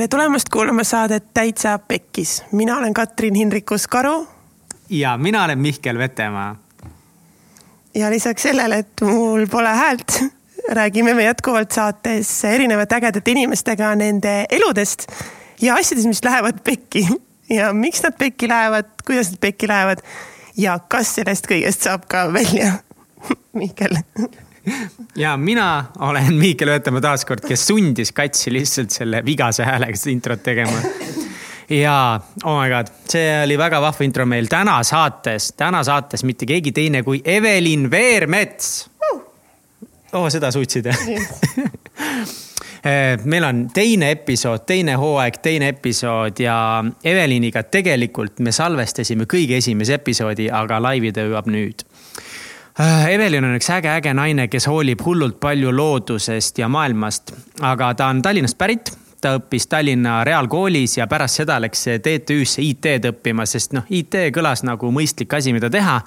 tere tulemast kuulama saadet Täitsa Pekkis. mina olen Katrin Hindrikus-Karu. ja mina olen Mihkel Vetemaa. ja lisaks sellele, et mul pole häält, räägime me jätkuvalt saates erinevate ägedate inimestega nende eludest ja asjadest, mis lähevad pekki. ja miks nad pekki lähevad, kuidas nad pekki lähevad ja kas sellest kõigest saab ka välja Mihkel ja mina olen Miikel Öötamaa taaskord, kes sundis Katsi lihtsalt selle vigase häälega seda introt tegema. ja oh my god, see oli väga vahva intro meil täna saates, täna saates mitte keegi teine kui Evelin Veermets. oh, seda suutsid jah meil on teine episood, teine hooaeg, teine episood ja Eveliniga tegelikult me salvestasime kõige esimese episoodi, aga laivitöö jõuab nüüd Äh, Evelin on üks äge-äge naine, kes hoolib hullult palju loodusest ja maailmast, aga ta on Tallinnast pärit ta õppis Tallinna Reaalkoolis ja pärast seda läks TTÜ-sse IT-d õppima, sest noh, IT kõlas nagu mõistlik asi, mida teha.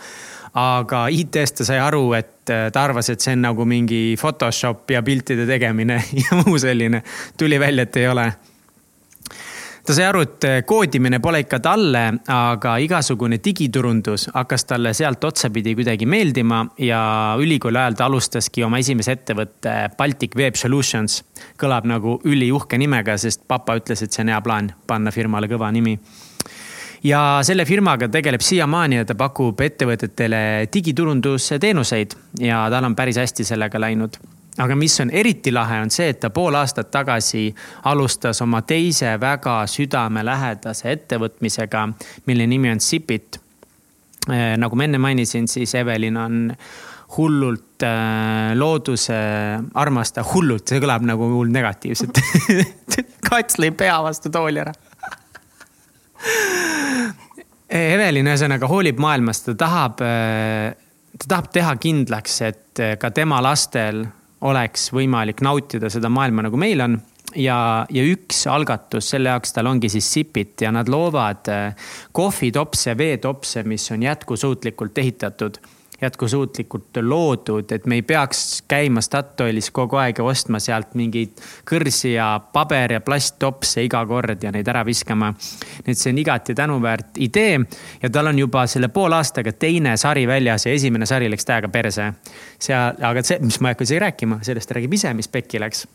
aga IT-st ta sai aru, et ta arvas, et see on nagu mingi Photoshop ja piltide tegemine ja muu selline. tuli välja, et ei ole ta sai aru, et eh, koodimine pole ikka talle, aga igasugune digiturundus hakkas talle sealt otsapidi kuidagi meeldima ja ülikooli ajal ta alustaski oma esimese ettevõtte Baltic Web Solutions. kõlab nagu üliuhke nimega, sest papa ütles, et see on hea plaan panna firmale kõva nimi ja selle firmaga tegeleb siiamaani ja ta pakub ettevõtetele digiturundusteenuseid ja tal on päris hästi sellega läinud aga mis on eriti lahe, on see, et ta pool aastat tagasi alustas oma teise väga südamelähedase ettevõtmisega, mille nimi on Zipit. Eh, nagu ma enne mainisin, siis Evelin on hullult äh, looduse armastaja, hullult, see kõlab nagu hull negatiivselt. Kats lõi pea vastu tooli ära. Evelin ühesõnaga hoolib maailmast, ta tahab, ta tahab teha kindlaks, et ka tema lastel oleks võimalik nautida seda maailma, nagu meil on. Ja, ja üks algatus selle jaoks tal ongi siis Zipit ja nad loovad eh, kohvitopse, veetopse, mis on jätkusuutlikult ehitatud jätkusuutlikult loodud, et me ei peaks käima Statoilis kogu aeg ja ostma sealt mingeid kõrsi ja paber ja plasttopse iga kord ja neid ära viskama. nii et see on igati tänuväärt idee ja tal on juba selle poole aastaga teine sari väljas ja esimene sari läks täiega perse. seal, aga see, mis ma ei hakka isegi rääkima, sellest räägib ise, mis pekki läks.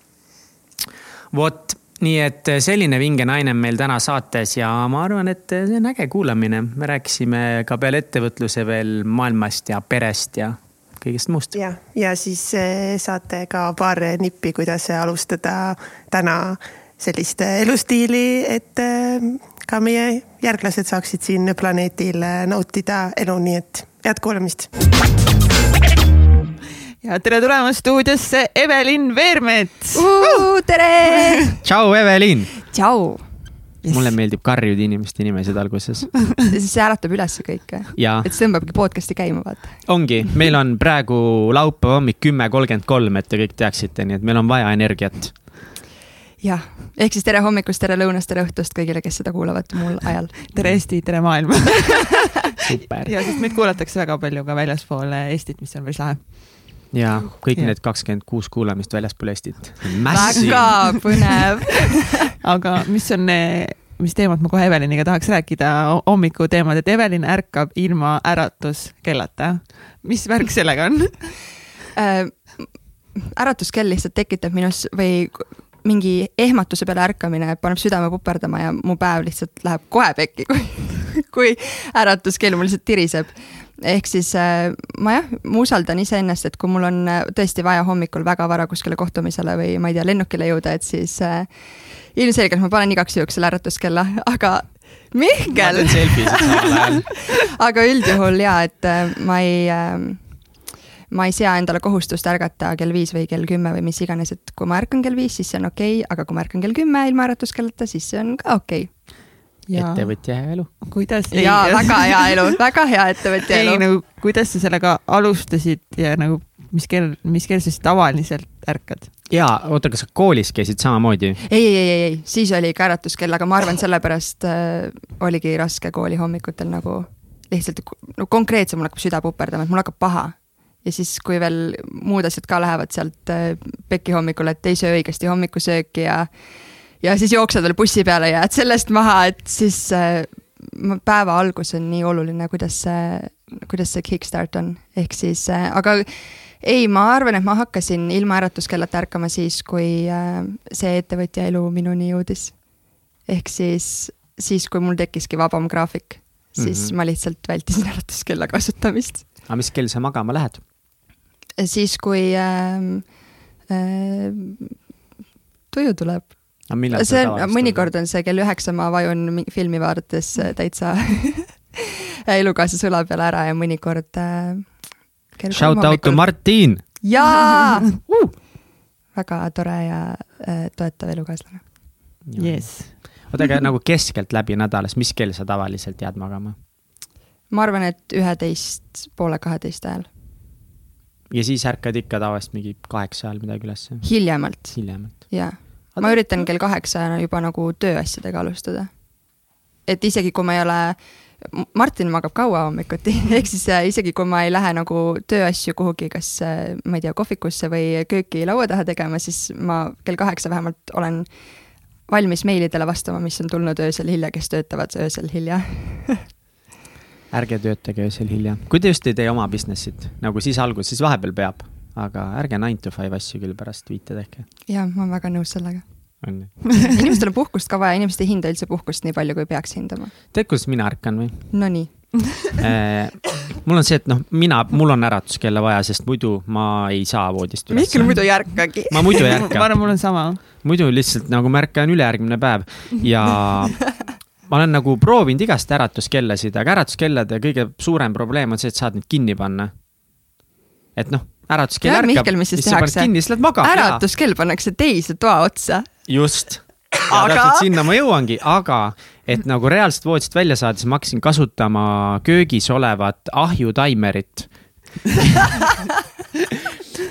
vot nii et eh, selline vinge naine on meil täna saates ja ma arvan, et eh, see on äge kuulamine. me rääkisime ka peale ettevõtluse veel maailmast ja perest ja kõigest muust. ja, ja siis eh, saate ka paar nippi, kuidas alustada täna sellist elustiili, et ka meie järglased saaksid siin planeedil nautida elu, nii et head kuulamist ja tere tulemast stuudiosse, Evelin Veermets uh,. tere. tšau, Evelin. tšau. Yes. mulle meeldib karjuda inimeste nimesid alguses see äratab üles kõike. et see tõmbabki podcast'i käima, vaata. ongi, meil on praegu laupäeva hommik kümme kolmkümmend kolm, et te kõik teaksite, nii et meil on vaja energiat jah, ehk siis tere hommikust, tere lõunast, tere õhtust kõigile, kes seda kuulavad muul ajal. tere Eesti, tere maailm ja sest meid kuulatakse väga palju ka väljaspool Eestit, mis on päris lahe ja kõik ja. need kakskümmend kuus kuulamist väljaspool Eestit. väga põnev aga mis on, mis teemat ma kohe Eveliniga tahaks rääkida, hommikuteemad, et Evelin ärkab ilma äratuskellata. mis värk sellega on äh, äratuskell lihtsalt tekitab minus või mingi ehmatuse peale ärkamine paneb südame puperdama ja mu päev lihtsalt läheb kohe pekki, kui, kui äratuskell mul lihtsalt tiriseb ehk siis äh, ma jah, ma usaldan iseennast, et kui mul on äh, tõesti vaja hommikul väga vara kuskile kohtumisele või ma ei tea, lennukile jõuda, et siis äh, ilmselgelt ma panen igaks juhuks selle äratuskella, aga Mihkel. aga üldjuhul ja, et äh, ma ei äh, ma ei sea endale kohustust ärgata kell viis või kell kümme või mis iganes, et kui ma ärkan kell viis, siis see on okei okay,, aga kui ma ärkan kell kümme ilma äratuskellata, siis see on ka okei okay ettevõtja hea elu. kuidas? jaa, väga hea elu, väga hea ettevõtja elu. ei nagu, kuidas sa sellega alustasid ja nagu, mis kell, mis kell sa siis tavaliselt ärkad? jaa, oota, kas sa koolis käisid samamoodi? ei, ei, ei, ei, siis oli ka äratuskell, aga ma arvan, sellepärast äh, oligi raske kooli hommikutel nagu lihtsalt no konkreetselt mul hakkab süda puperdama, et mul hakkab paha. ja siis, kui veel muud asjad ka lähevad sealt äh, peki hommikul, et ei söö õigesti hommikusööki ja ja siis jooksed veel bussi peale ja jääd sellest maha, et siis äh, ma- päeva algus on nii oluline, kuidas see, kuidas see kickstart on, ehk siis äh, aga ei, ma arvan, et ma hakkasin ilma äratuskellata ärkama siis, kui äh, see ettevõtja elu minuni jõudis. ehk siis, siis kui mul tekkiski vabam graafik, siis mm. -hmm. ma lihtsalt vältisin äratuskella kasutamist. aga mis kell sa magama lähed? siis, kui äh, äh, tuju tuleb millal see on, mõnikord on see kell üheksa, ma vajun mi- filmi vaadates äh, täitsa elukaaslase õla peale ära ja mõnikord äh,. Shout out to Martin. jaa uh!, väga tore ja äh, toetav elukaaslane. jess. oota, aga nagu keskeltläbi nädalas, mis kell sa tavaliselt jääd magama? ma arvan, et üheteist, poole kaheteist ajal, ja siis ärkad ikka tavaliselt mingi kaheksa ajal midagi ülesse, hiljemalt, hiljemalt. jaa. Ma üritan kell kaheksa juba nagu tööasjadega alustada. et isegi kui ma ei ole, Martin magab kaua hommikuti, ehk siis äh, isegi kui ma ei lähe nagu tööasju kuhugi, kas äh, ma ei tea, kohvikusse või kööki laua taha tegema, siis ma kell kaheksa vähemalt olen valmis meilidele vastama, mis on tulnud öösel hilja, kes töötavad öösel hilja. ärge töötage öösel hilja, kui te just ei tee oma business'it, nagu siis alguses, vahepeal peab, aga ärge nine to five asju küll pärast viite tehke, jah, ma olen väga nõus sellega. on ju. inimestel on puhkust ka vaja, inimesed ei hinda üldse puhkust nii palju, kui peaks hindama. tead, kuidas mina ärkan või? Nonii, mul on see, et noh, mina, mul on äratuskella vaja, sest muidu ma ei saa voodist üles. Mihkel muidu ei ärkagi. ma muidu ei ma ärka, arvan, mul on sama. muidu lihtsalt nagu ma ärkan ülejärgmine päev ja ma olen nagu proovinud igast äratuskellasid, aga äratuskellade kõige suurem probleem on see, et saad neid kinni panna. et noh, äratuskell ärkab. Mihkel, mis siis tehakse? kinni, siis lähed magama. äratuskell pannakse teise toa otsa. just. Aga- täpselt sinna ma jõuangi, aga et nagu reaalselt voodist välja saada, siis ma hakkasin kasutama köögis olevat ahjutaimerit.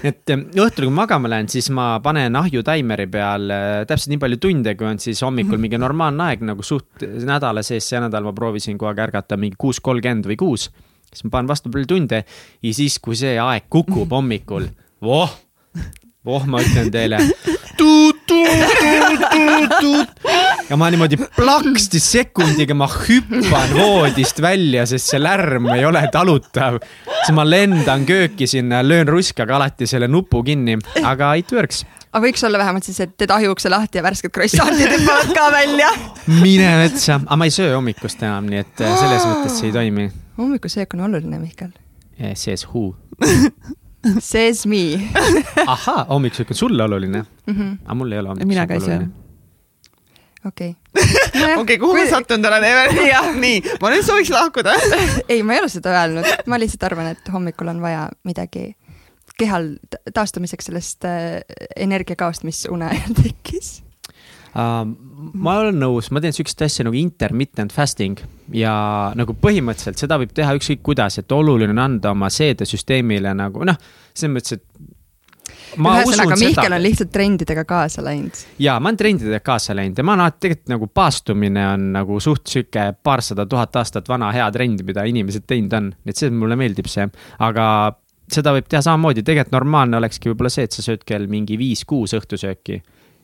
et em, õhtul, kui magama lähen, siis ma panen ahjutaimeri peal äh, täpselt nii palju tunde, kui on siis hommikul mingi normaalne aeg nagu suht nädala sees, see nädal ma proovisin kogu aeg ärgata mingi kuus kolmkümmend või kuus. Siis ma panen vastu palju tunde ja siis, kui see aeg kukub hommikul, voh, voh, ma ütlen teile. ja ma niimoodi plaksti sekundiga ma hüppan voodist välja, sest see lärm ei ole talutav. siis ma lendan kööki sinna, löön ruskaga alati selle nupu kinni, aga it works. aga võiks olla vähemalt siis, et teed ahjuukse lahti ja värsked croissantid hüppavad ka välja. mine metsa, aga ma ei söö hommikust enam, nii et äh, selles mõttes see ei toimi. Hommikusöök on oluline, Mihkel. Says who? Says me. ahhaa, hommikusöök on sulle oluline, Mhm. aga mul ei ole hommikusöök söö. oluline. okei. okei, kuhu ma sattunud olen, Evelin? nii, ma nüüd sooviks lahkuda. ei, ma ei ole seda öelnud, ma lihtsalt arvan, et hommikul on vaja midagi kehal ta- taastumiseks sellest äh, energiakaost, mis une ajal tekkis. Uh, ma olen nõus, ma teen sihukest asja nagu intermittent fasting ja nagu põhimõtteliselt seda võib teha ükskõik kuidas, et oluline on anda oma seedesüsteemile nagu noh, selles mõttes, et ühesõnaga, Mihkel on, lihtsalt trendidega kaasa läinud. ja ma olen trendidega kaasa läinud ja ma olen alati tegelikult nagu paastumine on nagu suht sihuke paarsada tuhat aastat vana hea trend, mida inimesed teinud on, et see mulle meeldib see, aga seda võib teha samamoodi, tegelikult normaalne olekski võib-olla see, et sa sööd kell mingi viis-kuus õhtusööki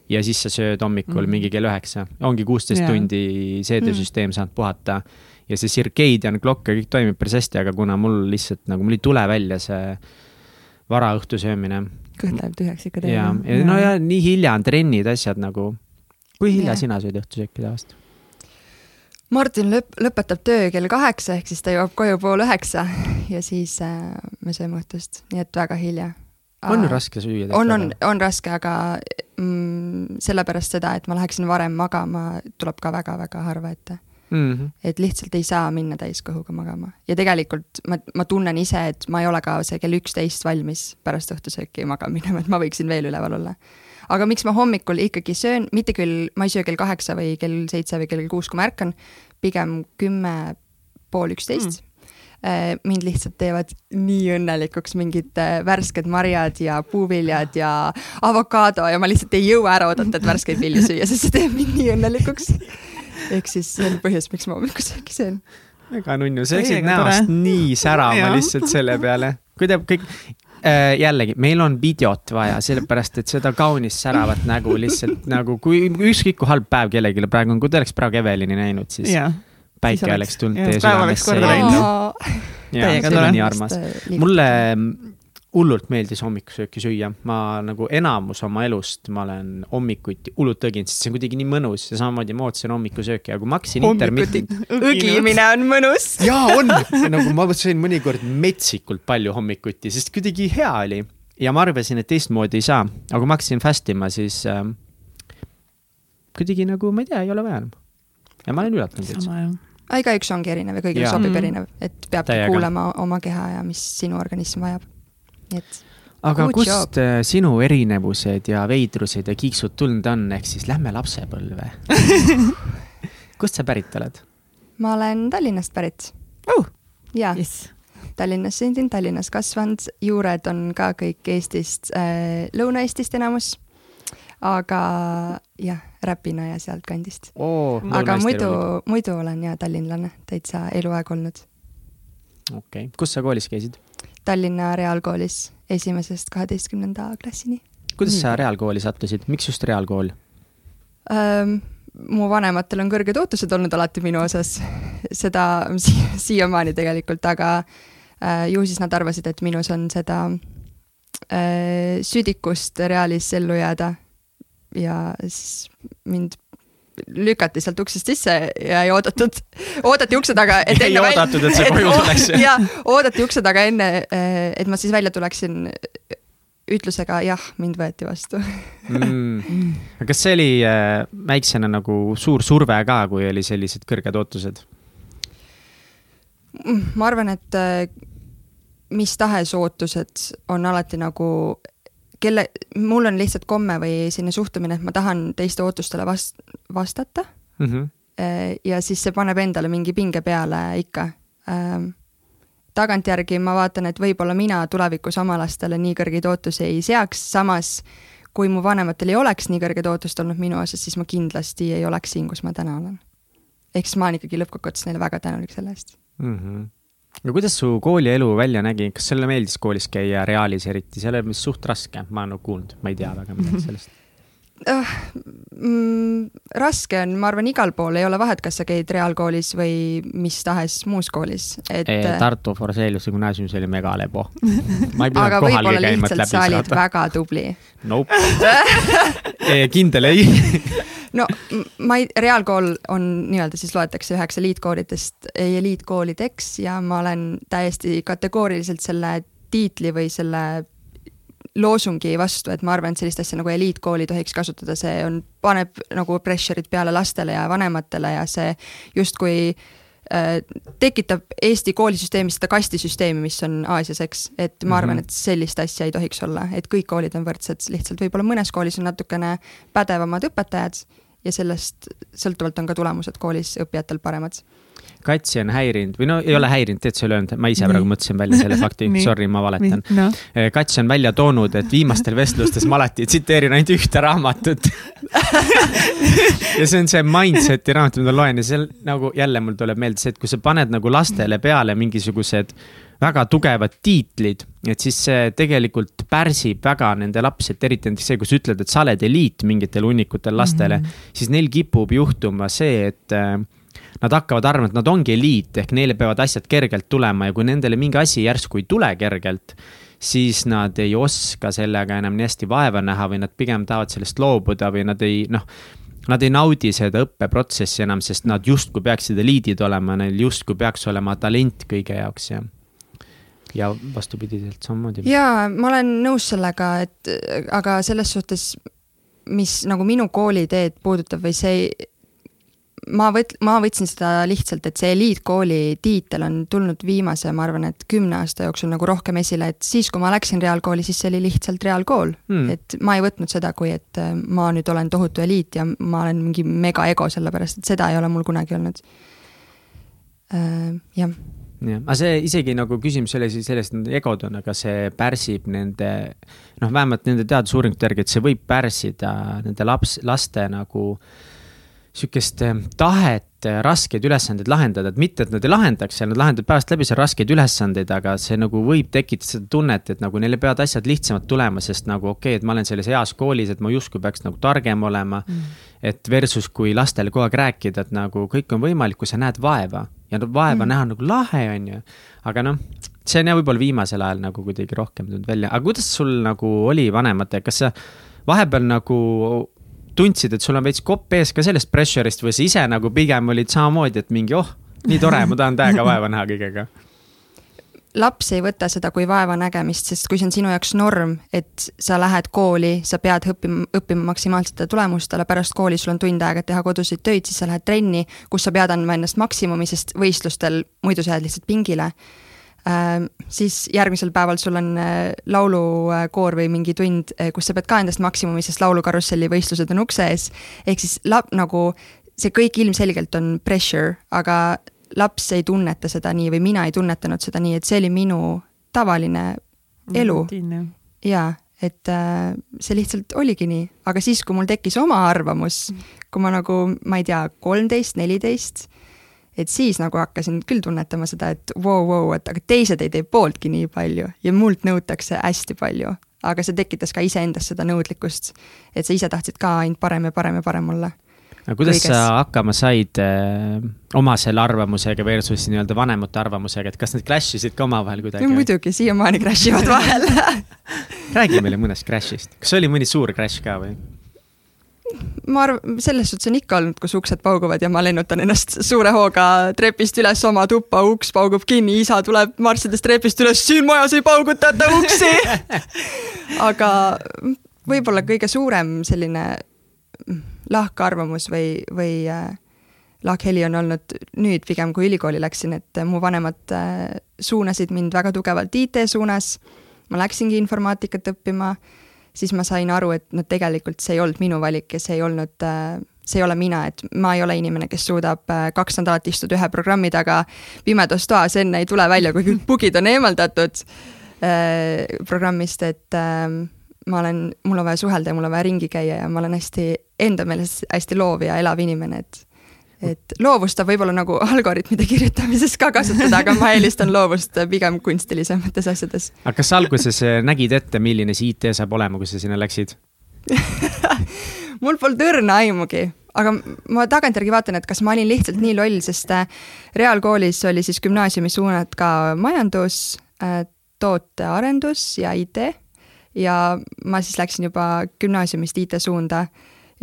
ja siis sa sööd hommikul Mhm. mm. mingi kell üheksa, ongi kuusteist tundi seedesüsteem saanud puhata ja see circadian clock ja kõik toimib päris hästi, aga kuna mul lihtsalt nagu mul ei tule välja see varaõhtu söömine kõht läheb tühjaks ikka ja, teile. ja no ja nii hilja on trennid, asjad nagu. kui hilja Jah. sina sööd õhtusööki tavaliselt? Martin lõp-, lõpetab töö kell kaheksa, ehk siis ta jõuab koju pool üheksa ja siis äh, me sööme õhtust, nii et väga hilja. On ju raske süüa? on, on, on raske, aga mm, sellepärast seda, et ma läheksin varem magama, tuleb ka väga-väga harva ette. mm. -hmm. et lihtsalt ei saa minna täiskõhuga magama ja tegelikult ma, ma tunnen ise, et ma ei ole ka see kell üksteist valmis pärast õhtusööki magama minema, et ma võiksin veel üleval olla. aga miks ma hommikul ikkagi söön, mitte küll, ma ei söö kell kaheksa või kell seitse või kell kuus, kui ma ärkan, pigem kümme, pool üksteist mm.. Mind lihtsalt teevad nii õnnelikuks mingid äh, värsked marjad ja puuviljad ja avokaado ja ma lihtsalt ei jõua ära oodata, et värskeid vilju süüa, sest see teeb mind nii õnnelikuks. ehk siis see on põhjus, miks ma hommikusööki söön. väga nunnu, sa läksid tore. näost nii särama lihtsalt selle peale. kui te kõik, äh, jällegi, meil on videot vaja, sellepärast et seda kaunist säravat nägu lihtsalt nagu, kui ükskõik kui halb päev kellelegi praegu on, kui te oleks praegu Evelini näinud, siis jaa. Päike Siis oleks- tulnud teie südamesse Täiega tore. armas. mulle hullult meeldis hommikusööki süüa, ma nagu enamus oma elust ma olen hommikuti hullult tõginud, sest see on kuidagi nii mõnus ja samamoodi ma ootasin hommikusööki, aga ma hakkasin intermittent. õgimine on mõnus. jaa, on, nagu ma sõin mõnikord metsikult palju hommikuti, sest kuidagi hea oli ja ma arvasin, et teistmoodi ei saa, aga kui ma hakkasin fast ima, siis äh, kuidagi nagu ma ei tea, ei ole vaja enam. ja ma olen üllatunud üldse. Aga igaüks ongi erinev ja kõigile Jaa. sobib Mm. erinev, et peabki Täiega. kuulama oma keha ja mis sinu organism vajab. nii et aga kust äh, sinu erinevused ja veidrused ja kiiksud tulnud on, ehk siis lähme lapsepõlve. kust sa pärit oled? ma olen Tallinnast pärit oh,. ja jess. Tallinnas sündinud, Tallinnas kasvanud, juured on ka kõik Eestist äh,, Lõuna-Eestist enamus. Aga jah, Räpina ja sealtkandist. oo, aga muidu, muidu olen ja tallinlane, täitsa eluaeg olnud. okei okay., kus sa koolis käisid? Tallinna Reaalkoolis esimesest kaheteistkümnenda klassini kuidas sa reaalkooli sattusid, miks just reaalkool? ähm,. mu vanematel on kõrged ootused olnud alati minu osas, seda si siiamaani tegelikult, aga äh, ju siis nad arvasid, et minus on seda äh, südikust reaalis ellu jääda ja siis mind lükati sealt uksest sisse ja ei oodatud, oodati ukse taga, et Ei oodatud, et sa koju tuleks. jaa, oodati ukse taga enne, et ma siis välja tuleksin ütlusega jah, mind võeti vastu mm.. aga kas see oli äh, väiksena nagu suur surve ka, kui oli sellised kõrged ootused? ma arvan, et mis tahes ootused on alati nagu kelle, mul on lihtsalt komme või selline suhtumine, et ma tahan teiste ootustele vast-, vastata Mm -hmm. ja siis see paneb endale mingi pinge peale ikka ähm,. tagantjärgi ma vaatan, et võib-olla mina tulevikus oma lastele nii kõrgeid ootusi ei seaks, samas kui mu vanematel ei oleks nii kõrged ootused olnud minu osas, siis ma kindlasti ei oleks siin, kus ma täna olen. ehk siis ma olen ikkagi lõppkokkuvõttes neile väga tänulik selle eest Mm -hmm. No kuidas su koolielu välja nägi, kas sulle meeldis koolis käia reaalis eriti, see oli vist suht raske, ma olen nagu kuulnud, ma ei tea väga midagi sellest. Uh, mm, raske on, ma arvan, igal pool ei ole vahet, kas sa käid reaalkoolis või mis tahes muus koolis, et äh, Tartu Forseliuse gümnaasiumis oli megalebo. ma ei aga võib-olla lihtsalt sa olid väga tubli. Nope. kindel ei. no ma ei, reaalkool on nii-öelda siis loetakse üheks eliitkoolidest, eliitkoolideks ja ma olen täiesti kategooriliselt selle tiitli või selle loosungi vastu, et ma arvan, et sellist asja nagu eliitkooli ei tohiks kasutada, see on, paneb nagu pressure'it peale lastele ja vanematele ja see justkui äh, tekitab Eesti koolisüsteemis seda kastisüsteemi, mis on Aasias, eks, et ma arvan, Mhm. et sellist asja ei tohiks olla, et kõik koolid on võrdsed, lihtsalt võib-olla mõnes koolis on natukene pädevamad õpetajad ja sellest sõltuvalt on ka tulemused koolis õppijatel paremad. Katsi on häirinud või no ei ole häirinud, tead sa ei ole öelnud, ma ise praegu mõtlesin välja selle fakti sorry, ma valetan. noh, Kats on välja toonud, et viimastel vestlustes ma alati tsiteerin ainult ühte raamatut. ja see on see mindset'i raamat, mida ma loen ja seal nagu jälle mul tuleb meelde see, et kui sa paned nagu lastele peale mingisugused väga tugevad tiitlid, et siis see tegelikult pärsib väga nende lapsi, et eriti näiteks see, kui sa ütled, et sa oled eliit mingitel hunnikutel lastele mm, -hmm. siis neil kipub juhtuma see, et äh, nad hakkavad arvama, et nad ongi eliit ehk neile peavad asjad kergelt tulema ja kui nendele mingi asi järsku ei tule kergelt, siis nad ei oska sellega enam nii hästi vaeva näha või nad pigem tahavad sellest loobuda või nad ei noh, nad ei naudi seda õppeprotsessi enam, sest nad justkui peaksid eliidid olema, neil justkui peaks olema talent kõige jaoks ja ja vastupidiselt samamoodi. jaa, ma olen nõus sellega, et aga selles suhtes, mis nagu minu kooliteed puudutab või see, ma võt-, ma võtsin seda lihtsalt, et see eliitkooli tiitel on tulnud viimase, ma arvan, et kümne aasta jooksul nagu rohkem esile, et siis, kui ma läksin reaalkooli, siis see oli lihtsalt reaalkool Hmm. mm.. et ma ei võtnud seda, kui et äh, ma nüüd olen tohutu eliit ja ma olen mingi megaego, sellepärast et seda ei ole mul kunagi olnud äh,. jah jah, aga see isegi nagu küsimus ei ole siis selles, et nad egod on, aga see pärsib nende, noh, vähemalt nende teadusuuringute järgi, et see võib pärssida nende laps, laste nagu sihukest eh, tahet eh, raskeid ülesandeid lahendada, et mitte, et nad ei lahendaks seal, nad lahendavad päevast läbi seal raskeid ülesandeid, aga see nagu võib tekitada seda tunnet, et nagu neil peavad asjad lihtsamalt tulema, sest nagu okei okay,, et ma olen selles heas koolis, et ma justkui peaks nagu targem olema mm.. et versus, kui lastele kogu aeg rääkida, et nagu kõik on võimalik, kui sa näed vaeva ja no vaeva mm. näha nagu lahe, on ju. aga noh, see on jah, võib-olla viimasel ajal nagu kuidagi rohkem tulnud välja, aga kuidas sul nagu oli vanematega, kas sa vahepeal nagu tundsid, et sul on veits kopp ees ka sellest pressure'ist või sa ise nagu pigem olid samamoodi, et mingi oh, nii tore, ma tahan täiega vaeva näha kõigega? laps ei võta seda kui vaevanägemist, sest kui see on sinu jaoks norm, et sa lähed kooli, sa pead õppima, õppima maksimaalsetele tulemustele, pärast kooli sul on tund aega teha koduseid töid, siis sa lähed trenni, kus sa pead andma ennast maksimumi, sest võistlustel muidu sa jääd lihtsalt pingile siis järgmisel päeval sul on äh, laulukoor või mingi tund, äh, kus sa pead ka endast maksimumi, sest laulukarusselli võistlused on ukse ees. ehk siis lap-, nagu see kõik ilmselgelt on pressure, aga laps ei tunneta seda nii või mina ei tunnetanud seda nii, et see oli minu tavaline elu. jaa, et see lihtsalt oligi nii, aga siis, kui mul tekkis oma arvamus, kui ma nagu, ma ei tea, kolmteist, neliteist et siis nagu hakkasin küll tunnetama seda, et vau wow,, vau wow,, et aga teised ei tee pooltki nii palju ja mult nõutakse hästi palju. aga see tekitas ka iseendas seda nõudlikkust, et sa ise tahtsid ka ainult parem ja parem ja parem olla. aga kuidas Kõiges. sa hakkama said äh, oma selle arvamusega versus nii-öelda vanemate arvamusega, et kas need clash isid ka omavahel kuidagi? muidugi, siiamaani crash ivad vahel räägi meile mõnest crash'ist, kas oli mõni suur crash ka või? Ma arvan, selles suhtes on ikka olnud, kus uksed pauguvad ja ma lennutan ennast suure hooga trepist üles oma tuppa, uks paugub kinni, isa tuleb marssides trepist üles, siin majas ei paugutata uksi aga võib-olla kõige suurem selline lahkarvamus või, või äh, lahkheli on olnud nüüd pigem, kui ülikooli läksin, et mu vanemad äh, suunasid mind väga tugevalt IT suunas. ma läksingi informaatikat õppima siis ma sain aru, et noh, tegelikult see ei olnud minu valik ja see ei olnud äh, see ei ole mina, et ma ei ole inimene, kes suudab äh, kaks nädalat istuda ühe programmi taga pimedas toas, enne ei tule välja, kui kõik bugid on eemaldatud äh, programmist, et äh, ma olen, mul on vaja suhelda ja mul on vaja ringi käia ja ma olen hästi, enda meelest hästi loov ja elav inimene, et et loovust saab võib-olla nagu algoritmide kirjutamises ka kasutada, aga ma eelistan loovust pigem kunstilisemates asjades. aga kas sa alguses eh, nägid ette, milline see IT saab olema, kui sa sinna läksid? Mul polnud õrna aimugi, aga ma tagantjärgi vaatan, et kas ma olin lihtsalt nii loll, sest eh, reaalkoolis oli siis gümnaasiumi suunad ka majandus, eh, tootearendus ja IT ja ma siis läksin juba gümnaasiumist IT suunda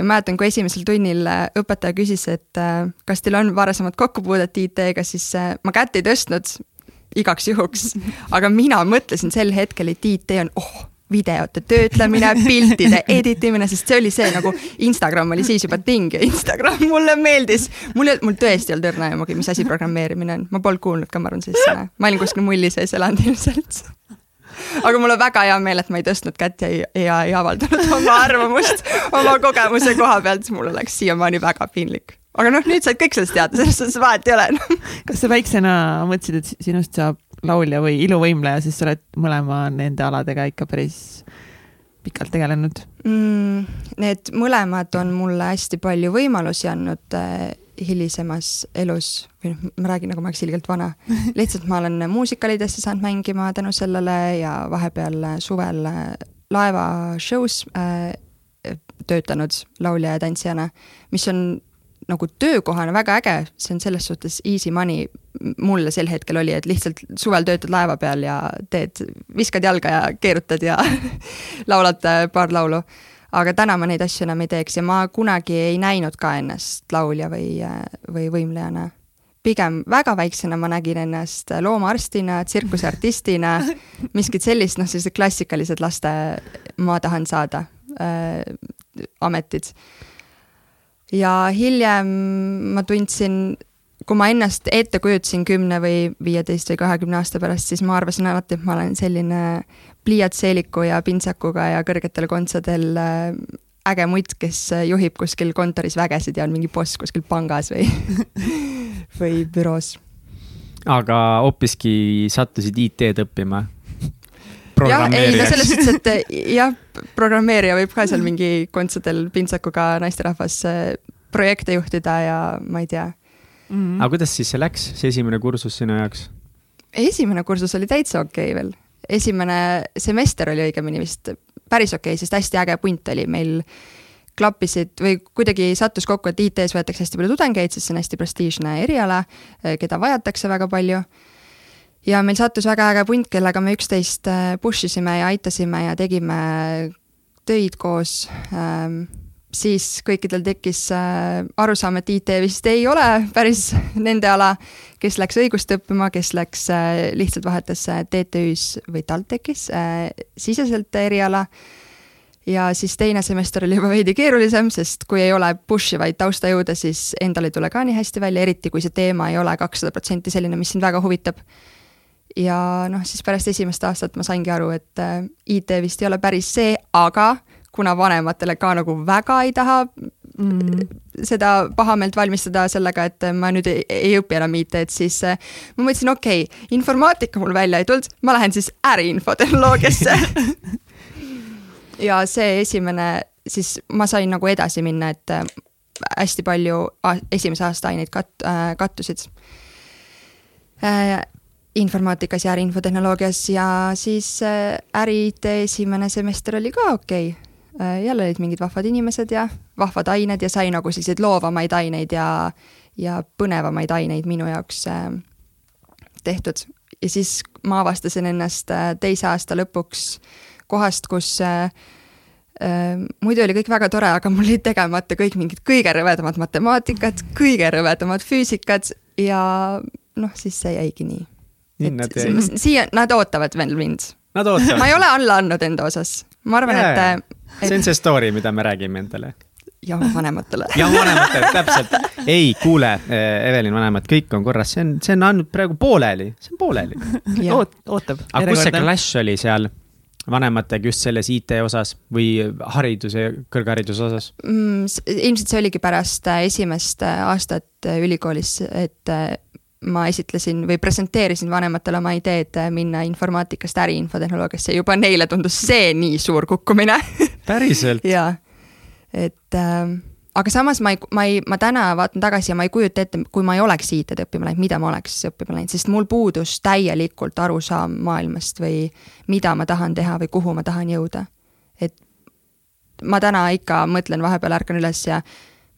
ja mäletan, kui esimesel tunnil äh, õpetaja küsis, et äh, kas teil on varasemat kokkupuudet IT-ga, siis äh, ma kätt ei tõstnud igaks juhuks, aga mina mõtlesin sel hetkel, et IT on oh, videote töötlemine, piltide editimine, sest see oli see nagu Instagram oli siis juba ting ja Instagram mulle meeldis. mul ei, mul tõesti ei olnud õrna aimugi, mis asi programmeerimine on, ma polnud kuulnud ka, ma arvan, sellist sõna, ma olin kuskil mulli sees elanud ilmselt aga mul on väga hea meel, et ma ei tõstnud kätt ja ei, ja ei avaldanud oma arvamust oma kogemuse koha pealt, mul oleks siiamaani väga piinlik. aga noh, nüüd said kõik sellest teada, selles suhtes vahet ei ole kas sa väiksena mõtlesid, et sinust saab laulja või iluvõimleja, sest sa oled mõlema nende aladega ikka päris pikalt tegelenud mm,? Need mõlemad on mulle hästi palju võimalusi andnud eh, hilisemas elus, või noh, ma räägin nagu ma oleks ilgelt vana, lihtsalt ma olen muusikalidesse saanud mängima tänu sellele ja vahepeal suvel laevashow's äh, töötanud laulja ja tantsijana, mis on nagu töökohana väga äge, see on selles suhtes easy money mulle sel hetkel oli, et lihtsalt suvel töötad laeva peal ja teed, viskad jalga ja keerutad ja laulad paar laulu aga täna ma neid asju enam ei teeks ja ma kunagi ei näinud ka ennast laulja või, või võimlejana. pigem väga väiksena ma nägin ennast loomaarstina, tsirkuseartistina, miskit sellist, noh, sellised klassikalised laste ma tahan saada äh, ametid. ja hiljem ma tundsin kui ma ennast ette kujutasin kümne või viieteist või kahekümne aasta pärast, siis ma arvasin alati, et ma olen selline pliiatseeliku ja pintsakuga ja kõrgetel kontsadel äh, äge mutt, kes äh, juhib kuskil kontoris vägesid ja on mingi boss kuskil pangas või või büroos. aga hoopiski sattusid IT-d õppima? jah, ei no selles suhtes, et jah, programmeerija võib ka seal mingi kontsadel pintsakuga naisterahvas projekte juhtida ja ma ei tea. mm. aga kuidas siis see läks, see esimene kursus sinu jaoks? esimene kursus oli täitsa okei okay veel, esimene semester oli õigemini vist päris okei okay,, sest hästi äge punt oli meil klappisid või kuidagi sattus kokku, et IT-s võetakse hästi palju tudengeid, sest see on hästi prestiižne eriala, keda vajatakse väga palju. ja meil sattus väga äge punt, kellega me üksteist äh, push isime ja aitasime ja tegime töid koos ähm, siis kõikidel tekkis äh, arusaam, et IT vist ei ole päris nende ala, kes läks õigust õppima, kes läks äh, lihtsalt vahetas äh, TTÜ-s või TalTechis siseselt eriala. ja siis teine semester oli juba veidi keerulisem, sest kui ei ole push ivaid taustajõude, siis endal ei tule ka nii hästi välja, eriti kui see teema ei ole kakssada protsenti selline, mis sind väga huvitab. ja noh, siis pärast esimest aastat ma saingi aru, et IT vist ei ole päris see, aga kuna vanematele ka nagu väga ei taha mm. seda pahameelt valmistada sellega, et ma nüüd ei, ei õpi enam IT-d, siis äh, ma mõtlesin, okei okay,, informaatika mul välja ei tulnud, ma lähen siis äriinfotehnoloogiasse. Ja see esimene, siis ma sain nagu edasi minna, et äh, hästi palju esimese aasta aineid kat- äh,, kattusid. Informaatikas ja äriinfotehnoloogias ja siis äri-IT esimene semester oli ka okei. okay jälle olid mingid vahvad inimesed ja vahvad ained ja sai nagu selliseid loovamaid aineid ja, ja põnevamaid aineid minu jaoks äh, tehtud. ja siis ma avastasin ennast äh, teise aasta lõpuks kohast, kus äh, äh, muidu oli kõik väga tore, aga mul olid tegemata kõik mingid kõige rõvedamad matemaatikad, kõige rõvedamad füüsikad ja noh, siis see jäigi nii. nii nad jäid? siia, nad ootavad veel mind. Nad ootavad. ma ei ole alla andnud enda osas, ma arvan yeah., et see on see story, mida me räägime endale. ja vanematele. ja vanematele, täpselt. ei, kuule, eh, Evelin, vanemad, kõik on korras, see on, see on andnud praegu pooleli, see on pooleli Oot, ootab. aga kus see clash oli seal vanematega just selles IT osas või hariduse, kõrghariduse osas mm,? ilmselt see oligi pärast äh, esimest äh, aastat ülikoolis, et ma esitlesin või presenteerisin vanematele oma ideed minna informaatikast äriinfotehnoloogiasse, juba neile tundus see nii suur kukkumine päriselt? jaa, et äh, aga samas ma ei, ma ei, ma täna vaatan tagasi ja ma ei kujuta ette, kui ma ei oleks IT-d õppima läinud, mida ma oleks õppima läinud, sest mul puudus täielikult arusaam maailmast või mida ma tahan teha või kuhu ma tahan jõuda. et ma täna ikka mõtlen, vahepeal ärkan üles ja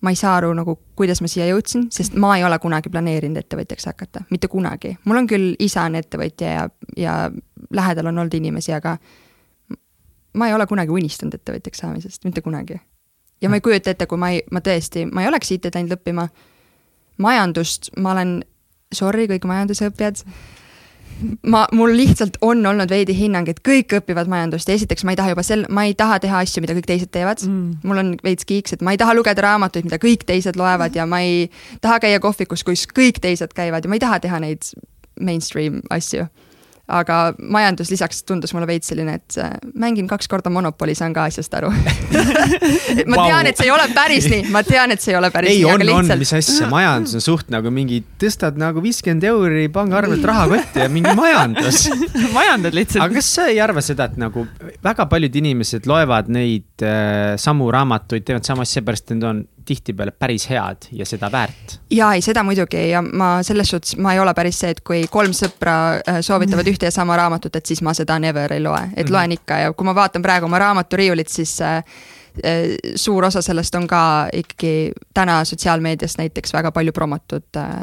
ma ei saa aru nagu, kuidas ma siia jõudsin, sest ma ei ole kunagi planeerinud ettevõtjaks hakata, mitte kunagi. mul on küll isa on ettevõtja ja, ja lähedal on olnud inimesi, aga ma ei ole kunagi unistanud ettevõtjaks saamisest, mitte kunagi. ja ma ei kujuta ette, kui ma ei, ma tõesti, ma ei oleks IT-d läinud õppima. majandust, ma olen, sorry kõik majandusõppijad ma, mul lihtsalt on olnud veidi hinnang, et kõik õpivad majandust ja esiteks ma ei taha juba sel-, ma ei taha teha asju, mida kõik teised teevad. Mm.. mul on veits kiiks, et ma ei taha lugeda raamatuid, mida kõik teised loevad ja ma ei taha käia kohvikus, kus kõik teised käivad ja ma ei taha teha neid mainstream asju aga majandus lisaks tundus mulle veits selline, et äh, mängin kaks korda Monopoli, saan ka asjast aru ma wow. tean, et see ei ole päris nii, ma tean, et see ei ole päris ei, nii, aga lihtsalt. mis asja, majandus on suht nagu mingi, tõstad nagu viiskümmend euri pangaarvelt rahakotti ja mingi majandus majandad lihtsalt. aga kas sa ei arva seda, et nagu väga paljud inimesed loevad neid äh, samu raamatuid, teevad samu asju, seepärast et need on tihtipeale päris head ja seda väärt. ja ei, seda muidugi ja ma selles suhtes, ma ei ole päris see, et kui kolm sõpra äh, soovitavad ühte ja sama raamatut, et siis ma seda never ei loe, et mhm. loen ikka ja kui ma vaatan praegu oma raamaturiiulit, siis äh, äh, suur osa sellest on ka ikkagi täna sotsiaalmeedias näiteks väga palju promotud äh,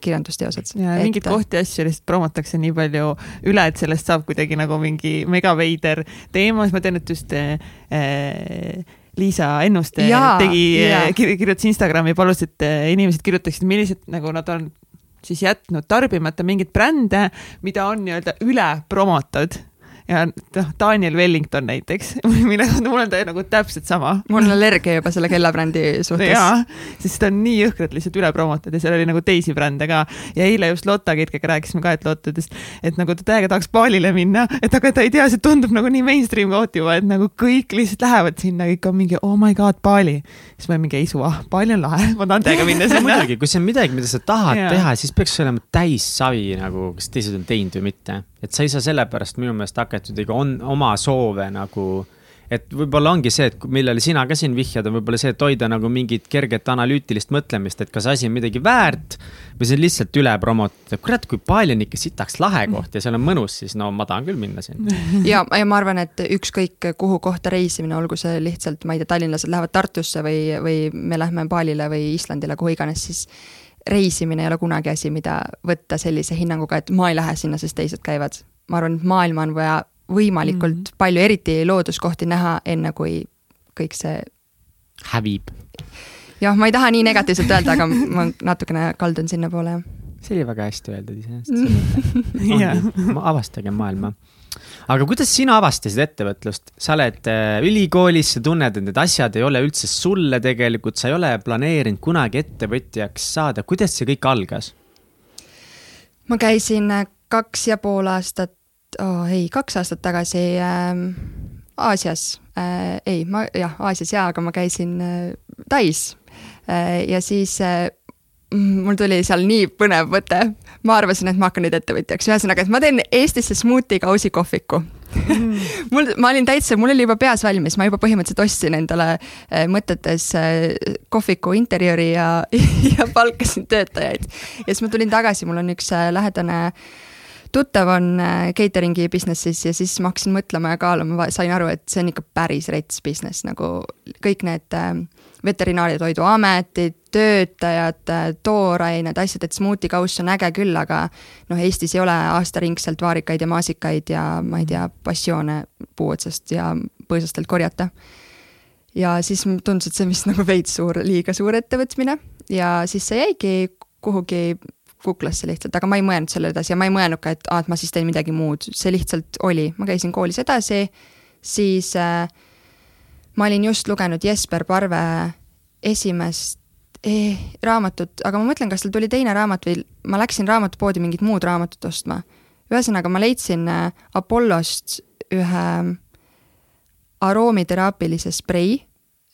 kirjandusteosed. ja et... mingeid kohti ja asju lihtsalt promotakse nii palju üle, et sellest saab kuidagi nagu mingi megaveider teema, siis ma tean, et just äh, Liisa Ennuste ja, tegi, eh, kirjutas Instagrami, palus, et eh, inimesed kirjutaksid, millised nagu nad on siis jätnud tarbimata mingeid brände, mida on nii-öelda üle promotud ja noh, Daniel Wellington näiteks, millega mul on ta nagu täpselt sama. mul on allergia juba selle kellabrändi suhtes. jaa, sest ta on nii jõhkralt lihtsalt üle promotud ja seal oli nagu teisi brände ka. ja eile just Lotta Kirkega rääkisime ka, et Lottadest, et nagu ta täiega tahaks baalile minna, et aga ta ei tea, see tundub nagu nii mainstream koht juba, et nagu kõik lihtsalt lähevad sinna, kõik on mingi oh my god, Bali. siis ma mingi ei suva, Bali on lahe, ma tahan täiega minna sinna muidugi, kui see on midagi, mida sa tahad ja. teha, siis peaks olema täis savi nagu, kas teised on teinud või mitte et sa ei saa sellepärast minu meelest hakata on oma soove nagu et võib-olla ongi see, et millele sina ka siin vihjad, on võib-olla see, et hoida nagu mingit kerget analüütilist mõtlemist, et kas asi on midagi väärt või see on lihtsalt üle promotud, et kurat, kui Paali on ikka sitaks lahe koht ja seal on mõnus, siis no ma tahan küll minna sinna. ja, ja ma arvan, et ükskõik kuhu kohta reisimine, olgu see lihtsalt, ma ei tea, tallinlased lähevad Tartusse või, või me lähme Paalile või Islandile, kuhu iganes, siis reisimine ei ole kunagi asi, mida võtta sellise hinnanguga, et ma ei lähe sinna, sest teised käivad. ma arvan, et maailma on vaja võimalikult mm -hmm. palju, eriti looduskohti näha, enne kui kõik see hävib. jah, ma ei taha nii negatiivselt öelda, aga ma natukene kaldun sinnapoole, jah. see oli väga hästi öeldud iseenesest. avastage maailma aga kuidas sina avastasid ettevõtlust, sa oled äh, ülikoolis, sa tunned, et need asjad ei ole üldse sulle tegelikult, sa ei ole planeerinud kunagi ettevõtjaks saada, kuidas see kõik algas? ma käisin äh, kaks ja pool aastat oh,, ei, kaks aastat tagasi äh, Aasias äh,, ei, ma jah, Aasias jaa, aga ma käisin äh, Tais äh, ja siis äh, mul tuli seal nii põnev mõte. Ma arvasin, et ma hakkan nüüd ettevõtjaks, ühesõnaga, et ma teen Eestisse smuuti kausi kohviku mm. mul, ma olin täitsa, mul oli juba peas valmis, ma juba põhimõtteliselt ostsin endale äh, mõtetes äh, kohviku interjööri ja, ja palkasin töötajaid. ja siis ma tulin tagasi, mul on üks äh, lähedane tuttav on catering'i business'is ja siis ma hakkasin mõtlema ja kaaluma, sain aru, et see on ikka päris rets business nagu kõik need Veterinaar- ja Toiduametid, töötajad, toorained, asjad, et smuutikauss on äge küll, aga noh, Eestis ei ole aastaringselt vaarikaid ja maasikaid ja ma ei tea, passioone puu otsast ja põõsastelt korjata. ja siis tundus, et see on vist nagu veits suur, liiga suur ettevõtmine ja siis see jäigi kuhugi kuklasse lihtsalt, aga ma ei mõelnud selle edasi ja ma ei mõelnud ka, et aa, et ma siis teen midagi muud, see lihtsalt oli, ma käisin koolis edasi, siis äh, ma olin just lugenud Jesper Parve esimest eh, raamatut, aga ma mõtlen, kas tal tuli teine raamat või ma läksin raamatupoodi mingit muud raamatut ostma. ühesõnaga, ma leidsin äh, Apollost ühe aroomiteraapiline sprei,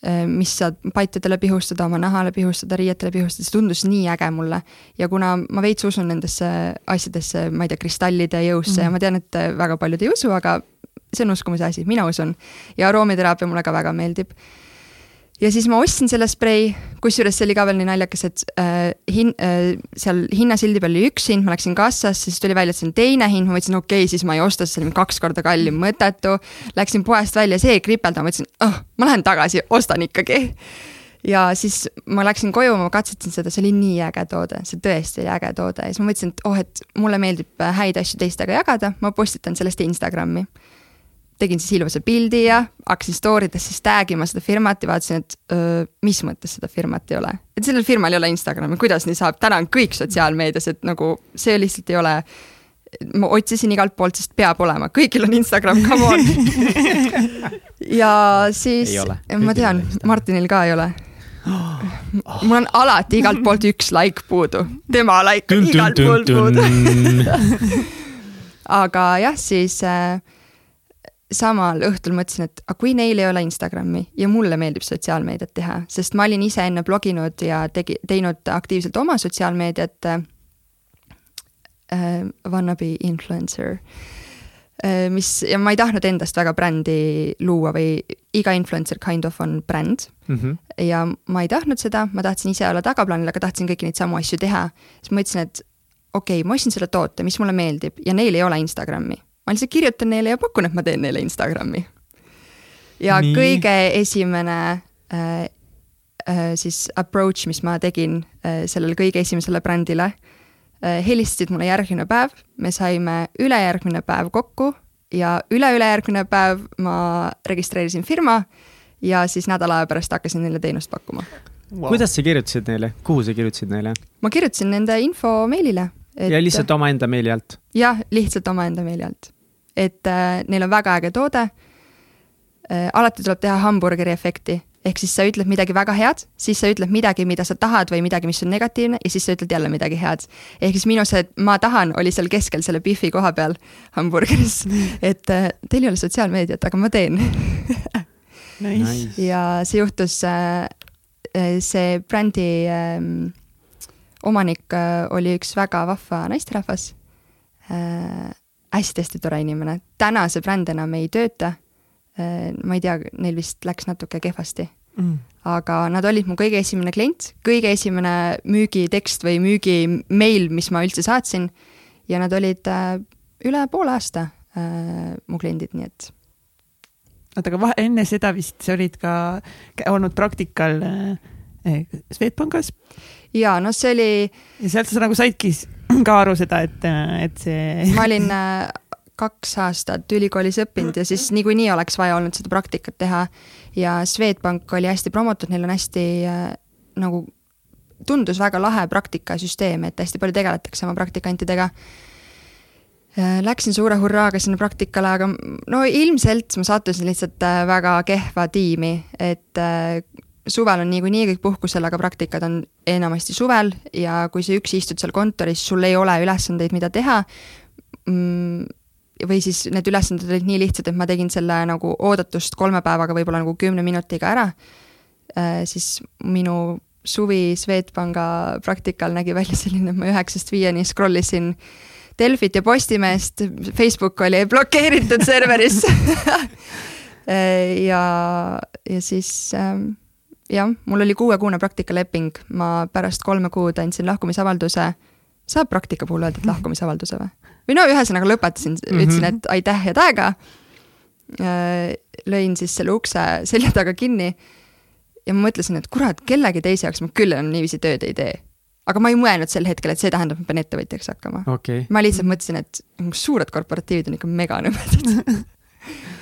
äh, mis saad patjadele pihustada, oma nahale pihustada, riietele pihustada, see tundus nii äge mulle. ja kuna ma veits usun nendesse asjadesse, ma ei tea, kristallide jõusse mm -hmm. ja ma tean, et väga paljud ei usu, aga see on uskumise asi, mina usun. ja aroomiteraapia mulle ka väga meeldib. Ja siis ma ostsin selle sprei, kusjuures see oli ka veel nii naljakas, et äh, hin- äh,, seal hinnasildi peal oli üks hind, ma läksin kassasse, siis tuli välja, et see on teine hind, ma mõtlesin, okei okay,, siis ma ei osta, see oli kaks korda kallim, mõttetu. Läksin poest välja, see ei kripeldanud, ma mõtlesin, oh, ma lähen tagasi, ostan ikkagi. Ja siis ma läksin koju, ma katsetasin seda, see oli nii äge toode, see tõesti oli äge toode. Ja siis ma mõtlesin, et oh, et mulle meeldib häid asju teistega jagada, ma postitan sellest Instagrami tegin siis ilusa pildi ja hakkasin story des siis tag ima seda firmat ja vaatasin, et öö, mis mõttes seda firmat ei ole. et sellel firmal ei ole Instagrami, kuidas nii saab, täna on kõik sotsiaalmeedias, et nagu see lihtsalt ei ole. ma otsisin igalt poolt, sest peab olema, kõigil on Instagram, come on. Ja siis, ma tean, Martinil ka ei ole. Mul on alati igalt poolt üks like puudu, tema like on igalt poolt puudu. aga jah, siis äh, samal õhtul mõtlesin, et aga kui neil ei ole Instagrami ja mulle meeldib sotsiaalmeediat teha, sest ma olin ise enne bloginud ja tegi, teinud aktiivselt oma sotsiaalmeediat äh,. Wannabe influencer äh,, mis ja ma ei tahtnud endast väga brändi luua või iga influencer kind of on bränd mm. -hmm. ja ma ei tahtnud seda, ma tahtsin ise olla tagaplaanil, aga tahtsin kõiki neid samu asju teha. siis ma mõtlesin, et okei okay,, ma ostsin selle toote, mis mulle meeldib ja neil ei ole Instagrami ma lihtsalt kirjutan neile ja pakun, et ma teen neile Instagrami. ja Nii. kõige esimene äh, äh, siis approach, mis ma tegin äh, sellele kõige esimesele brändile äh,, helistasid mulle järgmine päev, me saime ülejärgmine päev kokku ja üle-ülejärgmine päev ma registreerisin firma ja siis nädala aja pärast hakkasin neile teenust pakkuma wow.. kuidas sa kirjutasid neile, kuhu sa kirjutasid neile? ma kirjutasin nende info meilile et.... ja lihtsalt omaenda meili alt? jah, lihtsalt omaenda meili alt et äh, neil on väga äge toode äh,. alati tuleb teha hamburgeri efekti, ehk siis sa ütled midagi väga head, siis sa ütled midagi, mida sa tahad või midagi, mis on negatiivne ja siis sa ütled jälle midagi head. ehk siis minu see ma tahan oli seal keskel selle Biffi koha peal hamburgeris, et äh, teil ei ole sotsiaalmeediat, aga ma teen nice. ja see juhtus äh,, äh see brändi äh, omanik äh, oli üks väga vahva naisterahvas äh, hästi-hästi tore inimene, täna see bränd enam ei tööta. ma ei tea, neil vist läks natuke kehvasti mm. aga nad olid mu kõige esimene klient, kõige esimene müügitekst või müügimeil, mis ma üldse saatsin. ja nad olid äh, üle poole aasta äh, mu kliendid, nii et. oota, aga enne seda vist sa olid ka olnud praktikal äh, Swedbankis? Ja no see oli. ja sealt sa nagu saidki ka aru seda, et, et see. ma olin äh, kaks aastat ülikoolis õppinud ja siis niikuinii oleks vaja olnud seda praktikat teha. ja Swedbank oli hästi promotud, neil on hästi äh, nagu, tundus väga lahe praktikasüsteem, et hästi palju tegeletakse oma praktikantidega. Äh, läksin suure hurraaga sinna praktikale, aga no ilmselt ma sattusin lihtsalt väga kehva tiimi, et suvel on niikuinii kõik puhkusel, aga praktikad on enamasti suvel ja kui sa üksi istud seal kontoris, sul ei ole ülesandeid, mida teha mm, või siis need ülesanded olid nii lihtsad, et ma tegin selle nagu oodatust kolme päevaga, võib-olla nagu kümne minutiga ära, äh, siis minu suvi Swedbanka praktikal nägi välja selline, et ma üheksast viieni scroll isin Delfit ja Postimeest, Facebook oli blokeeritud serveris äh, ja, ja siis ähm, jah, mul oli kuuekuune praktikaleping, ma pärast kolme kuud andsin lahkumisavalduse. saab praktika puhul öelda, et lahkumisavalduse või? või no ühesõnaga lõpetasin mm, -hmm. ütlesin, et aitäh head aega. Äh, lõin siis selle ukse selja taga kinni. ja ma mõtlesin, et kurat, kellegi teise jaoks ma küll enam niiviisi tööd ei tee. aga ma ei mõelnud sel hetkel, et see tähendab, et ma pean ettevõtjaks hakkama okay.. ma lihtsalt mõtlesin, et suured korporatiivid on ikka meganõmedad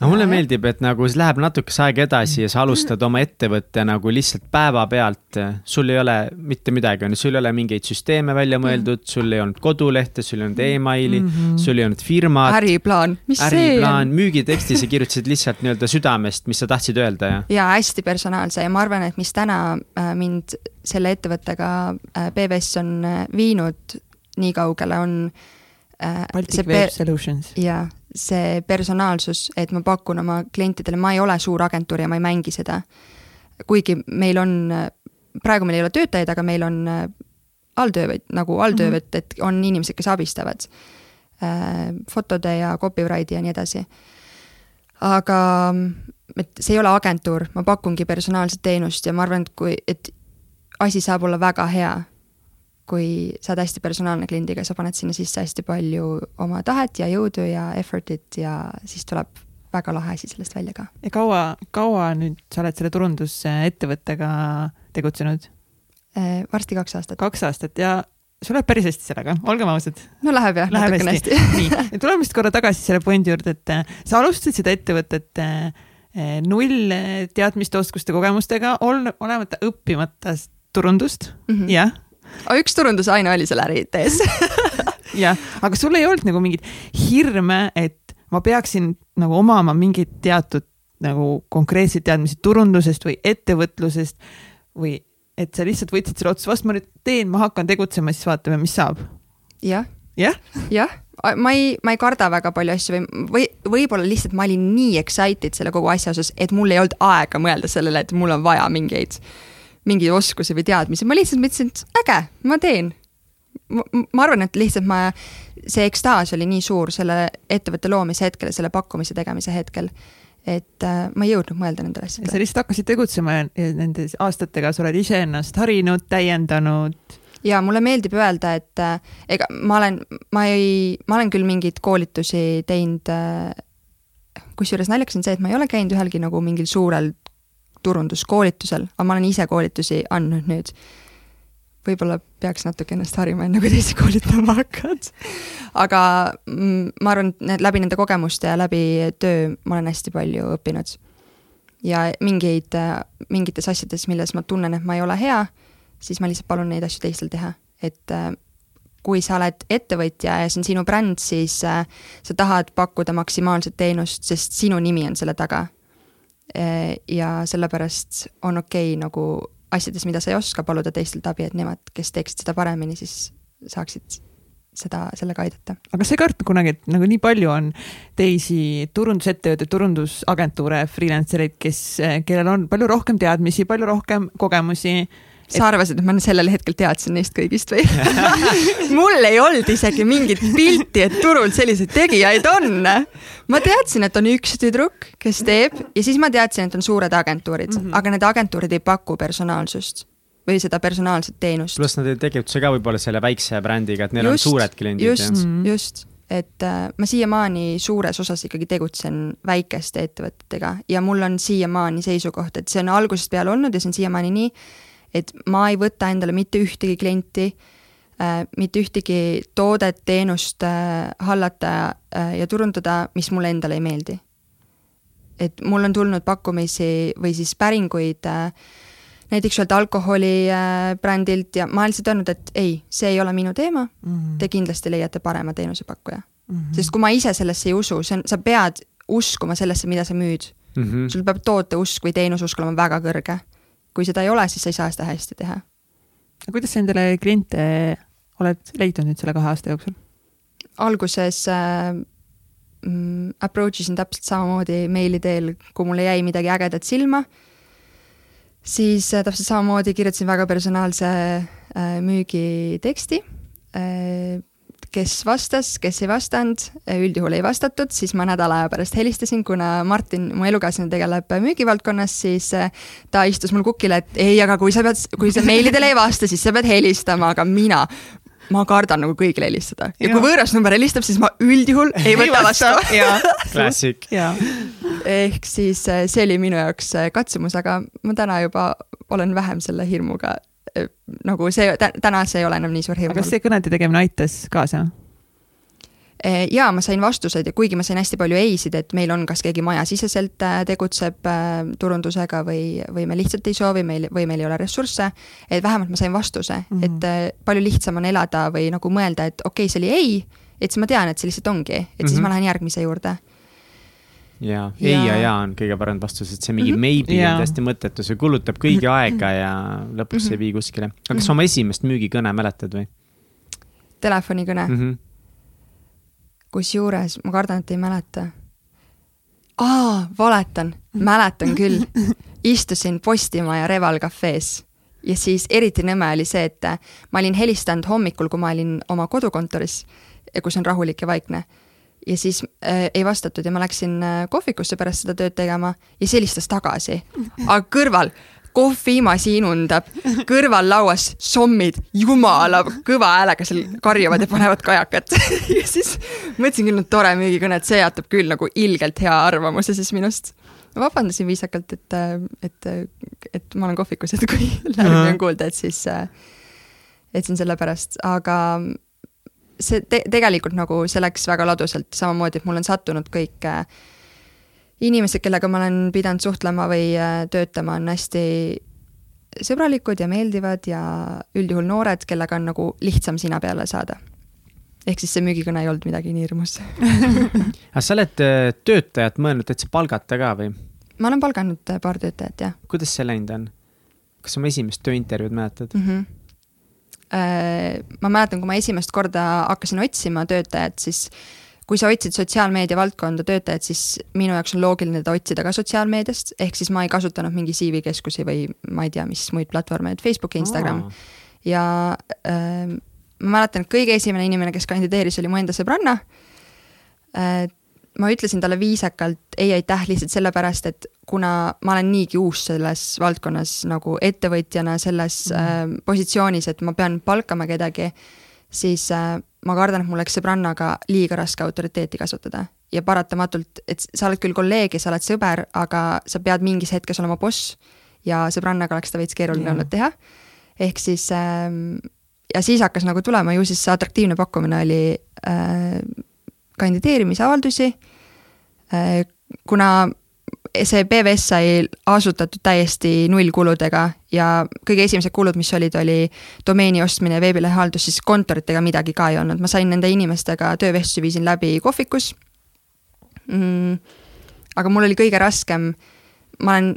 no mulle meeldib, et nagu see läheb natukese aega edasi ja sa alustad oma ettevõtte nagu lihtsalt päevapealt. sul ei ole mitte midagi, on ju, sul ei ole mingeid süsteeme välja mõeldud, sul ei olnud kodulehte, sul ei olnud emaili mm, -hmm. sul ei olnud firmat. äriplaan, mis äriplaan, see on? müügiteksti sa kirjutasid lihtsalt nii-öelda südamest, mis sa tahtsid öelda ja. ja hästi personaalse ja ma arvan, et mis täna äh, mind selle ettevõttega äh, PBS on äh, viinud nii kaugele, on Baltic Web Solutions. jaa, see personaalsus, et ma pakun oma klientidele, ma ei ole suur agentuur ja ma ei mängi seda. kuigi meil on, praegu meil ei ole töötajaid, aga meil on äh, alltöövõt-, nagu alltöövõtt mm, -hmm. et on inimesed, kes abistavad äh, fotode ja copywrite'i ja nii edasi. aga et see ei ole agentuur, ma pakungi personaalset teenust ja ma arvan, et kui, et asi saab olla väga hea kui sa oled hästi personaalne kliendiga, sa paned sinna sisse hästi palju oma tahet ja jõudu ja effort'it ja siis tuleb väga lahe asi sellest välja ka. ja kaua, kaua nüüd sa oled selle turundusettevõttega tegutsenud? Äh, varsti kaks aastat. kaks aastat ja sul läheb päris hästi sellega, olgem ausad. no läheb jah, natukene hästi, hästi. nii, tuleme vist korra tagasi selle pointi juurde, et äh, sa alustasid seda ettevõtet äh, null teadmiste, oskuste, kogemustega, olemata õppimata turundust mm, -hmm. jah üks turundusaine oli seal äri-IT-s jah, aga sul ei olnud nagu mingit hirme, et ma peaksin nagu omama mingeid teatud nagu konkreetseid teadmisi turundusest või ettevõtlusest või et sa lihtsalt võtsid selle otsuse vastu, ma nüüd teen, ma hakkan tegutsema, siis vaatame, mis saab. Ja.. jah? jah, ma ei, ma ei karda väga palju asju või, või võib-olla lihtsalt ma olin nii excited selle kogu asja osas, et mul ei olnud aega mõelda sellele, et mul on vaja mingeid mingeid oskusi või teadmisi, ma lihtsalt mõtlesin, et äge, ma teen. ma arvan, et lihtsalt ma, see ekstaas oli nii suur selle ettevõtte loomise hetkel ja selle pakkumise tegemise hetkel, et äh, ma ei jõudnud mõelda nendele asjadele. sa lihtsalt hakkasid tegutsema ja nende aastatega sa oled iseennast harinud, täiendanud ja mulle meeldib öelda, et äh, ega ma olen, ma ei, ma olen küll mingeid koolitusi teinud äh,, kusjuures naljakas on see, et ma ei ole käinud ühelgi nagu mingil suurel turunduskoolitusel, aga ma olen ise koolitusi andnud nüüd. võib-olla peaks natuke ennast harima, enne kui teisi koolitama hakkad. aga mm, ma arvan, et need läbi nende kogemuste ja läbi töö ma olen hästi palju õppinud. ja mingeid, mingites asjades, milles ma tunnen, et ma ei ole hea, siis ma lihtsalt palun neid asju teistel teha, et kui sa oled ettevõtja ja see on sinu bränd, siis sa tahad pakkuda maksimaalset teenust, sest sinu nimi on selle taga ja sellepärast on okei okay, nagu asjades, mida sa ei oska, paluda teistelt abi, et nemad, kes teeksid seda paremini, siis saaksid seda, sellega aidata. aga sa ei kartnud kunagi, et nagu nii palju on teisi turundusettevõtteid, turundusagentuure, freelancer eid, kes, kellel on palju rohkem teadmisi, palju rohkem kogemusi sa arvasid, et ma sellel hetkel teadsin neist kõigist või mul ei olnud isegi mingit pilti, et turul selliseid tegijaid on. ma teadsin, et on üks tüdruk, kes teeb ja siis ma teadsin, et on suured agentuurid mm, -hmm. aga need agentuurid ei paku personaalsust või seda personaalset teenust. pluss nad ei tegutse ka võib-olla selle väikse brändiga, et neil just, on suured kliendid. just, mhm. just et äh, ma siiamaani suures osas ikkagi tegutsen väikeste ettevõtetega ja mul on siiamaani seisukoht, et see on algusest peale olnud ja see on siiamaani nii, et ma ei võta endale mitte ühtegi klienti äh,, mitte ühtegi toodet, teenust äh, hallata äh, ja turundada, mis mulle endale ei meeldi. et mul on tulnud pakkumisi või siis päringuid näiteks ühelt alkoholibrändilt ja ma olen lihtsalt öelnud, et ei, see ei ole minu teema mm. -hmm. Te kindlasti leiate parema teenusepakkuja mm. -hmm. sest kui ma ise sellesse ei usu, see on, sa pead uskuma sellesse, mida sa müüd mm. -hmm. sul peab tooteusk või teenuseusk olema väga kõrge. Kui seda ei ole, siis sa ei saa seda hästi teha. kuidas sa endale kliente oled leidnud nüüd selle kahe aasta jooksul? alguses äh, mm, approach isin täpselt samamoodi meili teel, kui mulle jäi midagi ägedat silma siis äh, täpselt samamoodi kirjutasin väga personaalse äh, müügiteksti äh,. Kes vastas, kes ei vastanud, äh, üldjuhul ei vastatud, siis ma nädala aja pärast helistasin, kuna Martin, mu elukaaslane, tegeleb müügivaldkonnas, siis äh, ta istus mul kukile, et ei, aga kui sa pead, kui sa meilidele ei vasta, siis sa pead helistama, aga mina, ma kardan nagu kõigile helistada ja, ja kui võõras number helistab, siis ma üldjuhul ei võta vastu. Classic. ehk siis äh, see oli minu jaoks katsumus, aga ma täna juba olen vähem selle hirmuga. Äh, nagu see, täna see ei ole enam nii suur hirm. kas see kõnede tegemine aitas kaasa? Eh, ja ma sain vastuseid ja kuigi ma sain hästi palju ei-sid, et meil on, kas keegi majasiseselt äh, tegutseb äh, turundusega või, või me lihtsalt ei soovi, meil, või meil ei ole ressursse, et vähemalt ma sain vastuse mm, -hmm. et äh, palju lihtsam on elada või nagu mõelda, et okei okay,, see oli ei, et siis ma tean, et see lihtsalt ongi, et mm -hmm. siis ma mhm. lähen järgmise juurde ja ei ja ja on kõige parem vastus, et see mingi -hmm. maybe ja. on täiesti mõttetu, see kulutab kõigi aega ja lõpuks mm -hmm. ei vii kuskile. aga kas -hmm. oma esimest müügikõne mäletad või? telefonikõne mm? -hmm kusjuures ma kardan, et ei mäleta. aa, valetan, mäletan küll. istusin Postimaja Reval kafees ja siis eriti nõme oli see, et ma olin helistanud hommikul, kui ma olin oma kodukontoris, kus on rahulik ja vaikne. Ja siis äh, ei vastatud ja ma läksin äh, kohvikusse pärast seda tööd tegema ja siis helistas tagasi. aga kõrval kohvimasin undab, kõrval lauas sommid jumala kõva häälega seal karjuvad ja panevad kajakat ja siis mõtlesin küll, et tore müügikõne, et see jätab küll nagu ilgelt hea arvamuse siis minust. vabandasin viisakalt, et, et, et ma olen kohvikus, et kui lärmi on kuulda, et siis, et see on sellepärast, aga see te tegelikult nagu see läks väga ladusalt, samamoodi, et mul on sattunud kõik äh, inimesed, kellega ma olen pidanud suhtlema või äh, töötama, on hästi sõbralikud ja meeldivad ja üldjuhul noored, kellega on nagu lihtsam sina peale saada. ehk siis see müügikõne ei olnud midagi nii hirmus aga sa oled äh, töötajat mõelnud täitsa palgata ka või? ma olen palganud paar töötajat, jah. kuidas see läinud on? kas oma esimest tööintervjuud mäletad mm? -hmm. Ma mäletan, kui ma esimest korda hakkasin otsima töötajat, siis kui sa otsid sotsiaalmeedia valdkonda töötajat, siis minu jaoks on loogiline teda otsida ka sotsiaalmeediast, ehk siis ma ei kasutanud mingi CV keskusi või ma ei tea, mis muid platvorme, et Facebook ja Instagram. Oh.. ja äh, ma mäletan, et kõige esimene inimene, kes kandideeris, oli mu enda sõbranna. Äh,. Ma ütlesin talle viisakalt ei aitäh lihtsalt sellepärast, et kuna ma olen niigi uus selles valdkonnas nagu ettevõtjana selles mm. äh, positsioonis, et ma pean palkama kedagi, siis äh, ma kardan, et mul oleks sõbrannaga liiga raske autoriteeti kasutada ja paratamatult, et sa oled küll kolleeg ja sa oled sõber, aga sa pead mingis hetkes olema boss ja sõbrannaga oleks seda veits keeruline yeah. olnud teha. ehk siis ähm, ja siis hakkas nagu tulema, ju siis see atraktiivne pakkumine oli äh, kandideerimisavaldusi äh,. kuna see PVS sai asutatud täiesti nullkuludega ja kõige esimesed kulud, mis olid, oli domeeni ostmine ja veebilehe haldus, siis kontoritega midagi ka ei olnud, ma sain nende inimestega töövestlusi viisin läbi kohvikus mm,. aga mul oli kõige raskem, ma olen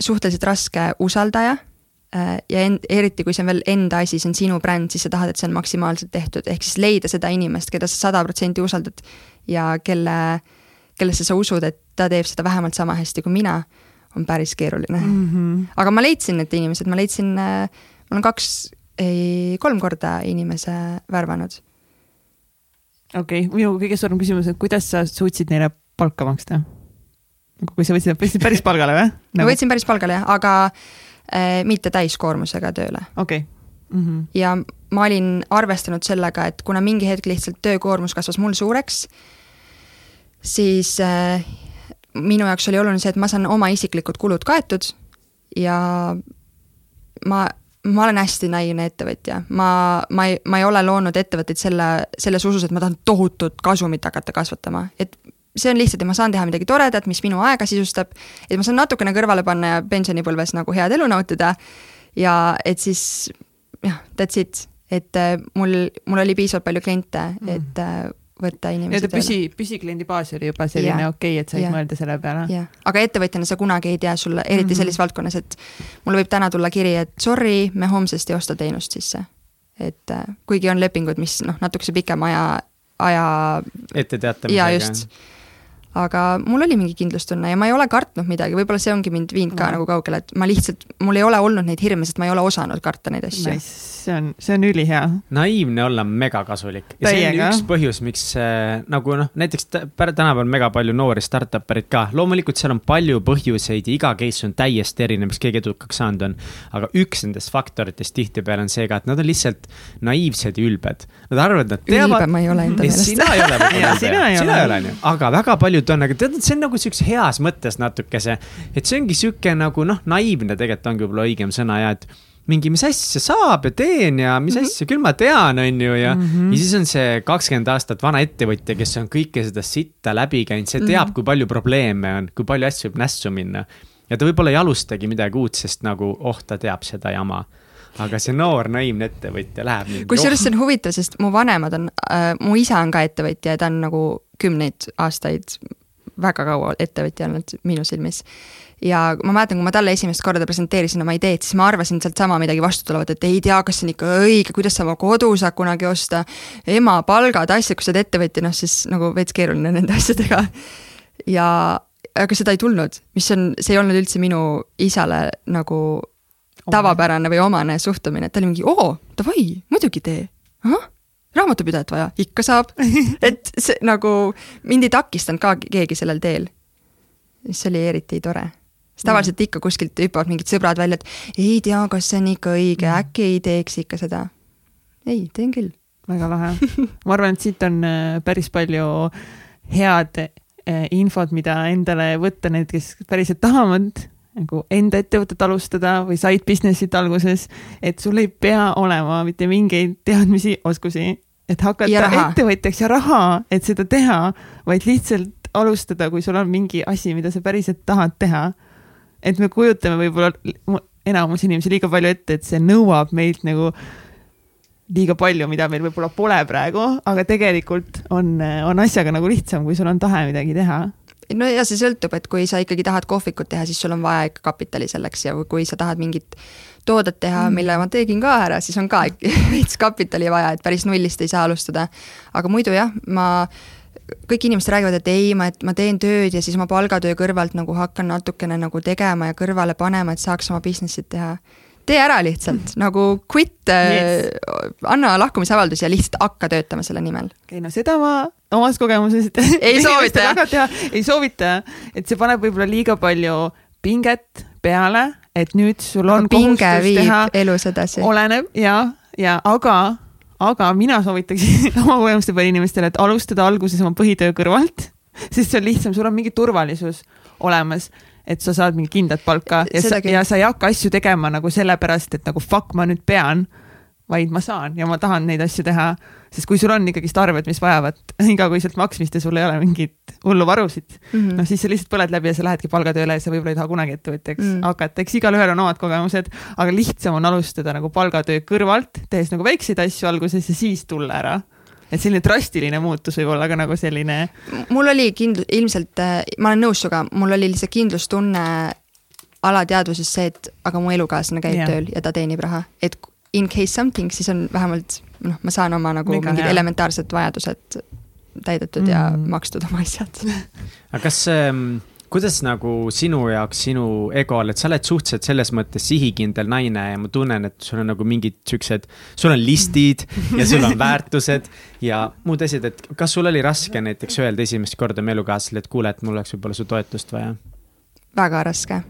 suhteliselt raske usaldaja ja end, eriti kui see on veel enda asi, see on sinu bränd, siis sa tahad, et see on maksimaalselt tehtud, ehk siis leida seda inimest, keda sa sada protsenti usaldad ja kelle äh, kellesse sa usud, et ta teeb seda vähemalt sama hästi kui mina, on päris keeruline mm. -hmm. aga ma leidsin need inimesed, ma leidsin äh, ma olen kaks, ei, kolm korda inimese värvanud. okei okay., minu kõige suurem küsimus, et kuidas sa suutsid neile palka maksta? nagu kui sa võtsid nad päris palgale või nagu...? ma võtsin päris palgale jah, aga äh, mitte täiskoormusega tööle. okei okay. mm. -hmm. ja ma olin arvestanud sellega, et kuna mingi hetk lihtsalt töökoormus kasvas mul suureks, siis äh, minu jaoks oli oluline see, et ma saan oma isiklikud kulud kaetud ja ma, ma olen hästi naiivne ettevõtja, ma, ma ei, ma ei ole loonud ettevõtteid selle, selles usus, et ma tahan tohutut kasumit hakata kasvatama, et see on lihtsalt, et ma saan teha midagi toredat, mis minu aega sisustab, et ma saan natukene kõrvale panna ja pensionipõlves nagu head elu nautida ja et siis jah, that's it, et äh, mul, mul oli piisavalt palju kliente mm., et äh, võtta inimesi tööle. püsi, püsikliendi baas oli juba selline okei okay,, et said ja. mõelda selle peale. jah, aga ettevõtjana sa kunagi ei tea sulle, eriti mm -hmm. sellises valdkonnas, et mulle võib täna tulla kiri, et sorry, me homsest ei osta teenust sisse. et äh, kuigi on lepingud, mis noh, natukese pikema aja, aja. etteteatamisega. jaa, just aga mul oli mingi kindlustunne ja ma ei ole kartnud midagi, võib-olla see ongi mind viinud ka mm. nagu kaugele, et ma lihtsalt, mul ei ole olnud neid hirme, sest ma ei ole osanud karta neid asju nice see on, see on ülihea. naiivne olla megakasulik ja see on üks põhjus, miks äh, nagu noh, näiteks tänapäeval mega palju noori startup erid ka, loomulikult seal on palju põhjuseid ja iga case on täiesti erinev, miks keegi edukaks saanud on. aga üks nendest faktoritest tihtipeale on see ka, et nad on lihtsalt naiivsed ja ülbed. Nad arvavad, nad teavad. ülbe ma ei ole enda meelest. sina ei ole võib-olla ülbe, sina ei ole, onju, aga väga paljud on, aga tead, see on nagu siukses heas mõttes natukese, et see ongi sihuke nagu noh, naiivne tegelikult ongi võib-olla õigem sõna ja et mingi, mis asja saab ja teen ja mis mm -hmm. asja, küll ma tean, on ju, ja mm, -hmm. ja siis on see kakskümmend aastat vana ettevõtja, kes on kõike seda sitta läbi käinud, see teab mm, -hmm. kui palju probleeme on, kui palju asju võib nässu minna. ja ta võib-olla ei alustagi midagi uut, sest nagu, oh, ta teab seda jama aga see noor naiivne ettevõtja läheb kusjuures see on huvitav, sest mu vanemad on äh,, mu isa on ka ettevõtja ja ta on nagu kümneid aastaid väga kaua ettevõtja olnud minu silmis ja ma mäletan, kui ma talle esimest korda presenteerisin oma ideed, siis ma arvasin sealtsama midagi vastutulevat, et ei tea, kas see on ikka õige, kuidas sa oma kodu saad kunagi osta. ema palgad, asjad, kui sa oled ettevõtja, noh siis nagu veits keeruline nende asjadega. ja, aga seda ei tulnud, mis on, see ei olnud üldse minu isale nagu tavapärane või omane suhtumine, et ta oli mingi oo, davai, muidugi tee. ahah raamatupidajat vaja, ikka saab et see nagu mind ei takistanud ka keegi sellel teel. mis oli eriti tore sest tavaliselt ikka kuskilt hüppavad mingid sõbrad välja, et ei tea, kas see on ikka õige, mm. äkki ei teeks ikka seda. ei, teen küll. väga lahe. ma arvan, et siit on äh, päris palju head äh, infot, mida endale võtta, need, kes päriselt tahavad nagu enda ettevõtet alustada või side business'it alguses, et sul ei pea olema mitte mingeid teadmisi, oskusi, et hakata ettevõtjaks ja raha, et seda teha, vaid lihtsalt alustada, kui sul on mingi asi, mida sa päriselt tahad teha et me kujutame võib-olla enamus inimesi liiga palju ette, et see nõuab meilt nagu liiga palju, mida meil võib-olla pole praegu, aga tegelikult on, on asjaga nagu lihtsam, kui sul on tahe midagi teha no ja see sõltub, et kui sa ikkagi tahad kohvikut teha, siis sul on vaja ikka kapitali selleks ja kui sa tahad mingit toodet teha mm., mille ma tegin ka ära, siis on ka veits kapitali vaja, et päris nullist ei saa alustada. aga muidu jah, ma kõik inimesed räägivad, et ei, ma, et ma teen tööd ja siis oma palgatöö kõrvalt nagu hakkan natukene nagu tegema ja kõrvale panema, et saaks oma business'it teha. tee ära lihtsalt mm. nagu quit yes., anna lahkumisavaldus ja lihtsalt hakka töötama selle nimel. okei okay,, no seda ma omast kogemusest ei soovita ei soovita, et see paneb võib-olla liiga palju pinget peale, et nüüd sul on aga kohustus teha. elus edasi. oleneb ja, ja aga aga mina soovitaksin oma kogemuste peal inimestele, et alustada alguses oma põhitöö kõrvalt, sest see on lihtsam, sul on mingi turvalisus olemas, et sa saad mingi kindlat palka ja sa, ja sa ei hakka asju tegema nagu sellepärast, et nagu fuck, ma nüüd pean vaid ma saan ja ma tahan neid asju teha. sest kui sul on ikkagist arved, mis vajavad igakuiselt maksmist ja sul ei ole mingit hullu varusid mm -hmm., noh siis sa lihtsalt põled läbi ja sa lähedki palgatööle ja sa võib-olla ei taha kunagi ettevõtjaks mm -hmm. hakata, eks igalühel on omad kogemused, aga lihtsam on alustada nagu palgatöö kõrvalt, tehes nagu väikseid asju alguses ja siis tulla ära et selline drastiline muutus võib olla ka nagu selline. mul oli kindl-, ilmselt, äh, ma olen nõus sinuga, mul oli lihtsalt kindlustunne alateadvuses see, et aga mu elukaaslane käib yeah. tööl ja ta teenib raha, et in case something, siis on vähemalt noh, ma saan oma nagu Mega mingid hea. elementaarsed vajadused täidetud mm. ja makstud oma asjad aga kas ähm, kuidas nagu sinu jaoks, sinu egol, et sa oled suhteliselt selles mõttes sihikindel naine ja ma tunnen, et sul on nagu mingid siuksed, sul on listid ja sul on väärtused ja muud asjad, et kas sul oli raske näiteks öelda esimest korda oma elukaaslasele, et kuule, et mul oleks võib-olla su toetust vaja? väga raske.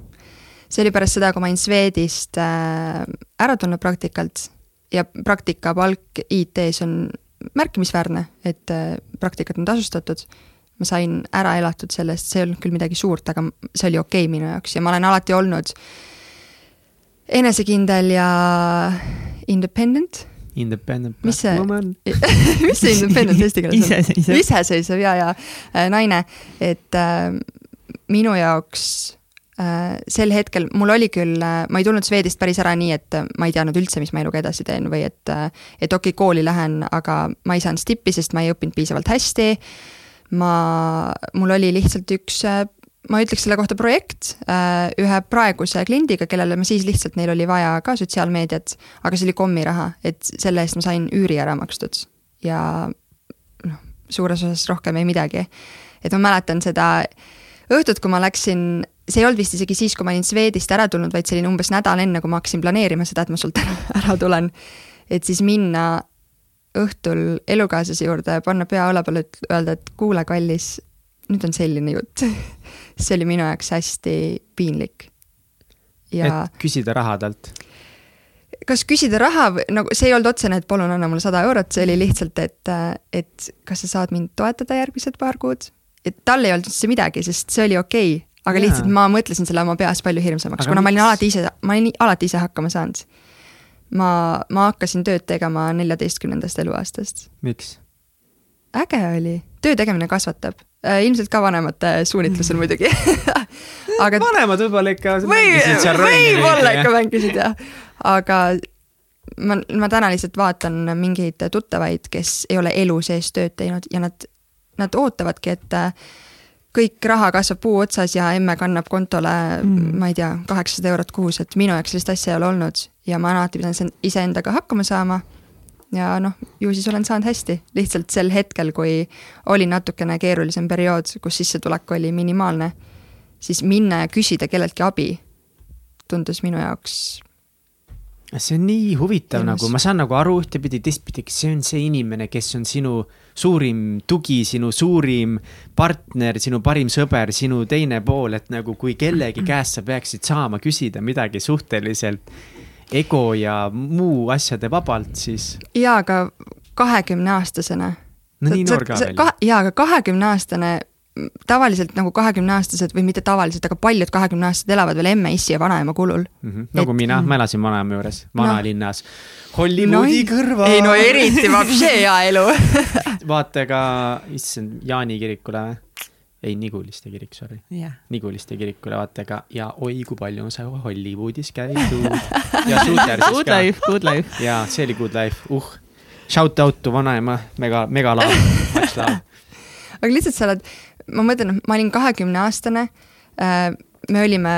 See oli pärast seda, kui ma olin Swedist äh, ära tulnud praktikalt ja praktikapalk IT-s on märkimisväärne, et äh, praktikat on tasustatud ma sain ära elatud sellest, see ei olnud küll midagi suurt, aga see oli okei okay minu jaoks ja ma olen alati olnud enesekindel ja independent. Independent mis see, mis see independent eesti keeles on? iseseisev. iseseisev ja, ja äh, naine, et äh, minu jaoks sel hetkel, mul oli küll äh,, ma ei tulnud Swedist päris ära nii, et äh, ma ei teadnud üldse, mis ma eluga edasi teen või et, äh, et okei okay,, kooli lähen, aga ma ei saanud stippi, sest ma ei õppinud piisavalt hästi äh, ma, mul oli lihtsalt üks, ma ütleks selle kohta projekt äh, ühe praeguse kliendiga, kellele ma siis lihtsalt, neil oli vaja ka sotsiaalmeediat, aga see oli kommiraha, et selle eest ma sain üüri ära makstud ja noh, suures osas rohkem ei midagi. et ma mäletan seda õhtut, kui ma läksin, see ei olnud vist isegi siis, kui ma olin Swedist ära tulnud, vaid oli umbes nädal enne, kui ma hakkasin planeerima seda, et ma sult ära tulen. et siis minna õhtul elukaaslase juurde, panna pea õla peale, öelda, et kuule, kallis, nüüd on selline jutt see oli minu jaoks hästi piinlik. ja. et küsida raha talt? kas küsida raha nagu see ei olnud otsene, et palun anna mulle sada eurot, see oli lihtsalt, et, et kas sa saad mind toetada järgmised paar kuud. et tal ei olnud üldse midagi, sest see oli okei okay,, aga ja. lihtsalt ma mõtlesin selle oma peas palju hirmsamaks, kuna miks? ma olin alati ise, ma olin alati ise hakkama saanud ma, ma hakkasin tööd tegema neljateistkümnendast eluaastast. miks? äge oli, töö tegemine kasvatab äh,, ilmselt ka vanemate suunitlusel muidugi aga vanemad võib-olla ikka või, võib-olla ikka mängisid jah, aga ma, ma täna lihtsalt vaatan mingeid tuttavaid, kes ei ole elu sees tööd teinud ja nad, nad ootavadki, et kõik raha kasvab puu otsas ja emme kannab kontole mm., ma ei tea, kaheksasada eurot kuus, et minu jaoks sellist asja ei ole olnud ja ma alati pidan iseendaga hakkama saama. ja noh, ju siis olen saanud hästi, lihtsalt sel hetkel, kui oli natukene keerulisem periood, kus sissetulek oli minimaalne, siis minna ja küsida kelleltki abi tundus minu jaoks see on nii huvitav Ilmus. nagu, ma saan nagu aru ühtepidi, teistpidi, see on see inimene, kes on sinu suurim tugi, sinu suurim partner, sinu parim sõber, sinu teine pool, et nagu kui kellegi käest sa peaksid saama küsida midagi suhteliselt ego ja muu asjade vabalt, siis. jaa, aga kahekümne aastasena. no nii noor ka veel. jaa, aga kahekümne aastane tavaliselt nagu kahekümneaastased või mitte tavaliselt, aga paljud kahekümneaastased elavad veel emme, issi ja vanaema kulul mm. -hmm. nagu et, mina, ma elasin vanaema juures, vanalinnas no.. Hollywoodi no, kõrval. ei no eriti, vapšee hea elu vaata ka, issand, Jaani kirikule või? ei, Niguliste kirik, sorry yeah.. Niguliste kirikule vaata ka ja oi, kui palju on sa Hollywoodis käidud. ja Suutersis ka. Good life, good life. ja see oli good life, uh. Shout out to vanaema, mega, mega love, much love. aga lihtsalt sa oled ma mõtlen, et ma olin kahekümne aastane. Äh, me olime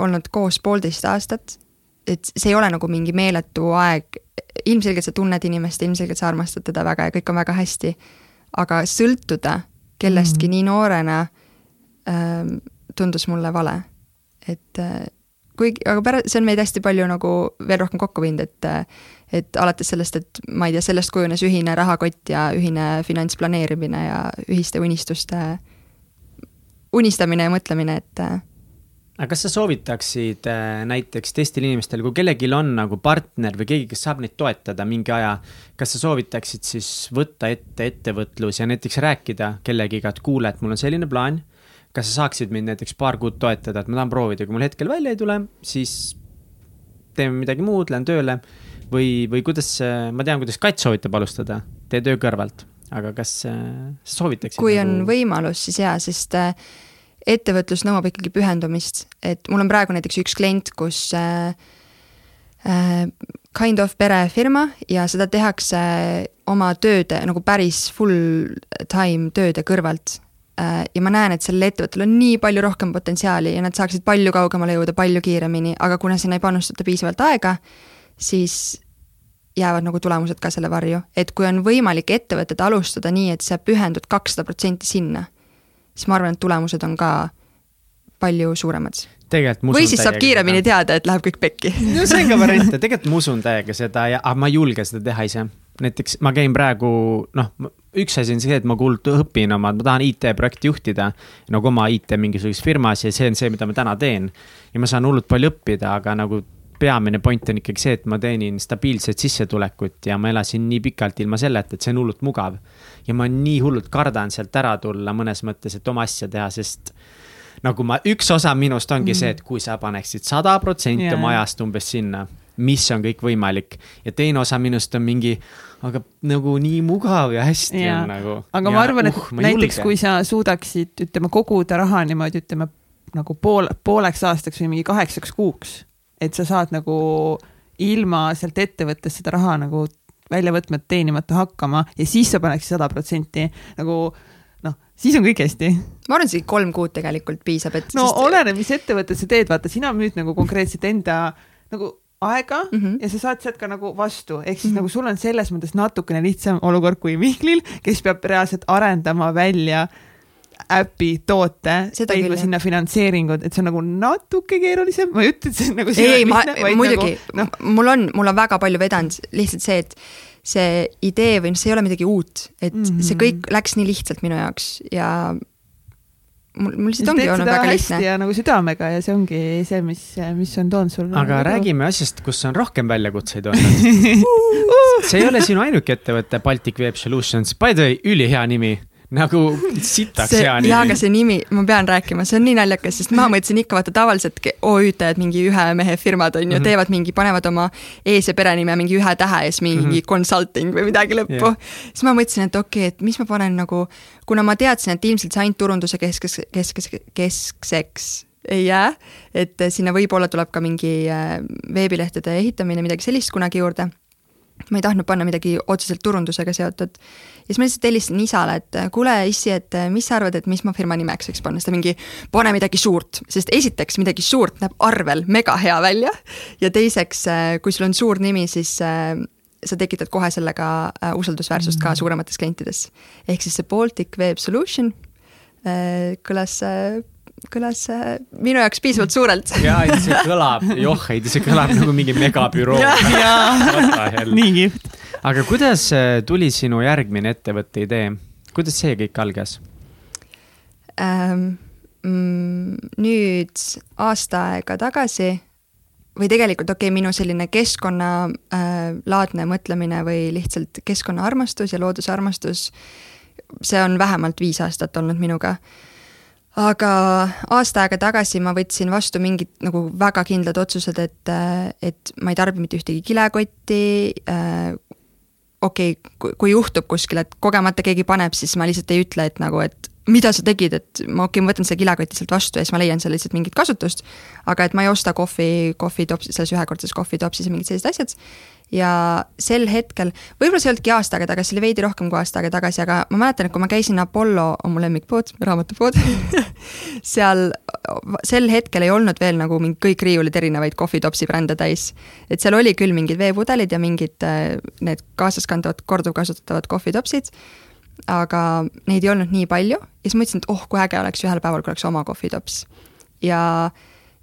olnud koos poolteist aastat. et see ei ole nagu mingi meeletu aeg. ilmselgelt sa tunned inimest, ilmselgelt sa armastad teda väga ja kõik on väga hästi. aga sõltuda kellestki mm. nii noorena ähm, tundus mulle vale. et äh, kuigi, aga pärast, see on meid hästi palju nagu veel rohkem kokku viinud, et et alates sellest, et ma ei tea, sellest kujunes ühine rahakott ja ühine finantsplaneerimine ja ühiste unistuste unistamine ja mõtlemine, et. Äh, aga kas sa soovitaksid äh, näiteks teistele inimestele, kui kellelgi on nagu partner või keegi, kes saab neid toetada mingi aja, kas sa soovitaksid siis võtta ette ettevõtlus ja näiteks rääkida kellegiga, et kuule, et mul on selline plaan. kas sa saaksid mind näiteks paar kuud toetada, et ma tahan proovida, kui mul hetkel välja ei tule, siis teeme midagi muud, lähen tööle või, või kuidas, ma tean, kuidas Kats soovitab alustada, tee töö kõrvalt. Aga kas äh, soovitaksid? kui nagu... on võimalus, siis jaa, sest äh, ettevõtlus nõuab ikkagi pühendumist, et mul on praegu näiteks üks klient, kus äh, kind of perefirma ja seda tehakse oma tööde nagu päris full time tööde kõrvalt. Ja ma näen, et sellel ettevõttel on nii palju rohkem potentsiaali ja nad saaksid palju kaugemale jõuda palju kiiremini, aga kuna sinna ei panustata piisavalt aega, siis jäävad nagu tulemused ka selle varju, et kui on võimalik ettevõtet alustada nii, et sa pühendud kakssada protsenti sinna, siis ma arvan, et tulemused on ka palju suuremad. või siis saab kiiremini seda. teada, et läheb kõik pekki no see on ka variant, tegelikult ma usun täiega seda ja, aga ma ei julge seda teha ise. näiteks ma käin praegu, noh, üks asi on see, et ma kuult õpin oma, ma tahan IT-projekti juhtida. nagu oma IT mingisuguses firmas ja see on see, mida ma täna teen. ja ma saan hullult palju õppida, aga nagu peamine point on ikkagi see, et ma teenin stabiilset sissetulekut ja ma elasin nii pikalt ilma selleta, et see on hullult mugav. ja ma nii hullult kardan sealt ära tulla mõnes mõttes, et oma asja teha, sest nagu ma, üks osa minust ongi mm. see, et kui sa paneksid sada protsenti oma ajast umbes sinna, mis on kõik võimalik. ja teine osa minust on mingi, aga nagu nii mugav ja hästi ja. on nagu. aga ja, ma arvan, et uh, näiteks julge. kui sa suudaksid, ütleme, koguda raha niimoodi, ütleme nagu pool, pooleks aastaks või mingi kaheksaks kuuks et sa saad nagu ilma sealt ettevõttest seda raha nagu välja võtma, teenimata hakkama ja siis sa paneksid sada protsenti nagu noh, siis on kõik hästi. ma arvan, isegi kolm kuud tegelikult piisab, et. no sest... oleneb, mis ettevõtet sa teed, vaata, sina müüd nagu konkreetselt enda nagu aega mm -hmm. ja sa saad sealt ka nagu vastu, ehk siis mm -hmm. nagu sul on selles mõttes natukene lihtsam olukord kui Mihklil, kes peab reaalselt arendama välja äpi toote, leidma sinna finantseeringud, et see on nagu natuke keerulisem, ma ei ütle, et see on nagu. ei, ma muidugi nagu, no. mul on, mul on väga palju vedanud lihtsalt see, et see idee või noh, see ei ole midagi uut, et mm -hmm. see kõik läks nii lihtsalt minu jaoks ja mul, mul lihtsalt ongi olnud väga lihtne. ja nagu südamega ja see ongi see, mis, mis on toonud sulle. aga nagu... räägime asjast, kus on rohkem väljakutseid olnud see ei ole sinu ainuke ettevõte, Baltic Web Solutions, by the way, ülihea nimi nagu sitaks see, hea nimi. jaa, aga see nimi, ma pean rääkima, see on nii naljakas, sest ma mõtlesin ikka vaata tavaliselt OÜ-tajad, mingi ühe mehe firmad on ju mm, -hmm. teevad mingi, panevad oma ees- ja perenime mingi ühe tähe ja siis mingi mm -hmm. consulting või midagi lõppu yeah.. siis ma mõtlesin, et okei okay,, et mis ma panen nagu, kuna ma teadsin, et ilmselt see ainult turunduse keskes, keskes, keskseks ei jää, et sinna võib-olla tuleb ka mingi äh, veebilehtede ehitamine, midagi sellist kunagi juurde ma ei tahtnud panna midagi otseselt turundusega seotud. Ja siis ma lihtsalt helistasin isale, et kuule, issi, et mis sa arvad, et mis ma firma nimeks võiks panna, siis ta mingi, pane midagi suurt, sest esiteks midagi suurt näeb arvel mega hea välja ja teiseks, kui sul on suur nimi, siis äh, sa tekitad kohe sellega äh, usaldusväärsust ka mm. suuremates klientides. ehk siis see Baltic Web Solution äh, kõlas kõlas äh, minu jaoks piisavalt suurelt. ja, et see kõlab, joh, ei see kõlab nagu mingi megabüroo. nii kihvt. aga kuidas äh, tuli sinu järgmine ettevõtte idee, kuidas see kõik algas ähm,? Mm, nüüd aasta aega tagasi või tegelikult okei okay,, minu selline keskkonnalaadne äh, mõtlemine või lihtsalt keskkonnaarmastus ja loodusarmastus, see on vähemalt viis aastat olnud minuga äh, aga aasta aega tagasi ma võtsin vastu mingid nagu väga kindlad otsused, et, et ma ei tarbi mitte ühtegi kilekotti äh,. okei okay,, kui juhtub kuskil, et kogemata keegi paneb, siis ma lihtsalt ei ütle, et nagu, et mida sa tegid, et ma okei okay,, ma võtan selle kilekoti sealt vastu ja siis ma leian seal lihtsalt mingit kasutust. aga et ma ei osta kohvi, kohvitopsi, selles ühekordses kohvitopsis ja mingid sellised asjad ja sel hetkel, võib-olla see ei olnudki aasta aega tagasi, see oli veidi rohkem kui aasta aega tagasi, aga ma mäletan, et kui ma käisin Apollo, on mu lemmikpood, raamatupood seal sel hetkel ei olnud veel nagu mingi kõik riiulid erinevaid kohvitopsi brände täis. et seal oli küll mingid veepudelid ja mingid äh, need kaasaskandavad korduvkasutatavad kohvitopsid, aga neid ei olnud nii palju ja siis mõtlesin, et oh, kui äge oleks ühel päeval, kui oleks oma kohvitops. ja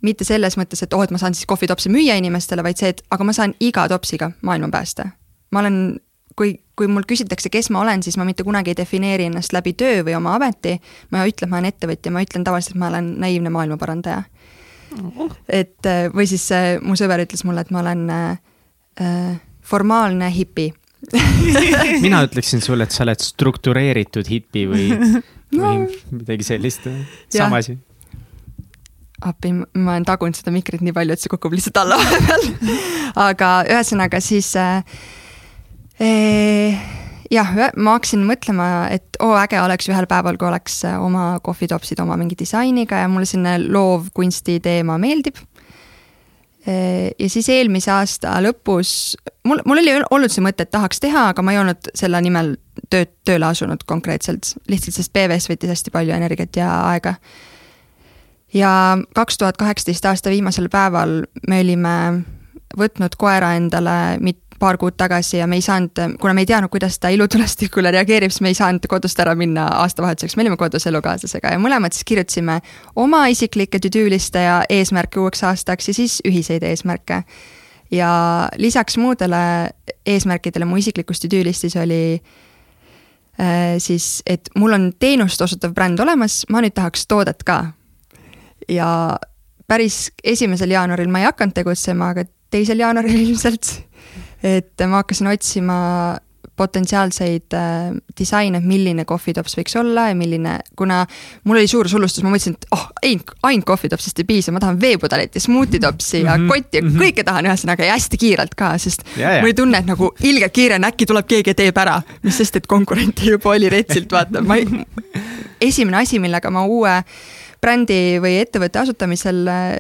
mitte selles mõttes, et oh, et ma saan siis kohvitopsi müüa inimestele, vaid see, et aga ma saan iga topsiga maailma päästa. ma olen, kui, kui mul küsitakse, kes ma olen, siis ma mitte kunagi ei defineeri ennast läbi töö või oma ameti, ma ütlen, ma olen ettevõtja, ma ütlen tavaliselt, et ma olen naiivne maailmaparandaja oh.. et või siis mu sõber ütles mulle, et ma olen äh, formaalne hipi mina ütleksin sulle, et sa oled struktureeritud hipi või no., midagi sellist, sama asi appi, ma olen tagunud seda mikrit nii palju, et see kukub lihtsalt alla vahepeal aga ühesõnaga siis äh, eh, jah, ma hakkasin mõtlema, et oo, äge oleks ühel päeval, kui oleks oma kohvitopsid oma mingi disainiga ja mulle selline loovkunsti teema meeldib e,. ja siis eelmise aasta lõpus, mul, mul oli olnud see mõte, et tahaks teha, aga ma ei olnud selle nimel tööd, tööle asunud konkreetselt, lihtsalt sest BVS võttis hästi palju energiat ja aega. ja kaks tuhat kaheksateist aasta viimasel päeval me olime võtnud koera endale mit-, paar kuud tagasi ja me ei saanud, kuna me ei teadnud, kuidas ta ilutulestikule reageerib, siis me ei saanud kodust ära minna aastavahetuseks, me olime kodus elukaaslasega ja mõlemad siis kirjutasime oma isiklikke to-do liste ja eesmärke uueks aastaks ja siis ühiseid eesmärke. ja lisaks muudele eesmärkidele mu isiklikus to-do listis oli äh, siis, et mul on teenust osutav bränd olemas, ma nüüd tahaks toodet ka. ja päris esimesel jaanuaril ma ei hakanud tegutsema, aga teisel jaanuaril ilmselt et ma hakkasin otsima potentsiaalseid äh, disaine, milline kohvitops võiks olla ja milline, kuna mul oli suur sulustus, ma mõtlesin, et oh, ainult, ainult kohvitopsist ei piisa, ma tahan veepudelit ja smuutitopsi ja mm -hmm. kotti ja -hmm. kõike tahan ühesõnaga ja hästi kiirelt ka, sest yeah, yeah. mul oli tunne, et nagu ilgelt kiire on, äkki tuleb keegi ja teeb ära. mis sest, et konkurente juba oli retsilt, vaata, ma ei, esimene asi, millega ma uue brändi või ettevõtte asutamisel äh,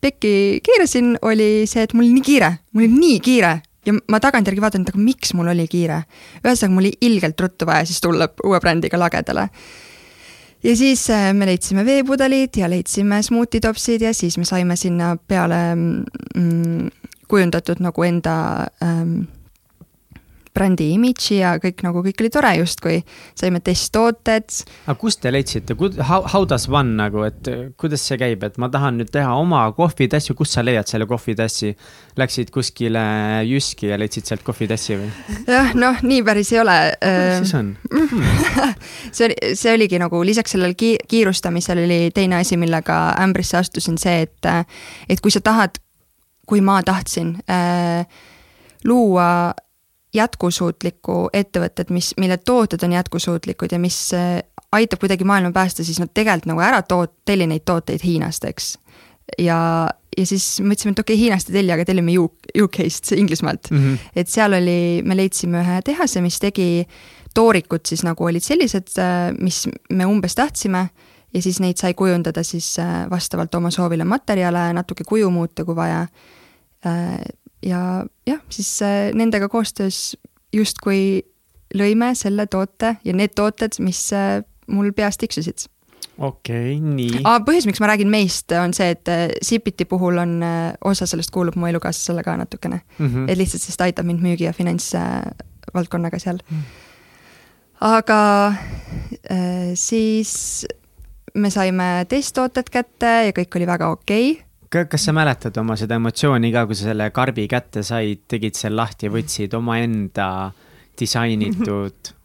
pekki keerasin, oli see, et mul oli nii kiire, mul oli nii kiire ja ma tagantjärgi vaatan, et aga miks mul oli kiire. ühesõnaga, mul oli ilgelt ruttu vaja siis tulla uue brändiga lagedale. ja siis äh, me leidsime veepudelid ja leidsime smuutitopsid ja siis me saime sinna peale mm, kujundatud nagu enda ähm, brändi imidži ja kõik nagu, kõik oli tore justkui, saime testtooted. aga kust te leidsite, how, how does one nagu, et kuidas see käib, et ma tahan nüüd teha oma kohvitassi, kust sa leiad selle kohvitassi? Läksid kuskile Jyski ja leidsid sealt kohvitassi või? jah, noh, nii päris ei ole. mis siis on see oli, see oligi nagu lisaks sellele ki kiirustamisele oli teine asi, millega ämbrisse astusin, see, et, et kui sa tahad, kui ma tahtsin äh, luua jätkusuutlikku ettevõtet, mis, mille tooted on jätkusuutlikud ja mis äh, aitab kuidagi maailma päästa, siis nad tegelikult nagu ära toot-, telli neid tooteid Hiinast, eks. ja, ja siis mõtlesime, et okei okay,, Hiinast ei telli, aga tellime UK, UK-st, Inglismaalt mm. -hmm. et seal oli, me leidsime ühe tehase, mis tegi toorikud siis nagu olid sellised, äh, mis me umbes tahtsime ja siis neid sai kujundada siis äh, vastavalt oma soovile materjale, natuke kuju muuta, kui vaja ja jah, siis äh, nendega koostöös justkui lõime selle toote ja need tooted, mis äh, mul peas tiksusid. okei okay,, nii. põhjus, miks ma räägin meist, on see, et äh, puhul on, osa sellest kuulub mu elukaaslasele ka natukene mm. -hmm. et lihtsalt, sest ta aitab mind müügi ja finantsvaldkonnaga seal mm. -hmm. aga siis me saime testtooted kätte ja kõik oli väga okei okay kas sa mäletad oma seda emotsiooni ka, kui sa selle karbi kätte said, tegid selle lahti ja võtsid omaenda disainitud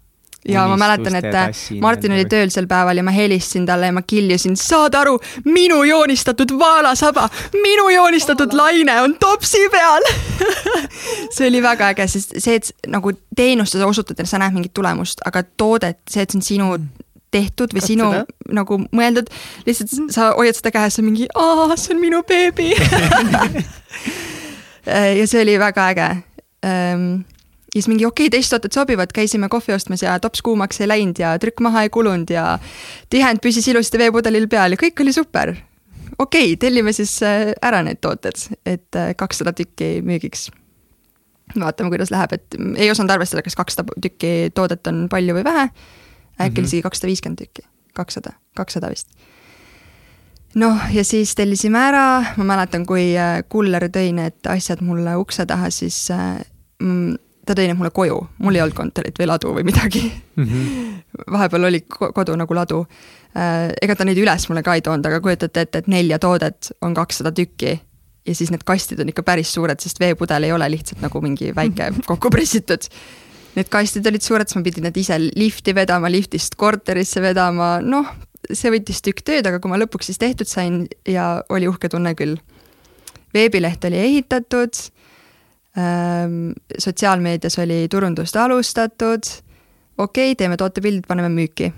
ja ma mäletan, et Martin oli tööl sel päeval ja ma helistasin talle ja ma kiljusin, saad aru, minu joonistatud vaalasaba, minu joonistatud laine on topsi peal. See oli väga äge, sest see, et nagu teenust osutades sa näed mingit tulemust, aga toodet, see, et see on sinu tehtud või Kas sinu seda? nagu mõeldud, lihtsalt mm. sa hoiad seda käes ja mingi, aa, see on minu beebi ja see oli väga äge ähm, ja siis mingi okei okay,, teisttooted sobivad, käisime kohvi ostmas ja tops kuumaks ei läinud ja trükk maha ei kulunud ja tihend püsis ilusti veepudelil peal ja kõik oli super. okei okay,, tellime siis äh, ära need tooted, et äh, kakssada tükki müügiks. vaatame, kuidas läheb, et ei osanud arvestada, kas kakssada tükki toodet on palju või vähe äkki oli isegi kakssada viiskümmend tükki, kakssada, kakssada vist. noh, ja siis tellisime ära, ma mäletan, kui äh, kuller tõi need asjad mulle ukse taha, siis äh, mm, ta tõi need mulle koju, mul ei olnud kontorit või ladu või midagi mm. -hmm. vahepeal oli kodu nagu ladu. Äh, ega ta neid üles mulle ka ei toonud, aga kujutate ette, et nelja toodet on kakssada tükki ja siis need kastid on ikka päris suured, sest veepudel ei ole lihtsalt nagu mingi väike kokku pressitud need kastid olid suured, siis ma pidin need ise lifti vedama, liftist korterisse vedama, noh, see võttis tükk tööd, aga kui ma lõpuks siis tehtud sain ja oli uhke tunne küll. veebileht oli ehitatud ähm,, sotsiaalmeedias oli turundust alustatud, okei okay,, teeme tootepildid, paneme müüki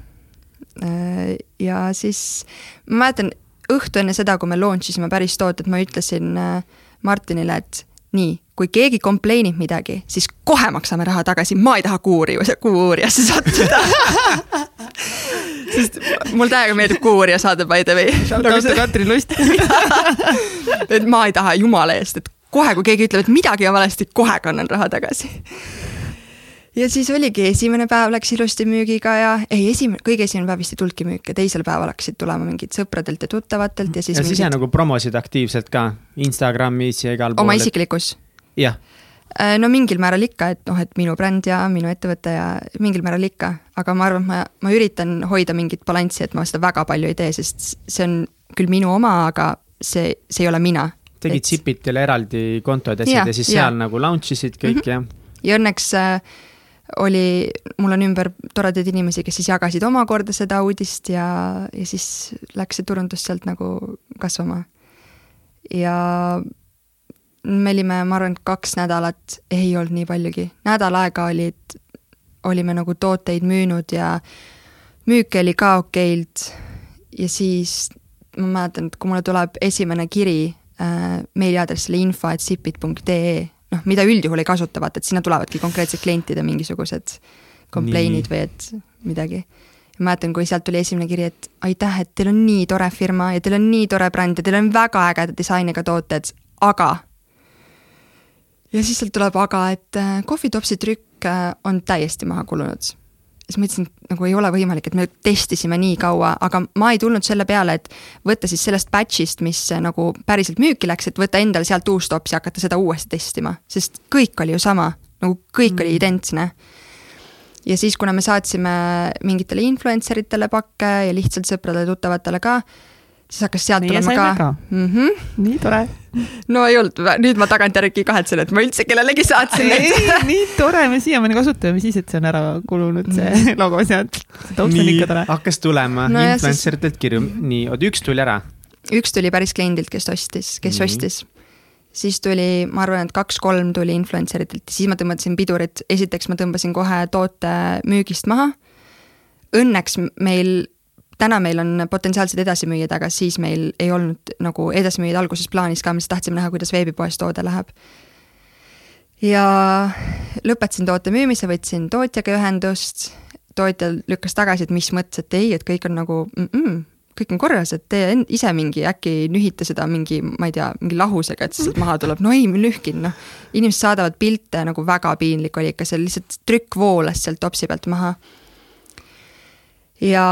äh,. ja siis ma mäletan, õhtu enne seda, kui me launch isime päris tooted, ma ütlesin äh, Martinile, et nii, kui keegi complain ib midagi, siis kohe maksame raha tagasi, ma ei taha kuuri, kuuurijasse sattuda sest mul täiega meeldib kuuurija saade by the way. nagu Katrin Lust et ma ei taha jumala eest, et kohe, kui keegi ütleb, et midagi on valesti, kohe kannan raha tagasi ja siis oligi, esimene päev läks ilusti müügiga ja ei, esimene, kõige esimene päev vist ei tulnudki müüki, teisel päeval hakkasid tulema mingid sõpradelt ja tuttavatelt ja siis. ja siis mingid... nagu promosid aktiivselt ka Instagramis ja igal pool. oma isiklikus? Jah Äh, no mingil määral ikka, et noh, et minu bränd ja minu ettevõte ja mingil määral ikka, aga ma arvan, et ma, ma üritan hoida mingit balanssi, et ma seda väga palju ei tee, sest see on küll minu oma, aga see, see ei ole mina. tegid et... Zipitile eraldi kontod ja, ja siis ja. seal nagu launch isid kõik mm -hmm. ja? ja õnneks äh, oli, mul on ümber toredaid inimesi, kes siis jagasid omakorda seda uudist ja, ja siis läks see turundus sealt nagu kasvama. ja me olime, ma arvan, kaks nädalat, ei olnud nii paljugi, nädal aega olid, olime nagu tooteid müünud ja müük oli ka okeilt. Ja siis ma mäletan, et kui mulle tuleb esimene kiri äh, meiliaadressile info, et sipit.ee, noh, mida üldjuhul ei kasuta, vaata, et sinna tulevadki konkreetsed klientide mingisugused complain'id või et midagi. ma mäletan, kui sealt tuli esimene kiri, et aitäh, et teil on nii tore firma ja teil on nii tore bränd ja teil on väga ägeda disainiga tooted, aga ja siis sealt tuleb aga, et äh, kohvitopsi trükk äh, on täiesti maha kulunud. siis ma ütlesin, et nagu ei ole võimalik, et me testisime nii kaua, aga ma ei tulnud selle peale, et võtta siis sellest batch'ist, mis äh, nagu päriselt müüki läks, et võtta endale sealt uus tops ja hakata seda uuesti testima, sest kõik oli ju sama, nagu kõik mm. oli identsne ja siis, kuna me saatsime mingitele influencer itele pakke ja lihtsalt sõpradele-tuttavatele ka, siis hakkas sealt tulema ka, ka.. Mm -hmm. nii tore. no ei olnud, nüüd ma tagantjärgi kahetsen, et ma üldse kellelegi saatsin neid nii tore, me siiamaani kasutame, mis siis, et see on ära kulunud, see mm. logo sealt. nii, hakkas tulema no influencer itelt siis... kirju, nii, oota, üks tuli ära. üks tuli päris kliendilt, kes ostis, kes mm -hmm. ostis siis tuli, ma arvan, et kaks-kolm tuli influencer itelt, siis ma tõmbasin pidurit, esiteks ma tõmbasin kohe toote müügist maha. Õnneks meil täna meil on potentsiaalsed edasimüüjad, aga siis meil ei olnud nagu edasimüüjaid alguses plaanis ka, me lihtsalt tahtsime näha, kuidas veebipoes toode läheb. ja lõpetasin toote müümise, võtsin tootjaga ühendust, tootja lükkas tagasi, et mis mõttes, et ei, et kõik on nagu mm -mm, kõik on korras, et te ise mingi äkki nühite seda mingi, ma ei tea, mingi lahusega, et sealt maha tuleb, no ei, ma nühkin, noh. inimesed saadavad pilte, nagu väga piinlik oli ikka, seal lihtsalt trükk voolas sealt topsi pealt maha ja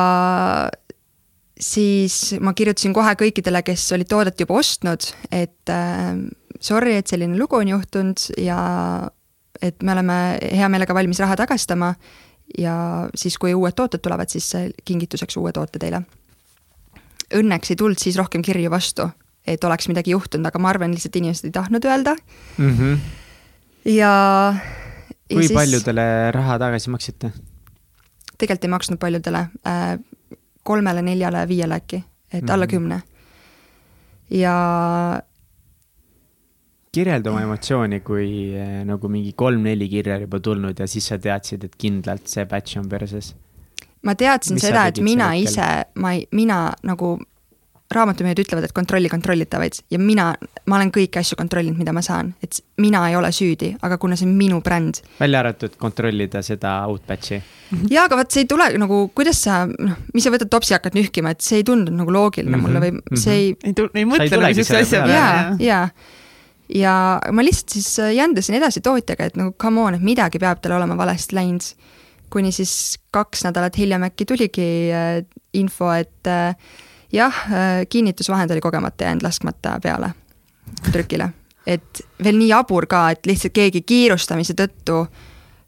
siis ma kirjutasin kohe kõikidele, kes olid toodet juba ostnud, et äh, sorry, et selline lugu on juhtunud ja et me oleme hea meelega valmis raha tagastama ja siis, kui uued tooted tulevad, siis kingituseks uue toote teile. Õnneks ei tulnud siis rohkem kirju vastu, et oleks midagi juhtunud, aga ma arvan, lihtsalt inimesed ei tahtnud öelda mm. -hmm. ja. kui ja siis... paljudele raha tagasi maksite? Tegelikult ei maksnud paljudele äh,, kolmele-neljale, viiele äkki, et mm -hmm. alla kümne. ja. kirjelda oma emotsiooni, kui äh, nagu mingi kolm-neli kirja juba tulnud ja siis sa teadsid, et kindlalt see batch on perses. ma teadsin Mis seda, et mina ise, ma ei, mina nagu raamatumüüjad ütlevad, et kontrolli kontrollitavaid ja mina, ma olen kõiki asju kontrollinud, mida ma saan, et mina ei ole süüdi, aga kuna see on minu bränd. välja arvatud kontrollida seda outbatch'i. ja, aga vaat see ei tule nagu, kuidas sa, noh, mis sa võtad topsi ja hakkad nühkima, et see ei tundunud nagu loogiline mm -hmm. mulle või mhm. see ei. ei, ei mõtle nagu siukse asja peale. ja, ja ja ma lihtsalt siis äh, jändasin edasi tootjaga, et nagu come on, et midagi peab tal olema valesti läinud. kuni siis kaks nädalat hiljem äkki tuligi äh, info, et äh, jah, äh, kinnitusvahend oli kogemata jäänud laskmata peale trükile. et veel nii jabur ka, et lihtsalt keegi kiirustamise tõttu,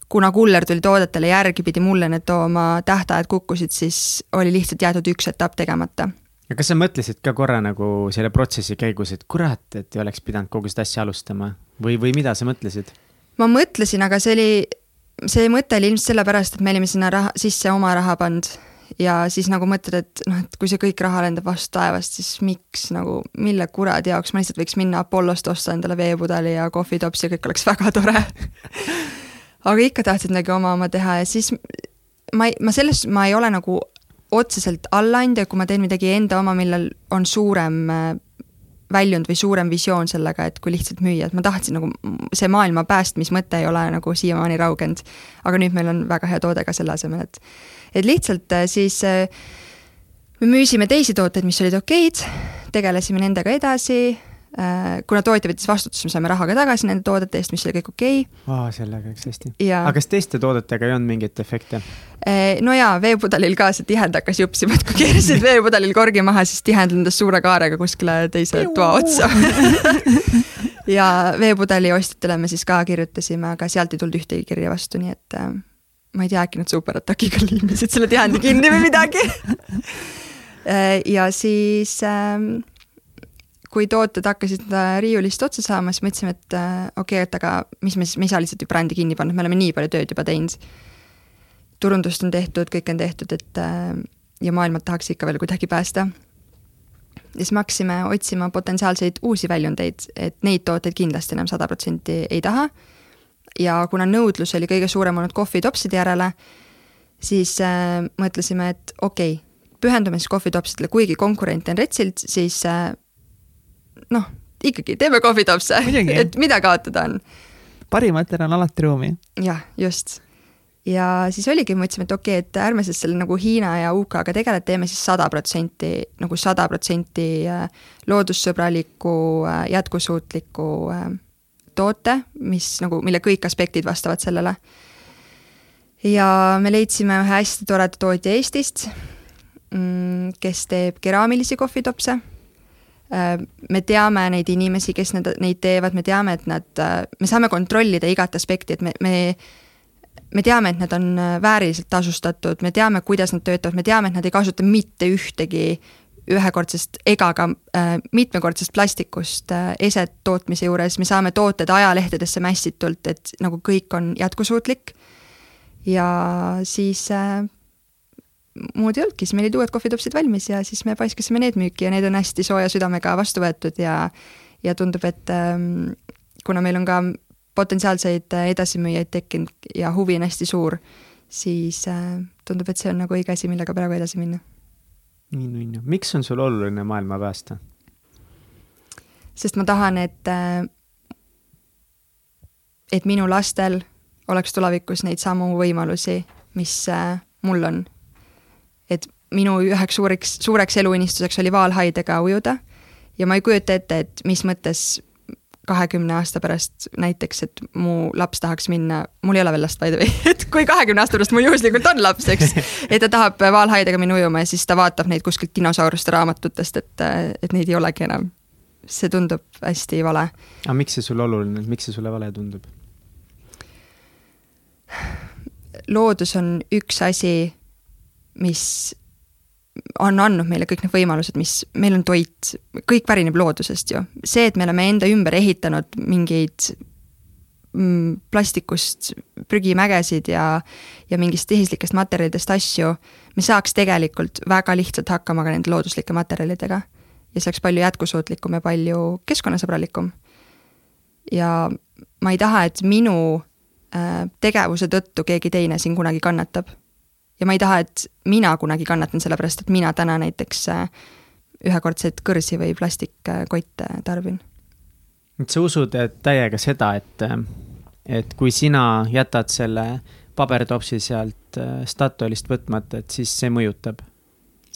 kuna kuller tuli toodetele järgi, pidi mulle need tooma, tähtajad kukkusid, siis oli lihtsalt jäetud üks etapp tegemata ja kas sa mõtlesid ka korra nagu selle protsessi käigus, et kurat, et ei oleks pidanud kogu seda asja alustama või, või mida sa mõtlesid? ma mõtlesin, aga see oli, see mõte oli ilmselt sellepärast, et me olime sinna raha, sisse oma raha pannud ja siis nagu mõtled, et noh, et kui see kõik raha lendab vastu taevast, siis miks nagu, mille kuradi jaoks, ma lihtsalt võiks minna Apollost osta endale veepudeli ja kohvitops ja kõik oleks väga tore. Aga ikka tahtsid midagi oma oma teha ja siis ma ei, ma selles, ma ei ole nagu otseselt allaandja, kui ma teen midagi enda oma, millel on suurem äh, väljund või suurem visioon sellega, et kui lihtsalt müüa, et ma tahtsin nagu, see maailma päästmismõte ei ole nagu siiamaani raugenud. aga nüüd meil on väga hea toode ka selle asemel, et, et lihtsalt äh, siis äh, me müüsime teisi tooteid, mis olid okeid, tegelesime nendega edasi kuna tootja võttis vastutuse, me saime raha ka tagasi nende toodete eest, mis oli kõik okei. Okay.. aa, sellega läks hästi. aga kas teiste toodetega ei olnud mingeid efekte? Äh, no jaa, veepudelil ka see tihend hakkas jupsima, et kui keerasid veepudelil korgi maha, siis tihend lendas suure kaarega kuskile teise toa otsa. Ja veepudeli ostjatele me siis ka kirjutasime, aga sealt ei tulnud ühtegi kirja vastu, nii et äh, ma ei tea, äkki nad superatakiga liimisid selle teandi kinni või midagi. Äh, ja siis äh, kui tooted hakkasid riiulist otsa saama, siis mõtlesime, et äh, okei okay,, et aga mis me siis, me ei saa lihtsalt ju brändi kinni panna, me oleme nii palju tööd juba teinud. turundust on tehtud, kõik on tehtud, et äh, ja maailma tahaks ikka veel kuidagi päästa. ja siis me hakkasime otsima potentsiaalseid uusi väljundeid, et neid tooteid kindlasti enam sada protsenti ei taha. ja kuna nõudlus oli kõige suurem olnud kohvitopside järele, siis äh, mõtlesime, et okei okay,, pühendume siis kohvitopsidele, kuigi konkurente on retsilt, siis äh, noh, ikkagi teeme kohvitopse, et mida kaotada on. parimatel on alati ruumi. jah, just. ja siis oligi, mõtlesime, et okei okay,, et ärme siis selle nagu Hiina ja UK-ga tegele, teeme siis sada protsenti, nagu sada protsenti äh, loodussõbraliku, äh, jätkusuutliku äh, toote, mis nagu, mille kõik aspektid vastavad sellele. ja me leidsime ühe hästi toreda tootja Eestist, mm, kes teeb keraamilisi kohvitopse me teame neid inimesi, kes need, neid teevad, me teame, et nad, äh, me saame kontrollida igat aspekti, et me, me me teame, et nad on äh, vääriliselt tasustatud, me teame, kuidas nad töötavad, me teame, et nad ei kasuta mitte ühtegi ühekordsest ega ka äh, mitmekordsest plastikust äh, eset tootmise juures, me saame tooted ajalehtedesse mässitult, et nagu kõik on jätkusuutlik. ja siis äh, muud ei olnudki, siis meil olid uued kohvitopsid valmis ja siis me paiskasime need müüki ja need on hästi sooja südamega vastu võetud ja ja tundub, et ähm, kuna meil on ka potentsiaalseid edasimüüjaid tekkinud ja huvi on hästi suur, siis äh, tundub, et see on nagu õige asi, millega praegu edasi minna. nii nunnu, miks on sul oluline maailma päästa? sest ma tahan, et äh, et minu lastel oleks tulevikus neid samu võimalusi, mis äh, mul on et minu üheks suureks, suureks eluunistuseks oli vaalhaidega ujuda ja ma ei kujuta ette, et mis mõttes kahekümne aasta pärast näiteks, et mu laps tahaks minna, mul ei ole veel last by the way, et kui kahekümne aasta pärast mul juhuslikult on laps, eks, et ta tahab vaalhaidega minna ujuma ja siis ta vaatab neid kuskilt dinosauruste raamatutest, et, et neid ei olegi enam. see tundub hästi vale. aga miks see sulle oluline, miks see sulle vale tundub? loodus on üks asi mis on andnud meile kõik need võimalused, mis, meil on toit, kõik pärineb loodusest ju. see, et me oleme enda ümber ehitanud mingeid mm, plastikust prügimägesid ja, ja mingist tehislikest materjalidest asju, me saaks tegelikult väga lihtsalt hakkama ka nende looduslike materjalidega. ja see oleks palju jätkusuutlikum ja palju keskkonnasõbralikum. ja ma ei taha, et minu äh, tegevuse tõttu keegi teine siin kunagi kannatab ja ma ei taha, et mina kunagi kannatan, sellepärast et mina täna näiteks äh, ühekordseid kõrsi või plastikkotte tarbin. et sa usud täiega seda, et, et kui sina jätad selle pabertopsi sealt äh, Statoilist võtmata, et siis see mõjutab?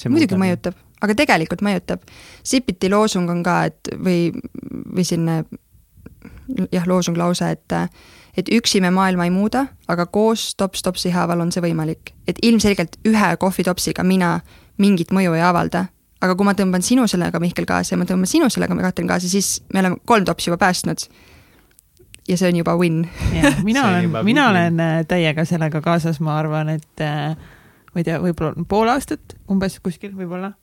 muidugi mõjutab, aga tegelikult mõjutab. Sipiti loosung on ka, et või, või selline jah, loosung lause, et et üksi me maailma ei muuda, aga koos tops topsi haaval on see võimalik. et ilmselgelt ühe kohvitopsiga mina mingit mõju ei avalda, aga kui ma tõmban sinu sellega, Mihkel, kaasa ja ma tõmban sinu sellega, Katrin, kaasa, siis me oleme kolm topsi juba päästnud. ja see on juba win. mina olen, mina olen äh, täiega sellega kaasas, ma arvan, et äh, ma ei tea, võib-olla pool aastat umbes kuskil võib-olla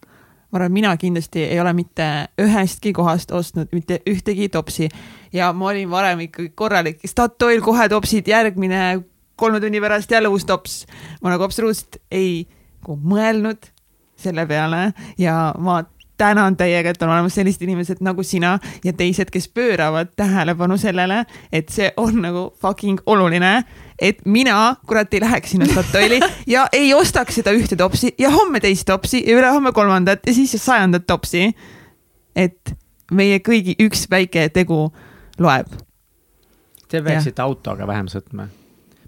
ma arvan, mina kindlasti ei ole mitte ühestki kohast ostnud mitte ühtegi topsi ja ma olin varem ikkagi korralik Statoil kohe topsid, järgmine kolme tunni pärast jälle uus tops. ma nagu absoluutselt ei mõelnud selle peale ja ma tänan täiega, et on olemas sellised inimesed nagu sina ja teised, kes pööravad tähelepanu sellele, et see on nagu fucking oluline et mina, kurat, ei läheks sinna Statoili ja ei ostaks seda ühte topsi ja homme teist topsi ja ülehomme kolmandat ja siis sajandat topsi. et meie kõigi üks väike tegu loeb. Te peaksite autoga vähem sõitma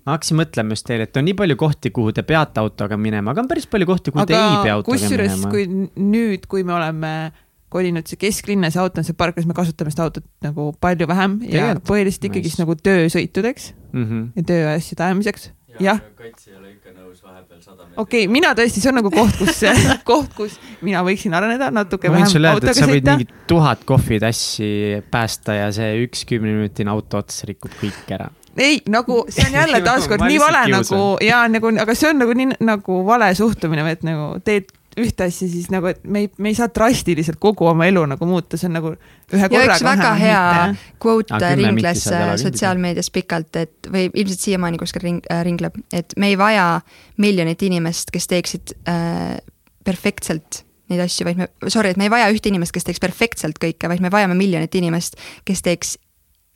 ma hakkasin mõtlema just teile, et on nii palju kohti, kuhu te peate autoga minema, aga on päris palju kohti, kuhu aga te ei pea autoga kusjuures, minema. kui nüüd, kui me oleme kolinud see kesklinna, see auto on seal parklas, me kasutame seda autot nagu palju vähem ja põhiliselt ikkagist nice. nagu töösõitudeks mm -hmm. ja tööasjade ajamiseks. jah. kaitsja ei ole ikka nõus okei okay,, mina tõesti, see on nagu koht, kus, koht, kus mina võiksin areneda natuke ma võin sulle öelda, et sa võid mingi tuhat kohvitassi päästa ja see üks kümneminutine auto ots rikub kõik ära ei, nagu see on jälle taaskord nii vale nagu ja nagu, aga see on nagu nii nagu vale suhtumine, et nagu teed ühte asja, siis nagu, et me ei, me ei saa drastiliselt kogu oma elu nagu muuta, see on nagu ühe korraga. ja üks väga hea quote ringles sotsiaalmeedias pikalt, et või ilmselt siiamaani kuskil ring äh,, ringleb, et me ei vaja miljonit inimest, kes teeksid äh, perfektselt neid asju, vaid me, sorry, et me ei vaja ühte inimest, kes teeks perfektselt kõike, vaid me vajame miljonit inimest, kes teeks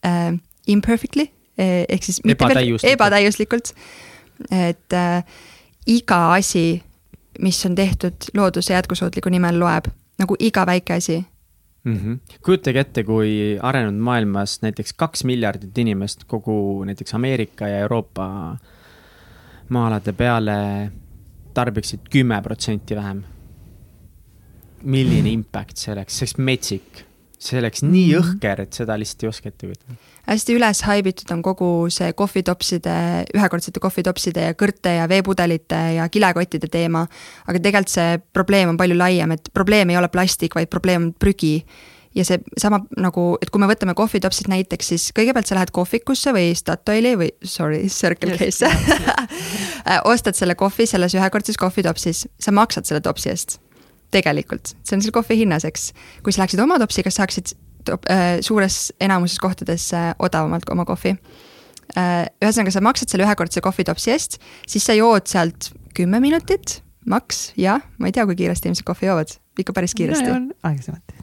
äh, imperfectly ehk siis ebatäiuslikult, ebatäiuslikult. et äh, iga asi mis on tehtud looduse jätkusuutliku nimel, loeb nagu iga väike asi mm. -hmm. kujutage ette, kui arenenud maailmas näiteks kaks miljardit inimest kogu näiteks Ameerika ja Euroopa maa-alade peale tarbiksid kümme protsenti vähem. milline impact see oleks, see oleks metsik see nii mhm. jõhker, et seda lihtsalt ei oska ette kujutada. hästi üles haibitud on kogu see kohvitopside, ühekordsete kohvitopside ja kõrte ja veepudelite ja kilekottide teema. aga tegelikult see probleem on palju laiem, et probleem ei ole plastik, vaid probleem on prügi ja see sama nagu, et kui me võtame kohvitopsid näiteks, siis kõigepealt sa lähed kohvikusse või Statoili või sorry, Circle K-sse ostad selle kohvi selles ühekordses kohvitopsis, sa maksad selle topsi eest tegelikult, see on selle kohvi hinnas, eks. kui sa läheksid oma topsiga, saaksid top, äh, suures enamuses kohtades äh, odavamalt oma kohvi äh,. ühesõnaga, sa maksad selle ühekordse kohvitopsi eest, siis sa jood sealt kümme minutit, maks, jah, ma ei tea, kui kiiresti inimesed kohvi joovad, ikka päris kiiresti aeglasemalt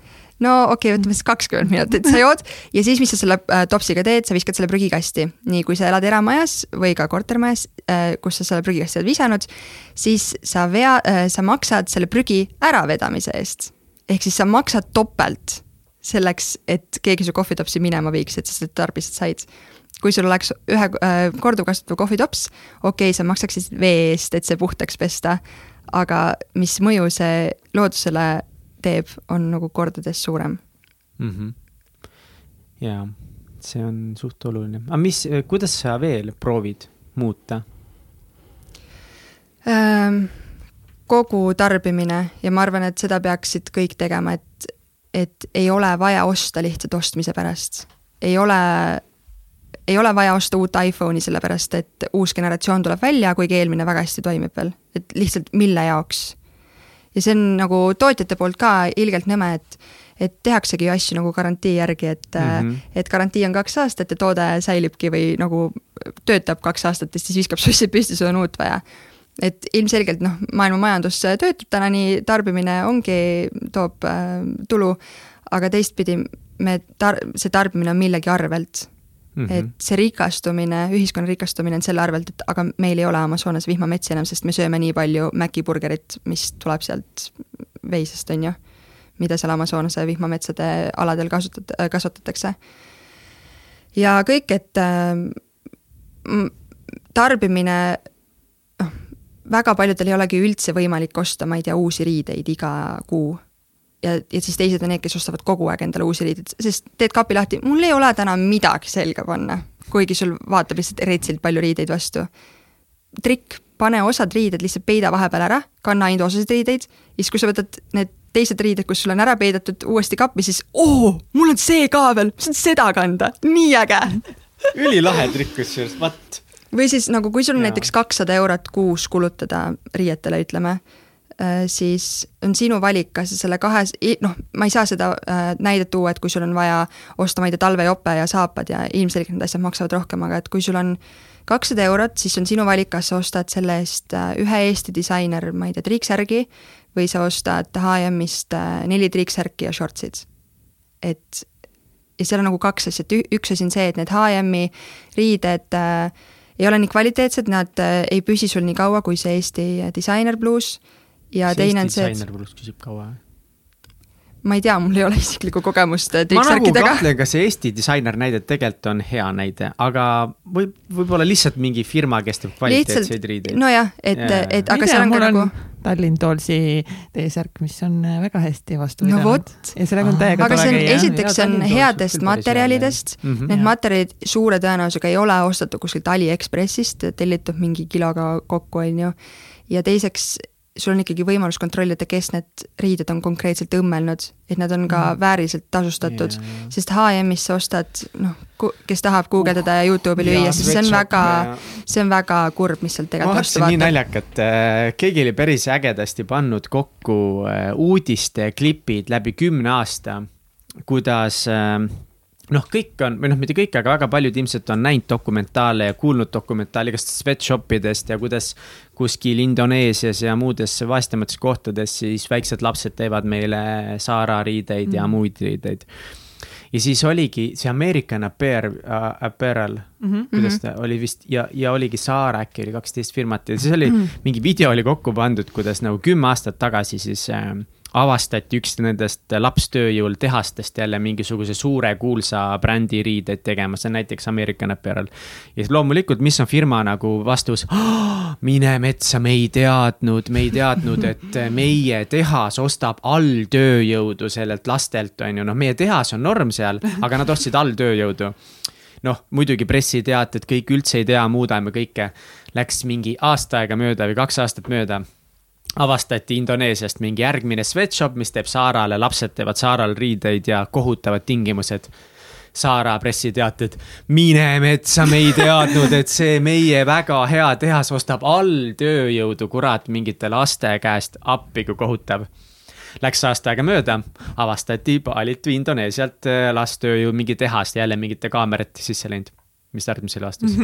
no okei okay,, võtame siis kakskümmend minutit, sa jood ja siis, mis sa selle äh, topsiga teed, sa viskad selle prügikasti. nii, kui sa elad eramajas või ka kortermajas äh,, kus sa selle prügikasti oled visanud, siis sa vea äh,, sa maksad selle prügi äravedamise eest. ehk siis sa maksad topelt selleks, et keegi su kohvitopsi minema viiks, et sa seda tarbised said kui sul oleks ühe äh, korduvkasutatav kohvitops, okei okay,, sa maksaksid vee eest, et see puhtaks pesta, aga mis mõju see loodusele teeb, on nagu kordades suurem mm. -hmm. jaa, see on suht oluline, aga mis, kuidas sa veel proovid muuta ähm,? kogu tarbimine ja ma arvan, et seda peaksid kõik tegema, et, et ei ole vaja osta lihtsalt ostmise pärast. ei ole, ei ole vaja osta uut iPhone'i sellepärast, et uus generatsioon tuleb välja, kuigi eelmine väga hästi toimib veel, et lihtsalt mille jaoks ja see on nagu tootjate poolt ka ilgelt nõme, et et tehaksegi ju asju nagu garantii järgi, et mm, -hmm. et garantii on kaks aastat ja toode säilibki või nagu töötab kaks aastat ja siis viskab sussi püsti, sul on uut vaja. et ilmselgelt noh, maailma majandus töötab täna nii, tarbimine ongi, toob äh, tulu, aga teistpidi me tar-, see tarbimine on millegi arvelt Mm -hmm. et see rikastumine, ühiskonna rikastumine on selle arvelt, et aga meil ei ole Amazonas vihmametsi enam, sest me sööme nii palju Maci burgerit, mis tuleb sealt veisest, on ju. mida seal Amazonase vihmametsade aladel kasutat-, kasvatatakse. ja kõik, et äh, tarbimine, noh, väga paljudel ei olegi üldse võimalik osta, ma ei tea, uusi riideid iga kuu ja, ja siis teised on need, kes ostavad kogu aeg endale uusi riideid, sest teed kapi lahti, mul ei ole täna midagi selga panna, kuigi sul vaatab lihtsalt retsilt palju riideid vastu. trikk, pane osad riided lihtsalt peida vahepeal ära, kanna ainult osasid riideid, siis kui sa võtad need teised riided, kus sul on ära peidetud uuesti kappi, siis oo, mul on see ka veel, ma saan seda kanda, nii äge ülilahe trikk kusjuures, vat. või siis nagu, kui sul on näiteks kakssada eurot kuus kulutada riietele, ütleme siis on sinu valik, kas selle kahe, noh, ma ei saa seda äh, näidet tuua, et kui sul on vaja osta, ma ei tea, talvejope ja saapad ja ilmselgelt need asjad maksavad rohkem, aga et kui sul on kakssada eurot, siis on sinu valik, kas sa ostad selle eest äh, ühe Eesti disainer, ma ei tea, triiksärgi või sa ostad HM-ist neli triiksärki ja shortsid. et ja seal on nagu kaks asja, et üks asi on see, et need HM-i riided äh, ei ole nii kvaliteetsed, nad äh, ei püsi sul nii kaua kui see Eesti disainer bluus ja see teine on see, et. küsib kaua? ma ei tea, mul ei ole isiklikku kogemust ma nagu triiksärkidega. kahtlen, kas see Eesti disainer näide tegelikult on hea näide, aga võib, võib-olla lihtsalt mingi firma, kes teeb kvaliteetseid riideid. nojah, et Jaa. et aga seal on ka nagu Tallinn Toolsi T-särk, mis on äh, väga hästi vastu No pidanud. vot. ja sellega on täiega aga tore see on, käia. esiteks see on headest materjalidest näide. Mhm. Need Jah. materjalid suure tõenäosusega ei ole ostetud kuskilt Aliekspressist, tellitud mingi kiloga kokku, on ju. ja teiseks, sul on ikkagi võimalus kontrollida, kes need riided on konkreetselt õmmelnud, et nad on ka vääriliselt tasustatud jaa. sest HM-is sa ostad, noh, kes tahab guugeldada ja Youtube'i lüüa, siis see on väga see on väga kurb, mis sealt tegelikult vastu vaatasin nii vaatab. naljakat, keegi oli päris ägedasti pannud kokku äh, uudisteklipid läbi kümne aasta, kuidas äh, noh, kõik on, või noh, mitte kõik, aga väga paljud ilmselt on näinud dokumentaale ja kuulnud dokumentaali igast sweatshop idest ja kuidas kuskil Indoneesias ja muudes vaestemates kohtades siis väiksed lapsed teevad meile Zara riideid mm. ja muid riideid. ja siis oligi see American Apparel uh,, Apparel mm, -hmm. kuidas ta oli vist ja, ja oligi Zara äkki oli kaksteist firmat ja siis oli mm -hmm. mingi video oli kokku pandud, kuidas nagu kümme aastat tagasi siis äh, avastati üks nendest lapstööjõul tehastest jälle mingisuguse suure kuulsa brändi riideid tegema, see on näiteks American Apparel. ja siis loomulikult, mis on firma nagu vastus oh,? mine metsa, me ei teadnud, me ei teadnud, et meie tehas ostab alltööjõudu sellelt lastelt, on ju, noh, meie tehas on norm seal, aga nad ostsid alltööjõudu noh, muidugi pressiteated, kõik üldse ei tea, muudame kõike. Läks mingi aasta aega mööda või kaks aastat mööda avastati Indoneesiast mingi järgmine sweatshop, mis teeb Saarale, lapsed teevad Saaral riideid ja kohutavad tingimused. Saara pressiteated, mine metsa, me ei teadnud, et see meie väga hea tehas ostab alltööjõudu, kurat, mingite laste käest, appi kui kohutav. Läks aasta aega mööda, avastati Balilt või Indoneesialt äh, lasttööjõu mingi tehas, jälle mingite kaamerate sisse läinud mis selle vastus?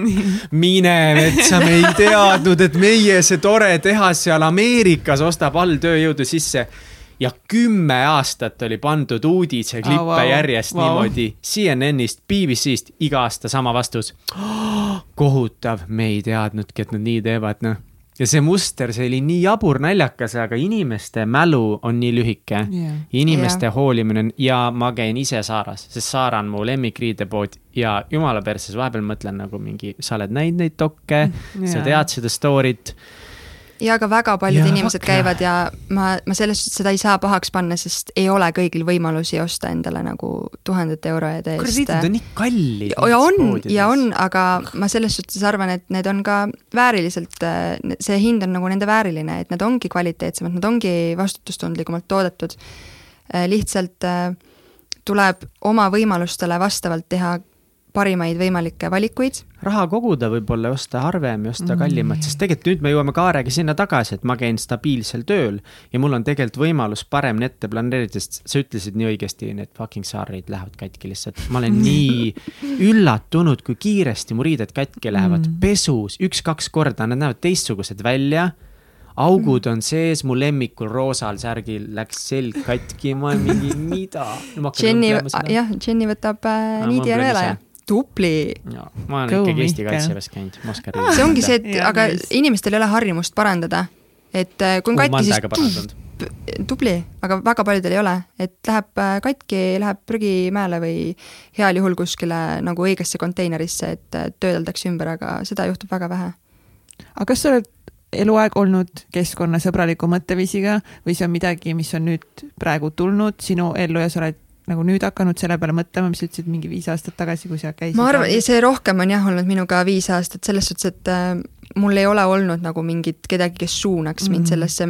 mine metsa, me ei teadnud, et meie see tore tehas seal Ameerikas ostab alltööjõudu sisse. ja kümme aastat oli pandud uudiseklippe Oh, wow, järjest wow. wow. niimoodi CNN-ist, BBC-st, iga aasta sama vastus oh,. kohutav, me ei teadnudki, et nad nii teevad, noh ja see muster, see oli nii jabur, naljakas, aga inimeste mälu on nii lühike Jah. inimeste Jah. hoolimine on ja ma käin ise Saaras, sest Saara on mu lemmikriidepood ja jumala perses, vahepeal mõtlen nagu mingi, sa oled näinud neid dokke mm, sa tead seda story't. Ja aga väga paljud Jaa, inimesed fuck, käivad ja ma, ma selles suhtes seda ei saa pahaks panna, sest ei ole kõigil võimalusi osta endale nagu tuhandete eurode eest. riided on nii kallid. ja on ja on, aga ma selles suhtes arvan, et need on ka vääriliselt, see hind on nagu nende vääriline, et nad ongi kvaliteetsemad, nad ongi vastutustundlikumalt toodetud. lihtsalt äh, tuleb oma võimalustele vastavalt teha parimaid võimalikke valikuid raha koguda võib-olla osta harvem ja osta Mm. kallimat, sest tegelikult nüüd me jõuame Kaarega sinna tagasi, et ma käin stabiilsel tööl ja mul on tegelikult võimalus paremini ette planeerida, sest sa ütlesid nii õigesti, need fucking saarid lähevad katki lihtsalt. ma olen nii üllatunud, kui kiiresti mu riided katki lähevad mm. pesus üks-kaks korda, nad näevad teistsugused välja augud on sees, mu lemmikul roosal särgil läks selg katki, ma mingi, mida? Jenny, jah, Jenny võtab äh, niidi ja ma nõela ja ise. tupli. ma olen Go, ikkagi Eesti kaitseväes käinud, ma oskan see ongi see, et Jaa, aga nice. inimestel ei ole harjumust parandada. et äh, kui on katki, siis tubli, aga väga paljudel ei ole, et läheb äh, katki, läheb prügimäele või heal juhul kuskile nagu õigesse konteinerisse, et äh, töödeldakse ümber, aga seda juhtub väga vähe. aga kas sa oled eluaeg olnud keskkonnasõbraliku mõtteviisiga või see on midagi, mis on nüüd praegu tulnud sinu ellu ja sa oled nagu nüüd hakanud selle peale mõtlema, mis sa ütlesid mingi viis aastat tagasi, kui sa käisid? ma arvan, see rohkem on jah olnud minuga viis aastat, selles suhtes, et äh, mul ei ole olnud nagu mingit kedagi, kes suunaks mm -hmm. mind sellesse.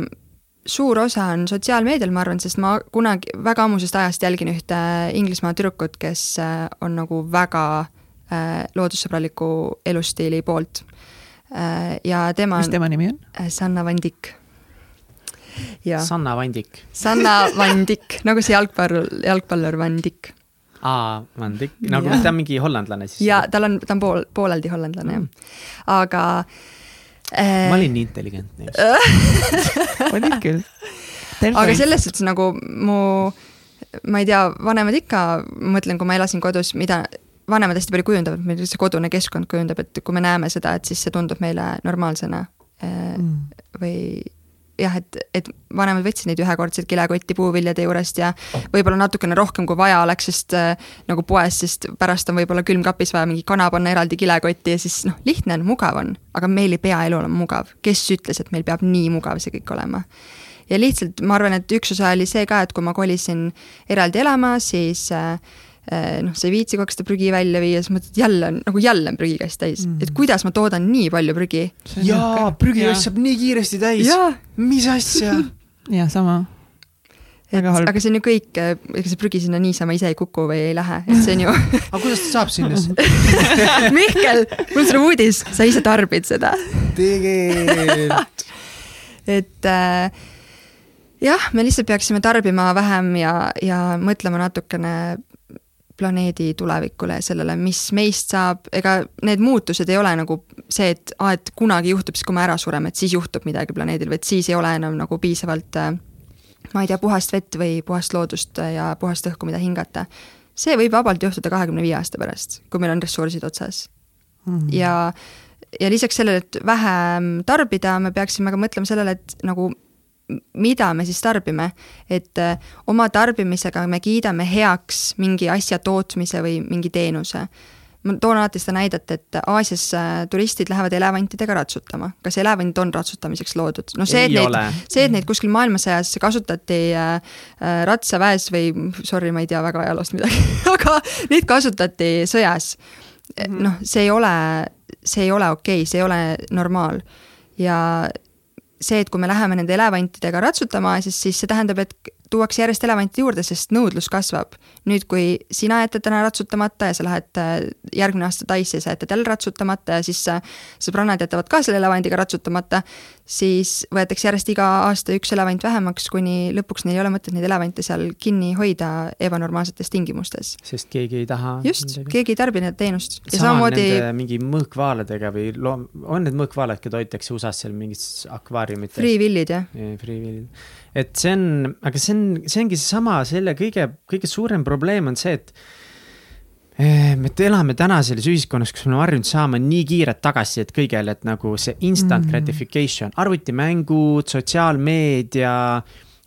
suur osa on sotsiaalmeedial, ma arvan, sest ma kunagi väga ammusest ajast jälgin ühte Inglismaa tüdrukut, kes äh, on nagu väga äh, loodussõbraliku elustiili poolt äh,. ja tema mis tema nimi on? äh, Sanna Van Dijk. Ja Sanna Vandik. Sanna Van Dijk, nagu see jalgpallur, jalgpallur Van Dijk. aa, Vandik, nagu Jah. ta on mingi hollandlane siis. ja tal on, ta on pool, pooleldi hollandlane jah, aga äh, ma olin nii intelligentne just. olid küll. aga selles suhtes nagu mu, ma ei tea, vanemad ikka, ma mõtlen, kui ma elasin kodus, mida vanemad hästi palju kujundavad, meil see kodune keskkond kujundab, et kui me näeme seda, et siis see tundub meile normaalsena äh, Mm. või jah, et, et vanemad võtsid neid ühekordseid kilekotti puuviljade juurest ja võib-olla natukene rohkem, kui vaja oleks, sest äh, nagu poes, sest pärast on võib-olla külmkapis vaja mingi kana panna eraldi kilekotti ja siis noh, lihtne on, mugav on, aga meil ei pea elu olema mugav. kes ütles, et meil peab nii mugav see kõik olema? ja lihtsalt ma arvan, et üks osa oli see ka, et kui ma kolisin eraldi elama, siis äh, noh, sa ei viitsi kogu aeg seda prügi välja viia, siis mõtled jälle on, nagu jälle on prügikast täis mm., et kuidas ma toodan nii palju prügi. jaa, prügikast saab nii kiiresti täis. mis asja jah, sama. et aga see on ju kõik, ega see prügi sinna niisama ise ei kuku või ei lähe, et see on ju aga kuidas ta saab sinna Mihkel, mul on sulle uudis, sa ise tarbid seda. tegelikult et äh, jah, me lihtsalt peaksime tarbima vähem ja, ja mõtlema natukene planeedi tulevikule ja sellele, mis meist saab, ega need muutused ei ole nagu see, et aa, et kunagi juhtub siis, kui me ära sureme, et siis juhtub midagi planeedil, vaid siis ei ole enam nagu piisavalt äh, ma ei tea, puhast vett või puhast loodust ja puhast õhku, mida hingata. see võib vabalt juhtuda kahekümne viie aasta pärast, kui meil on ressursid otsas mm. -hmm. ja, ja lisaks sellele, et vähem tarbida, me peaksime ka mõtlema sellele, et nagu mida me siis tarbime, et äh, oma tarbimisega me kiidame heaks mingi asja tootmise või mingi teenuse. ma toon alati seda näidet, et Aasias äh, turistid lähevad elevantidega ratsutama. kas elevant on ratsutamiseks loodud? no see, et Ei neid, ole. see, et neid kuskil maailmasõjas kasutati äh, ratsaväes või sorry, ma ei tea väga ajaloost midagi aga neid kasutati sõjas. noh, see ei ole, see ei ole okei okay,, see ei ole normaal ja see, et kui me läheme nende elevantidega ratsutama, siis, siis see tähendab, et tuuakse järjest elevante juurde, sest nõudlus kasvab. nüüd, kui sina jätad täna ratsutamata ja sa lähed äh, järgmine aasta Taisse ja sa jätad jälle ratsutamata ja siis sõbrannad jätavad ka selle elevandiga ratsutamata, siis võetakse järjest iga aasta üks elevant vähemaks, kuni lõpuks neil ei ole mõtet neid elevante seal kinni hoida ebanormaalsetes tingimustes. sest keegi ei taha. just, keegi ei tarbi seda teenust. ja samamoodi mingi mõõkvaaladega või loom-, on need mõõkvaalad, keda hoitakse USA-s seal mingites akvaariumites? Free Willid, jah. Free Willid. Et see on, aga see on, see ongi seesama, selle kõige, kõige suurem probleem on see, et eh, me elame täna selles ühiskonnas, kus me oleme harjunud saama nii kiiret tagasisidet kõigele, et nagu see instant mm. gratification, arvutimängud, sotsiaalmeedia,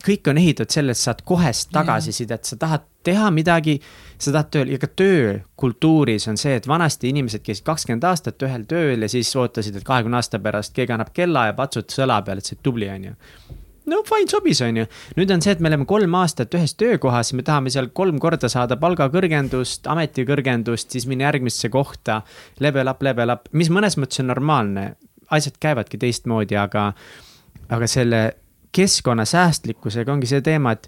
kõik on ehitatud sellele, et saad kohest tagasisidet, sa tahad teha midagi, sa tahad tööl ja ka töökultuuris on see, et vanasti inimesed käisid kakskümmend aastat ühel tööl ja siis ootasid, et kahekümne aasta pärast keegi annab kella ja patsutas õla peale, et sa oled tubli, on ju no fine, sobis, on ju. nüüd on see, et me oleme kolm aastat ühes töökohas, me tahame seal kolm korda saada palgakõrgendust, ametikõrgendust, siis minna järgmisse kohta. Level up, level up, mis mõnes mõttes on normaalne, asjad käivadki teistmoodi, aga, aga selle keskkonna säästlikkusega ongi see teema, et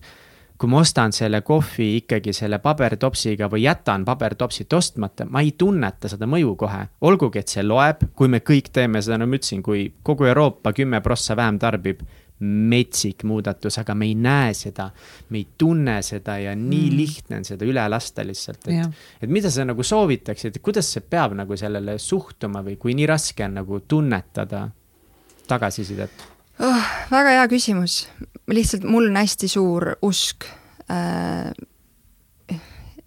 kui ma ostan selle kohvi ikkagi selle pabertopsiga või jätan pabertopsit ostmata, ma ei tunneta seda mõju kohe. olgugi, et see loeb, kui me kõik teeme seda, no ma ütlesin, kui kogu Euroopa kümme prossa vähem tarbib metsik muudatus, aga me ei näe seda, me ei tunne seda ja nii mm. lihtne on seda üle lasta lihtsalt, et, et mida sa nagu soovitaksid, kuidas see peab nagu sellele suhtuma või kui nii raske on nagu tunnetada tagasisidet oh,? väga hea küsimus, lihtsalt mul on hästi suur usk äh,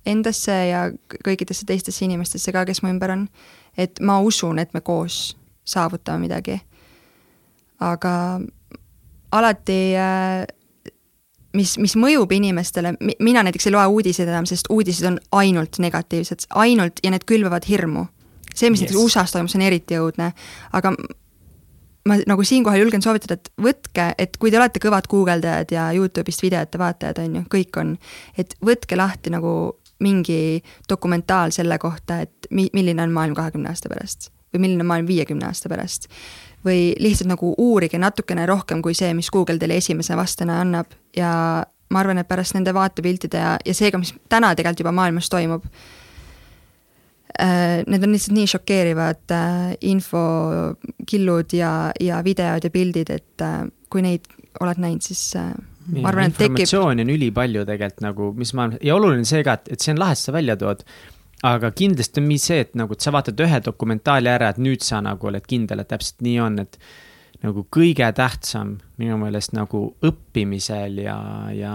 endasse ja kõikidesse teistesse inimestesse ka, kes mu ümber on. et ma usun, et me koos saavutame midagi. aga alati äh, mis, mis mõjub inimestele, mina näiteks ei loe uudiseid enam, sest uudised on ainult negatiivsed, ainult ja need külvavad hirmu. see, mis yes. näiteks USA-s toimub, see on eriti õudne, aga ma nagu siinkohal julgen soovitada, et võtke, et kui te olete kõvad guugeldajad ja Youtube'ist videote vaatajad, on ju, kõik on, et võtke lahti nagu mingi dokumentaal selle kohta, et mi-, milline on maailm kahekümne aasta pärast või milline on maailm viiekümne aasta pärast või lihtsalt nagu uurige natukene rohkem kui see, mis Google teile esimese vastena annab ja ma arvan, et pärast nende vaatepiltide ja, ja seega, mis täna tegelikult juba maailmas toimub äh,, need on lihtsalt nii šokeerivad äh, infokillud ja, ja videod ja pildid, et äh, kui neid oled näinud, siis äh, ma arvan, et tekib. informatsiooni on ülipalju tegelikult nagu, mis maailmas ja oluline on see ka, et, et see on lahe, et sa välja tood aga kindlasti on see, et nagu, et sa vaatad ühe dokumentaali ära, et nüüd sa nagu oled kindel, et täpselt nii on, et nagu kõige tähtsam minu meelest nagu õppimisel ja, ja,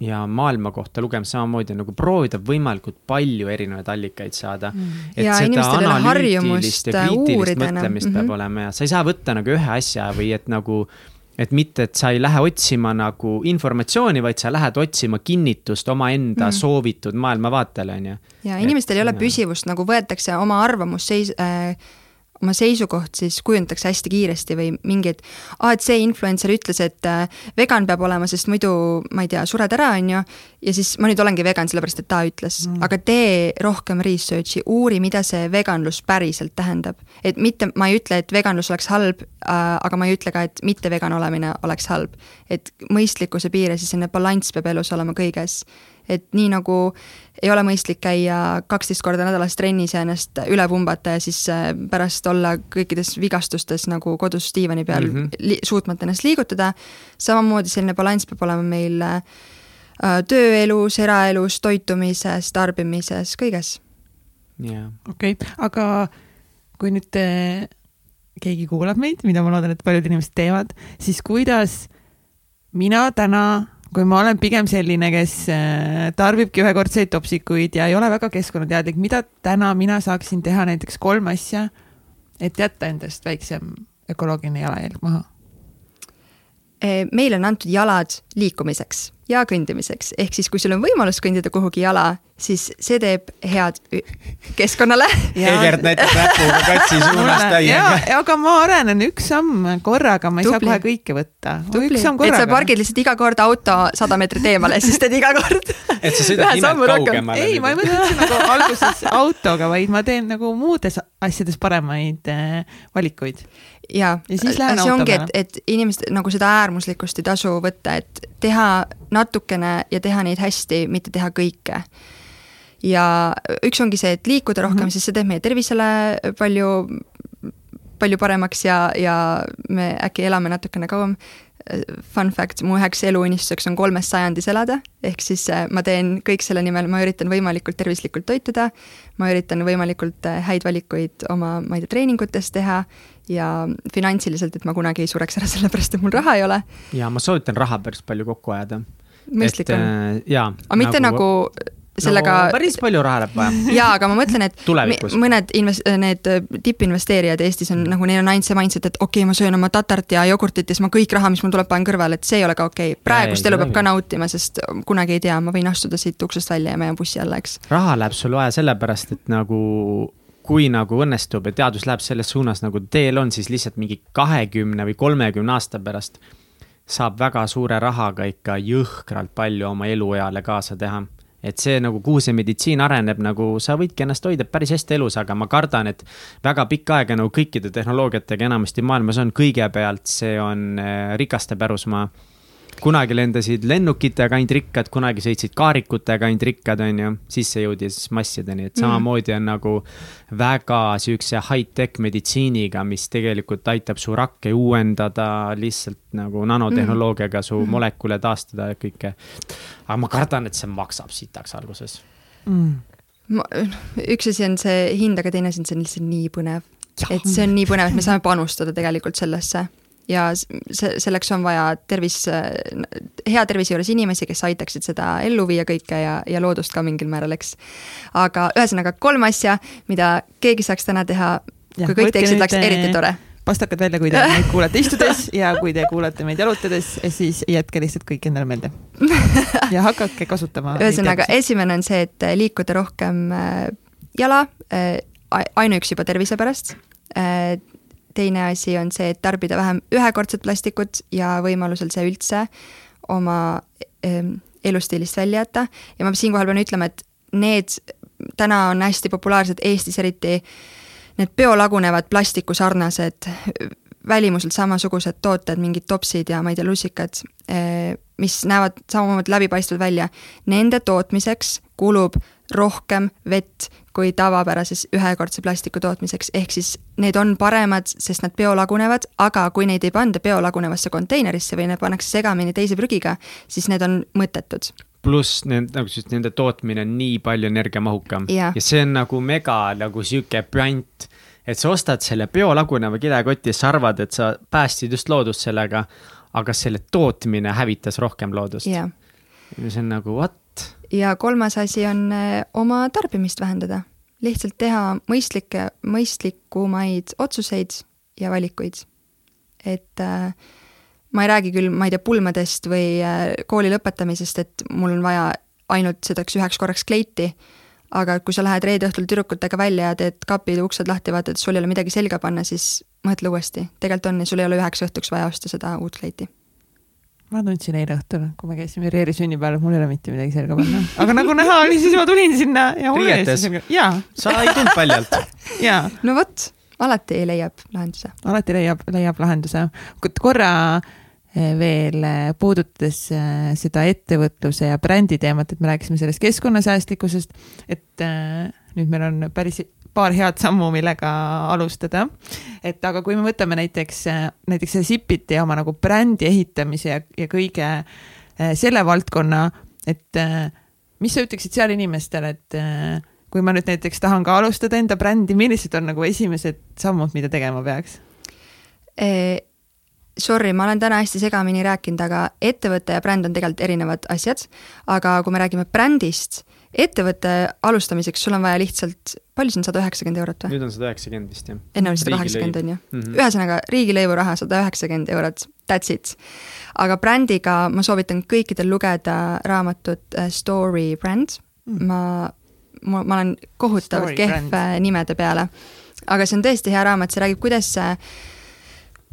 ja maailma kohta lugemisel samamoodi nagu proovida võimalikult palju erinevaid allikaid saada. Mm.. et ja, seda analüütilist ja kriitilist uurida, mõtlemist mm -hmm. peab olema ja sa ei saa võtta nagu ühe asja või et nagu et mitte, et sa ei lähe otsima nagu informatsiooni, vaid sa lähed otsima kinnitust omaenda mm. soovitud maailmavaatele, on ju. ja inimestel et, ei ole püsivust, nagu võetakse oma arvamus seis- äh,, oma seisukoht siis kujundatakse hästi kiiresti või mingi, et aa, et see influencer ütles, et äh, vegan peab olema, sest muidu ma ei tea, sured ära, on ju. ja siis ma nüüd olengi vegan, sellepärast et ta ütles mm., aga tee rohkem research'i, uuri, mida see veganlus päriselt tähendab. et mitte, ma ei ütle, et veganlus oleks halb äh,, aga ma ei ütle ka, et mitte vegan olemine oleks halb. et mõistlikkuse piires ja selline balanss peab elus olema kõiges et nii nagu ei ole mõistlik käia kaksteist korda nädalas trennis ja ennast üle pumbata ja siis äh, pärast olla kõikides vigastustes nagu kodus diivani peal mm -hmm. li-, suutmata ennast liigutada, samamoodi selline balanss peab olema meil äh, tööelus, eraelus, toitumises, tarbimises, kõiges. okei okay., aga kui nüüd te, äh, keegi kuulab meid, mida ma loodan, et paljud inimesed teevad, siis kuidas mina täna kui ma olen pigem selline, kes äh, tarbibki ühekordseid topsikuid ja ei ole väga keskkonnateadlik, mida täna mina saaksin teha näiteks kolm asja, et jätta endast väiksem ökoloogiline jalajälg maha? Meile on antud jalad liikumiseks ja kõndimiseks, ehk siis kui sul on võimalus kõndida kuhugi jala, siis see teeb head keskkonnale. Egert näitab näpuga katsi suunas täiega. aga ma arenen üks samm korraga, ma ei Tupli. saa kohe kõike võtta. et sa pargid lihtsalt iga kord auto sada meetrit eemale, siis teed iga kord. et sa sõidad nimelt kaugemale. ei, ma ei mõtle üldse nagu alguses autoga, vaid ma teen nagu muudes asjades paremaid äh, valikuid ja, ja siis lähen see ongi, et, et inimesed nagu seda äärmuslikkust ei tasu võtta, et teha natukene ja teha neid hästi, mitte teha kõike. ja üks ongi see, et liikuda rohkem mm, -hmm. sest see teeb meie tervisele palju, palju paremaks ja, ja me äkki elame natukene kauem fun fact, mu üheks eluunistuseks on kolmes sajandis elada, ehk siis äh, ma teen kõik selle nimel, ma üritan võimalikult tervislikult toituda, ma üritan võimalikult äh, häid valikuid oma, ma ei tea, treeningutes teha ja finantsiliselt, et ma kunagi ei sureks ära, sellepärast et mul raha ei ole. ja ma soovitan raha päris palju kokku ajada. mõistlik et, on. Äh, jaa. aga mitte nagu, nagu sellega no,. päris palju raha läheb vaja. jaa, aga ma mõtlen, et mõned invest-, need tippinvesteerijad Eestis on nagu, neil on ainult see mindset, et okei okay,, ma söön oma tatart ja jogurtit ja siis ma kõik raha, mis mul tuleb, panen kõrvale, et see ei ole ka okei okay.. praegust elu peab ka nautima, sest kunagi ei tea, ma võin astuda siit uksest välja ja ma jään bussi alla, eks. raha läheb sul vaja sellepärast, et nagu kui nagu õnnestub ja teadus läheb selles suunas, nagu teel on, siis lihtsalt mingi kahekümne või kolmekümne aasta pärast saab väga suure rahaga ikka jõhkralt palju oma elueale kaasa teha et see nagu, kuhu see meditsiin areneb, nagu sa võidki ennast hoida päris hästi elus, aga ma kardan, et väga pikka aega nagu kõikide tehnoloogiatega enamasti maailmas on, kõigepealt see on äh, rikaste pärusmaa kunagi lendasid lennukitega ainult rikkad, kunagi sõitsid kaarikutega ainult rikkad, on ju, siis see jõudis massideni, et mm. samamoodi on nagu väga sihukese high-tech meditsiiniga, mis tegelikult aitab su rakke uuendada lihtsalt nagu nanotehnoloogiaga su mm. molekule taastada ja kõike. aga ma kardan, et see maksab sitaks alguses mm. ma, üks asi on see hind, aga teine asi on see on lihtsalt nii põnev. et see on nii põnev, et me saame panustada tegelikult sellesse ja see, selleks on vaja tervis, hea tervise juures inimesi, kes aitaksid seda ellu viia kõike ja, ja loodust ka mingil määral, eks. aga ühesõnaga kolm asja, mida keegi saaks täna teha, kui kõik teeksid, oleks eriti tore pastakad välja, kui te meid kuulate istudes ja kui te kuulate meid jalutades, siis jätke lihtsalt kõik endale meelde. ja hakake kasutama. ühesõnaga, esimene on see, et liikuda rohkem äh, jala, äh, ainuüksi juba tervise pärast teine asi on see, et tarbida vähem ühekordset plastikut ja võimalusel see üldse oma ähm, elustiilist välja jätta. Ja ma siinkohal pean ütlema, et need täna on hästi populaarsed Eestis eriti need biolagunevad plastikusarnased välimuselt samasugused tooted, mingid topsid ja ma ei tea, lussikad, äh, mis näevad samamoodi läbipaistvad välja, nende tootmiseks kulub rohkem vett kui tavapärases ühekordse plastiku tootmiseks, ehk siis need on paremad, sest nad biolagunevad, aga kui neid ei panda biolagunevasse konteinerisse või need pannakse segamini teise prügiga, siis need on mõttetud pluss need, nagu siis nende tootmine on nii palju energiamahukam ja. ja see on nagu mega nagu sihuke püant, et sa ostad selle biolaguneva kilekoti ja sa arvad, et sa päästsid just loodust sellega, aga selle tootmine hävitas rohkem loodust. ja see on nagu what? Ja kolmas asi on eh, oma tarbimist vähendada. lihtsalt teha mõistlikke, mõistlikumaid otsuseid ja valikuid. et äh, ma ei räägi küll, ma ei tea, pulmadest või äh, kooli lõpetamisest, et mul on vaja ainult selleks üheks korraks kleiti, aga kui sa lähed reede õhtul tüdrukutega välja ja teed kapid uksed lahti, vaatad, sul ei ole midagi selga panna, siis mõtle uuesti. tegelikult on ja sul ei ole üheks õhtuks vaja osta seda uut kleiti ma tundsin eile õhtul, kui me käisime Reeri sünnipäeval, mul ei ole mitte midagi selga panna. aga nagu näha oli, siis ma tulin sinna ja mul oli Riietes? selga. jaa, sa ei tulnud paljalt. jaa no vot, alati leiab lahenduse. alati leiab, leiab lahenduse. korra eh, veel eh, puudutades eh, seda ettevõtluse ja brändi teemat, et me rääkisime sellest keskkonnasäästlikkusest, et nüüd meil on päris paar head sammu, millega alustada. et aga kui me võtame näiteks, näiteks selle Zipiti oma nagu brändi ehitamise ja, ja kõige eh, selle valdkonna, et eh, mis sa ütleksid seal inimestele, et eh, kui ma nüüd näiteks tahan ka alustada enda brändi, millised on nagu esimesed sammud, mida tegema peaks? Sorry, ma olen täna hästi segamini rääkinud, aga ettevõte ja bränd on tegelikult erinevad asjad. aga kui me räägime brändist, ettevõtte alustamiseks sul on vaja lihtsalt, palju see on, sada üheksakümmend eurot või? nüüd on sada üheksakümmend vist jah. enne oli sada kaheksakümmend on ju mm. -hmm. ühesõnaga, riigilõivuraha sada üheksakümmend eurot, that's it. aga brändiga ma soovitan kõikidel lugeda raamatut äh, Story Brand mm.. ma, ma, ma olen kohutavalt kehv Brand. nimede peale. aga see on tõesti hea raamat, see räägib, kuidas äh,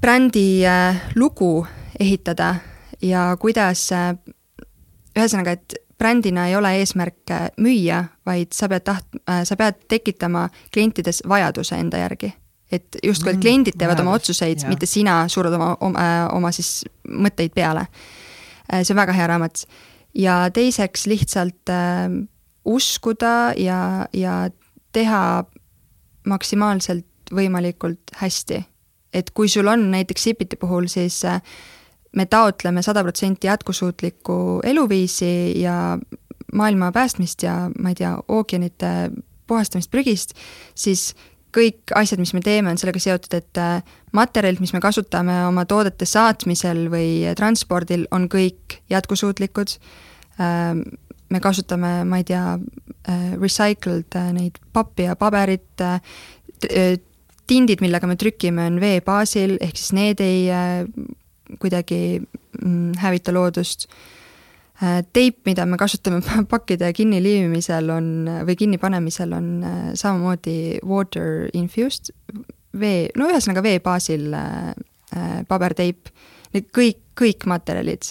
brändi äh, lugu ehitada ja kuidas ühesõnaga, et brändina ei ole eesmärk äh, müüa, vaid sa pead taht- äh,, sa pead tekitama klientides vajaduse enda järgi et justkui, et Mm, kliendid teevad oma vajadus, otsuseid, jah. mitte sina surud oma, oma, oma siis mõtteid peale. see on väga hea raamat. ja teiseks lihtsalt äh, uskuda ja, ja teha maksimaalselt võimalikult hästi. et kui sul on näiteks Sipiti puhul, siis äh, me taotleme sada protsenti jätkusuutlikku eluviisi ja maailma päästmist ja ma ei tea, ookeanite puhastamist prügist, siis kõik asjad, mis me teeme, on sellega seotud, et äh, materjalid, mis me kasutame oma toodete saatmisel või transpordil, on kõik jätkusuutlikud. me kasutame, ma ei tea, recycled äh, neid pappi ja paberit, tindid, millega me trükime, on vee baasil, ehk siis need ei äh, kuidagi mm, hävita loodust Äh, teip, mida me kasutame pakkide kinniliimimisel on, või kinnipanemisel, on äh, samamoodi water infused, vee, no ühesõnaga vee baasil äh, äh, paberteip. Need kõik, kõik materjalid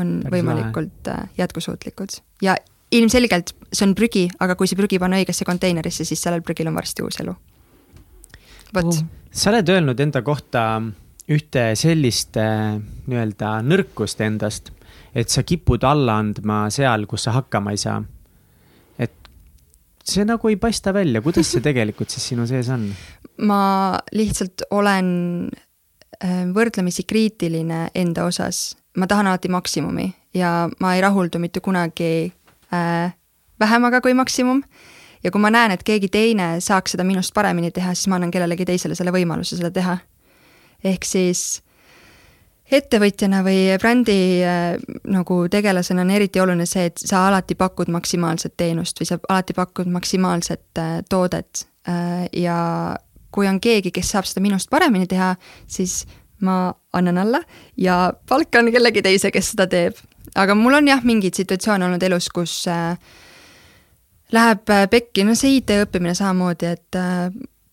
on Päris võimalikult äh, jätkusuutlikud ja ilmselgelt see on prügi, aga kui see prügi panna õigesse konteinerisse, siis sellel prügil on varsti uus elu. vot sa oled öelnud enda kohta ühte sellist äh, nii-öelda nõrkust endast, et sa kipud alla andma seal, kus sa hakkama ei saa. et see nagu ei paista välja, kuidas see tegelikult siis sinu sees on? ma lihtsalt olen äh, võrdlemisi kriitiline enda osas. ma tahan alati maksimumi ja ma ei rahuldu mitte kunagi äh, vähemaga kui maksimum. ja kui ma näen, et keegi teine saaks seda minust paremini teha, siis ma annan kellelegi teisele selle võimaluse seda teha. Ehk siis ettevõtjana või brändi äh, nagu tegelasena on eriti oluline see, et sa alati pakud maksimaalset teenust või sa alati pakud maksimaalset äh, toodet äh, ja kui on keegi, kes saab seda minust paremini teha, siis ma annan alla ja palkan kellegi teise, kes seda teeb. aga mul on jah, mingeid situatsioone olnud elus, kus äh, läheb äh, pekki, no see IT õppimine samamoodi, et äh,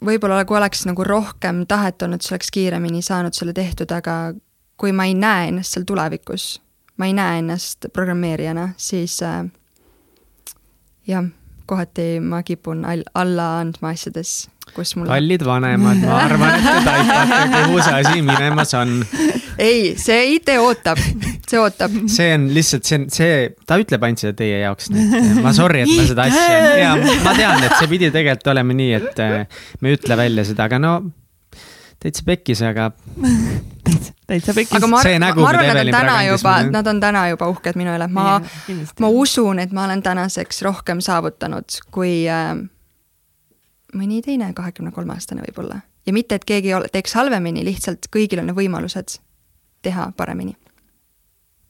võib-olla kui oleks nagu rohkem tahet olnud, siis oleks kiiremini saanud selle tehtud, aga kui ma ei näe ennast seal tulevikus, ma ei näe ennast programmeerijana, siis äh, jah, kohati ma kipun all, alla andma asjades, kus mul kallid vanemad, ma arvan, et te taipate, kuhu see asi minemas on. ei, see IT ootab, see ootab. see on lihtsalt, see on, see, ta ütleb ainult seda teie jaoks, nii et ma sorry, et ma seda asja, ja ma tean, et see pidi tegelikult olema nii, et äh, me ei ütle välja seda, aga no täitsa pekkis, aga täitsa pekkis. aga ma, ma, ma arvan, nad on täna juba, nad on täna juba uhked minu üle, ma, ma usun, et ma olen tänaseks rohkem saavutanud kui äh, mõni teine kahekümne kolme aastane võib-olla. ja mitte, et keegi ole- teeks halvemini, lihtsalt kõigil on võimalused teha paremini.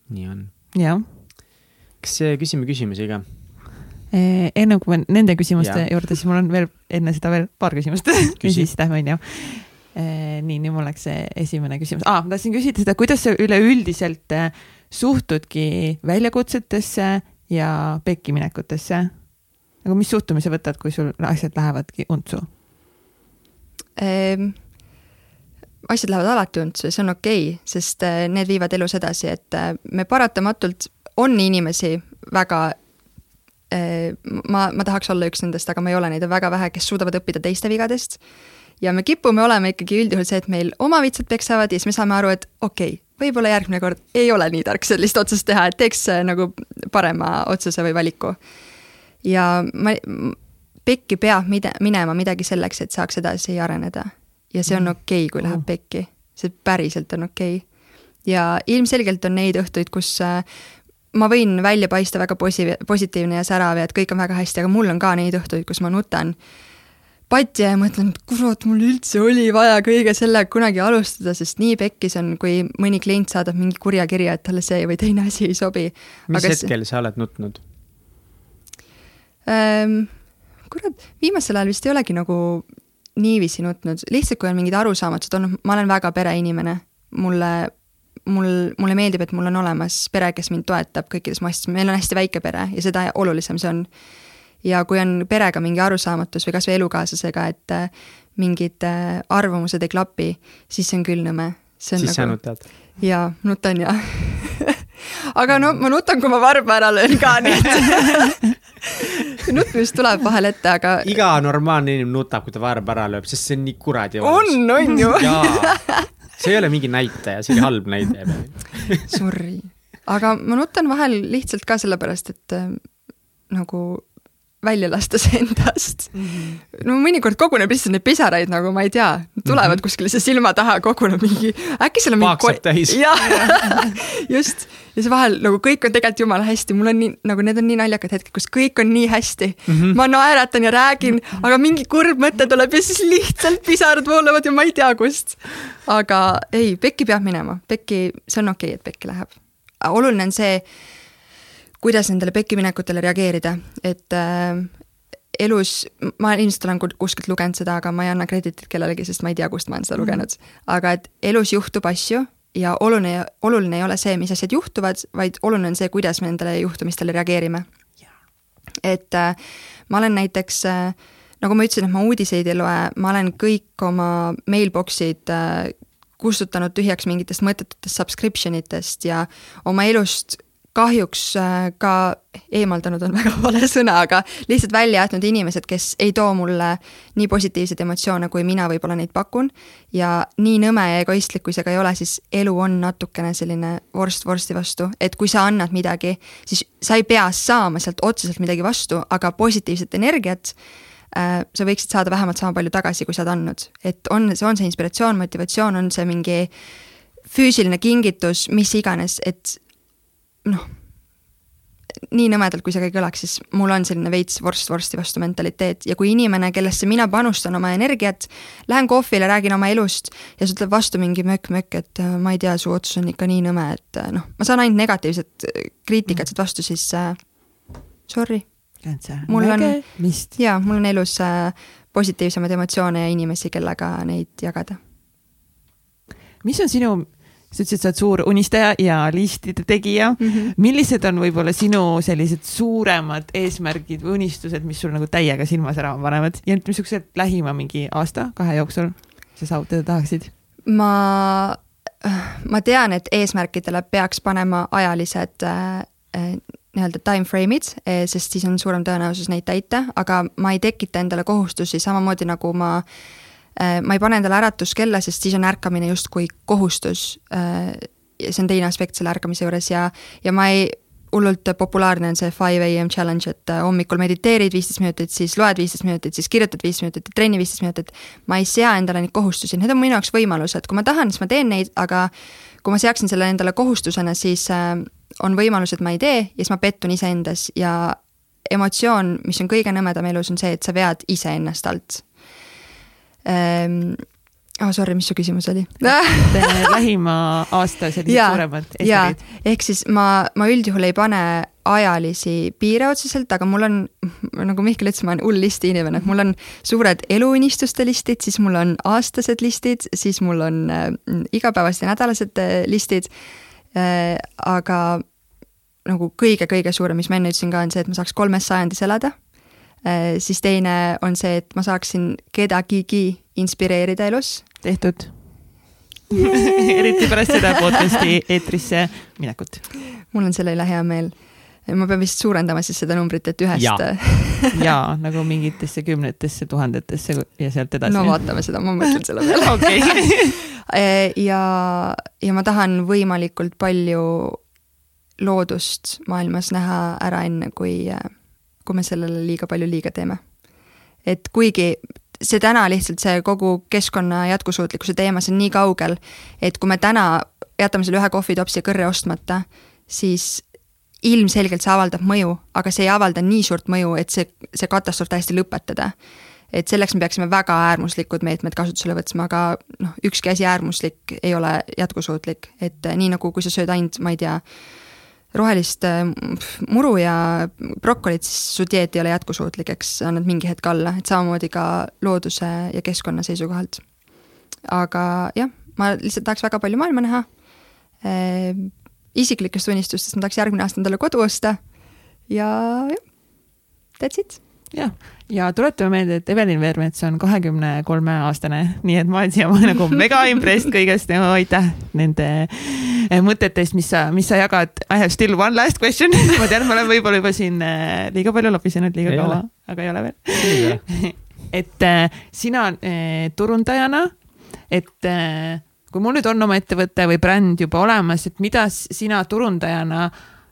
nii on. jah kas küsime küsimusi ka? Enne kui me nende küsimuste ja. juurde, siis mul on veel enne seda veel paar küsimust ja siis lähme onju. nii, nüüd mul läks see esimene küsimus ah,, ma tahtsin küsida seda, kuidas sa üleüldiselt suhtudki väljakutsetesse ja pekkiminekutesse? Nagu mis suhtumise võtad, kui sul asjad lähevadki untsu ehm,? asjad lähevad alati untsu ja see on okei okay,, sest äh, need viivad elus edasi, et äh, me paratamatult, on inimesi väga äh, ma, ma tahaks olla üks nendest, aga ma ei ole, neid on väga vähe, kes suudavad õppida teiste vigadest. ja me kipume olema ikkagi üldjuhul see, et meil oma vitsad peksavad ja siis me saame aru, et okei okay,, võib-olla järgmine kord ei ole nii tark sellist otsust teha, et teeks nagu parema otsuse või valiku. Ja ma, pekki peab mide-, minema midagi selleks, et saaks edasi areneda ja see on mm. okei okay,, kui läheb pekki, see päriselt on okei okay. ja ilmselgelt on neid õhtuid, kus äh, ma võin välja paista väga posi-, positiivne ja särav ja et kõik on väga hästi, aga mul on ka neid õhtuid, kus ma nutan patja ja mõtlen, et kurat, mul üldse oli vaja kõige sellega kunagi alustada, sest nii pekkis on, kui mõni klient saadab mingi kurja kirja, et talle see või teine asi ei sobi. mis aga hetkel sa oled nutnud ähm,? kurat, viimasel ajal vist ei olegi nagu niiviisi nutnud, lihtsalt kui on mingid arusaamatused olnud, ma olen väga pereinimene, mulle, mul, mulle meeldib, et mul on olemas pere, kes mind toetab kõikides mu asjades, meil on hästi väike pere ja seda olulisem see on. ja kui on perega mingi arusaamatus või kasvõi elukaaslasega, et äh, mingid äh, arvamused ei klapi, siis see on küll nõme. siis nagu... sa nutad? jaa, nutan ja aga no ma nutan, kui ma varba ära löön ka, nii et nutmist tuleb vahel ette, aga. iga normaalne inimene nutab, kui ta varba ära lööb, sest see on nii kuradi on, on ju. see ei ole mingi näitaja, see oli halb näide Sorry, aga ma nutan vahel lihtsalt ka sellepärast, et äh, nagu välja lasta see endast mm. -hmm. no mõnikord koguneb lihtsalt neid pisaraid nagu ma ei tea, tulevad mm -hmm. kuskile see silma taha, koguneb mingi, äkki seal on mingi. paak saab täis. jah, just ja see vahel nagu kõik on tegelikult jumala hästi, mul on nii nagu need on nii naljakad hetked, kus kõik on nii hästi mm. -hmm. ma naeratan ja räägin mm, -hmm. aga mingi kurb mõte tuleb ja siis lihtsalt pisarad voolavad ja ma ei tea kust. aga ei, pekki peab minema, pekki, see on okei okay,, et pekki läheb. oluline on see kuidas nendele pekkiminekutele reageerida, et äh, elus, ma ilmselt olen kuskilt lugenud seda, aga ma ei anna krediitit kellelegi, sest ma ei tea, kust ma olen seda mhm. lugenud. aga et elus juhtub asju ja oluline, oluline ei ole see, mis asjad juhtuvad, vaid oluline on see, kuidas me nendele juhtumistele reageerime. et äh, ma olen näiteks äh, nagu ma ütlesin, et ma uudiseid ei loe, ma olen kõik oma mailbox'id äh, kustutanud tühjaks mingitest mõttetutest subscription itest ja oma elust kahjuks äh, ka eemaldanud on väga vale sõna, aga lihtsalt välja jätnud inimesed, kes ei too mulle nii positiivseid emotsioone, kui mina võib-olla neid pakun. ja nii nõme ja egoistlik, kui see ka ei ole, siis elu on natukene selline vorst vorsti vastu, et kui sa annad midagi, siis sa ei pea saama sealt otseselt midagi vastu, aga positiivset energiat äh, sa võiksid saada vähemalt sama palju tagasi, kui sa oled andnud. et on, see on see inspiratsioon, motivatsioon, on see mingi füüsiline kingitus, mis iganes, et noh, nii nõmedalt, kui see ka ei kõlaks, siis mul on selline veits vorst vorsti vastu mentaliteet ja kui inimene, kellesse mina panustan oma energiat, lähen kohvile, räägin oma elust ja siis ütleb vastu mingi mökk-mökk, et äh, ma ei tea, su otsus on ikka nii nõme, et äh, noh, ma saan ainult negatiivset äh, kriitikat sealt vastu, siis äh, sorry. mul on, jaa, mul on elus äh, positiivsemaid emotsioone ja inimesi, kellega neid jagada. mis on sinu sa ütlesid, sa oled suur unistaja ja listide tegija mm. -hmm. millised on võib-olla sinu sellised suuremad eesmärgid või unistused, mis sul nagu täiega silma särama panevad ja missugused lähima mingi aasta-kahe jooksul sa saavutada tahaksid? ma, ma tean, et eesmärkidele peaks panema ajalised äh, äh nii-öelda time frame'id, eh, sest siis on suurem tõenäosus neid täita, aga ma ei tekita endale kohustusi, samamoodi nagu ma äh, Äh, ma ei pane endale äratuskella, sest siis on ärkamine justkui kohustus. Äh, see on teine aspekt selle ärkamise juures ja, ja ma ei, hullult populaarne on see five am challenge, et äh, hommikul mediteerid viisteist minutit, siis loed viisteist minutit, siis kirjutad viis minutit, trenni viisteist minutit. ma ei sea endale neid kohustusi, need on minu jaoks võimalused, kui ma tahan, siis ma teen neid, aga kui ma seaksin selle endale kohustusena, siis on võimalus, et ma ei tee ja siis ma pettun iseendas ja emotsioon, mis on kõige nõmedam elus, on see, et sa vead iseennast alt Ehm, oh,. Sorry, mis su küsimus oli lähima aasta sellised ja, suuremad eesmärgid? ehk siis ma, ma üldjuhul ei pane ajalisi piire otseselt, aga mul on, nagu Mihkel ütles, ma olen hull listi inimene, et mul on suured eluunistuste listid, siis mul on aastased listid, siis mul on äh, igapäevased ja nädalased äh, listid äh,. aga nagu kõige-kõige suurem, mis ma enne ütlesin ka, on see, et ma saaks kolmes sajandis elada. Siis teine on see, et ma saaksin kedagigi inspireerida elus. tehtud eriti pärast seda podcast'i eetrisse minekut. mul on selle üle hea meel ma pean vist suurendama siis seda numbrit, et ühest. jaa, nagu mingitesse kümnetesse, tuhandetesse ja sealt edasi. no vaatame seda, ma mõtlen selle peale okay. ja, ja ma tahan võimalikult palju loodust maailmas näha ära, enne kui, kui me sellele liiga palju liiga teeme. et kuigi see täna lihtsalt see kogu keskkonna jätkusuutlikkuse teema, see on nii kaugel, et kui me täna jätame selle ühe kohvitopsi kõrre ostmata, siis ilmselgelt see avaldab mõju, aga see ei avalda nii suurt mõju, et see, see katastroof täiesti lõpetada. et selleks me peaksime väga äärmuslikud meetmed kasutusele võtma, aga noh, ükski asi äärmuslik ei ole jätkusuutlik, et nii nagu kui sa sööd ainult, ma ei tea, rohelist äh, muru ja brokolit, siis su dieet ei ole jätkusuutlik, eks annad mingi hetk alla, et samamoodi ka looduse ja keskkonna seisukohalt. aga jah, ma lihtsalt tahaks väga palju maailma näha. Äh, isiklikest unistustest ma tahaks järgmine aasta endale kodu osta. Ja jah, that's it. Jah, ja tuletame meelde, et Evelin Veermets on kahekümne kolme aastane, nii et ma olen siiamaani nagu mega impressed kõigest ja aitäh nende eh, mõtete eest, mis sa, mis sa jagad. I have still one last question ma tean, ma olen võib-olla juba siin eh, liiga palju lobisenud liiga kaua, aga ei ole veel. et äh, sina äh, turundajana, et äh, kui mul nüüd on oma ettevõte või bränd juba olemas, et mida sina turundajana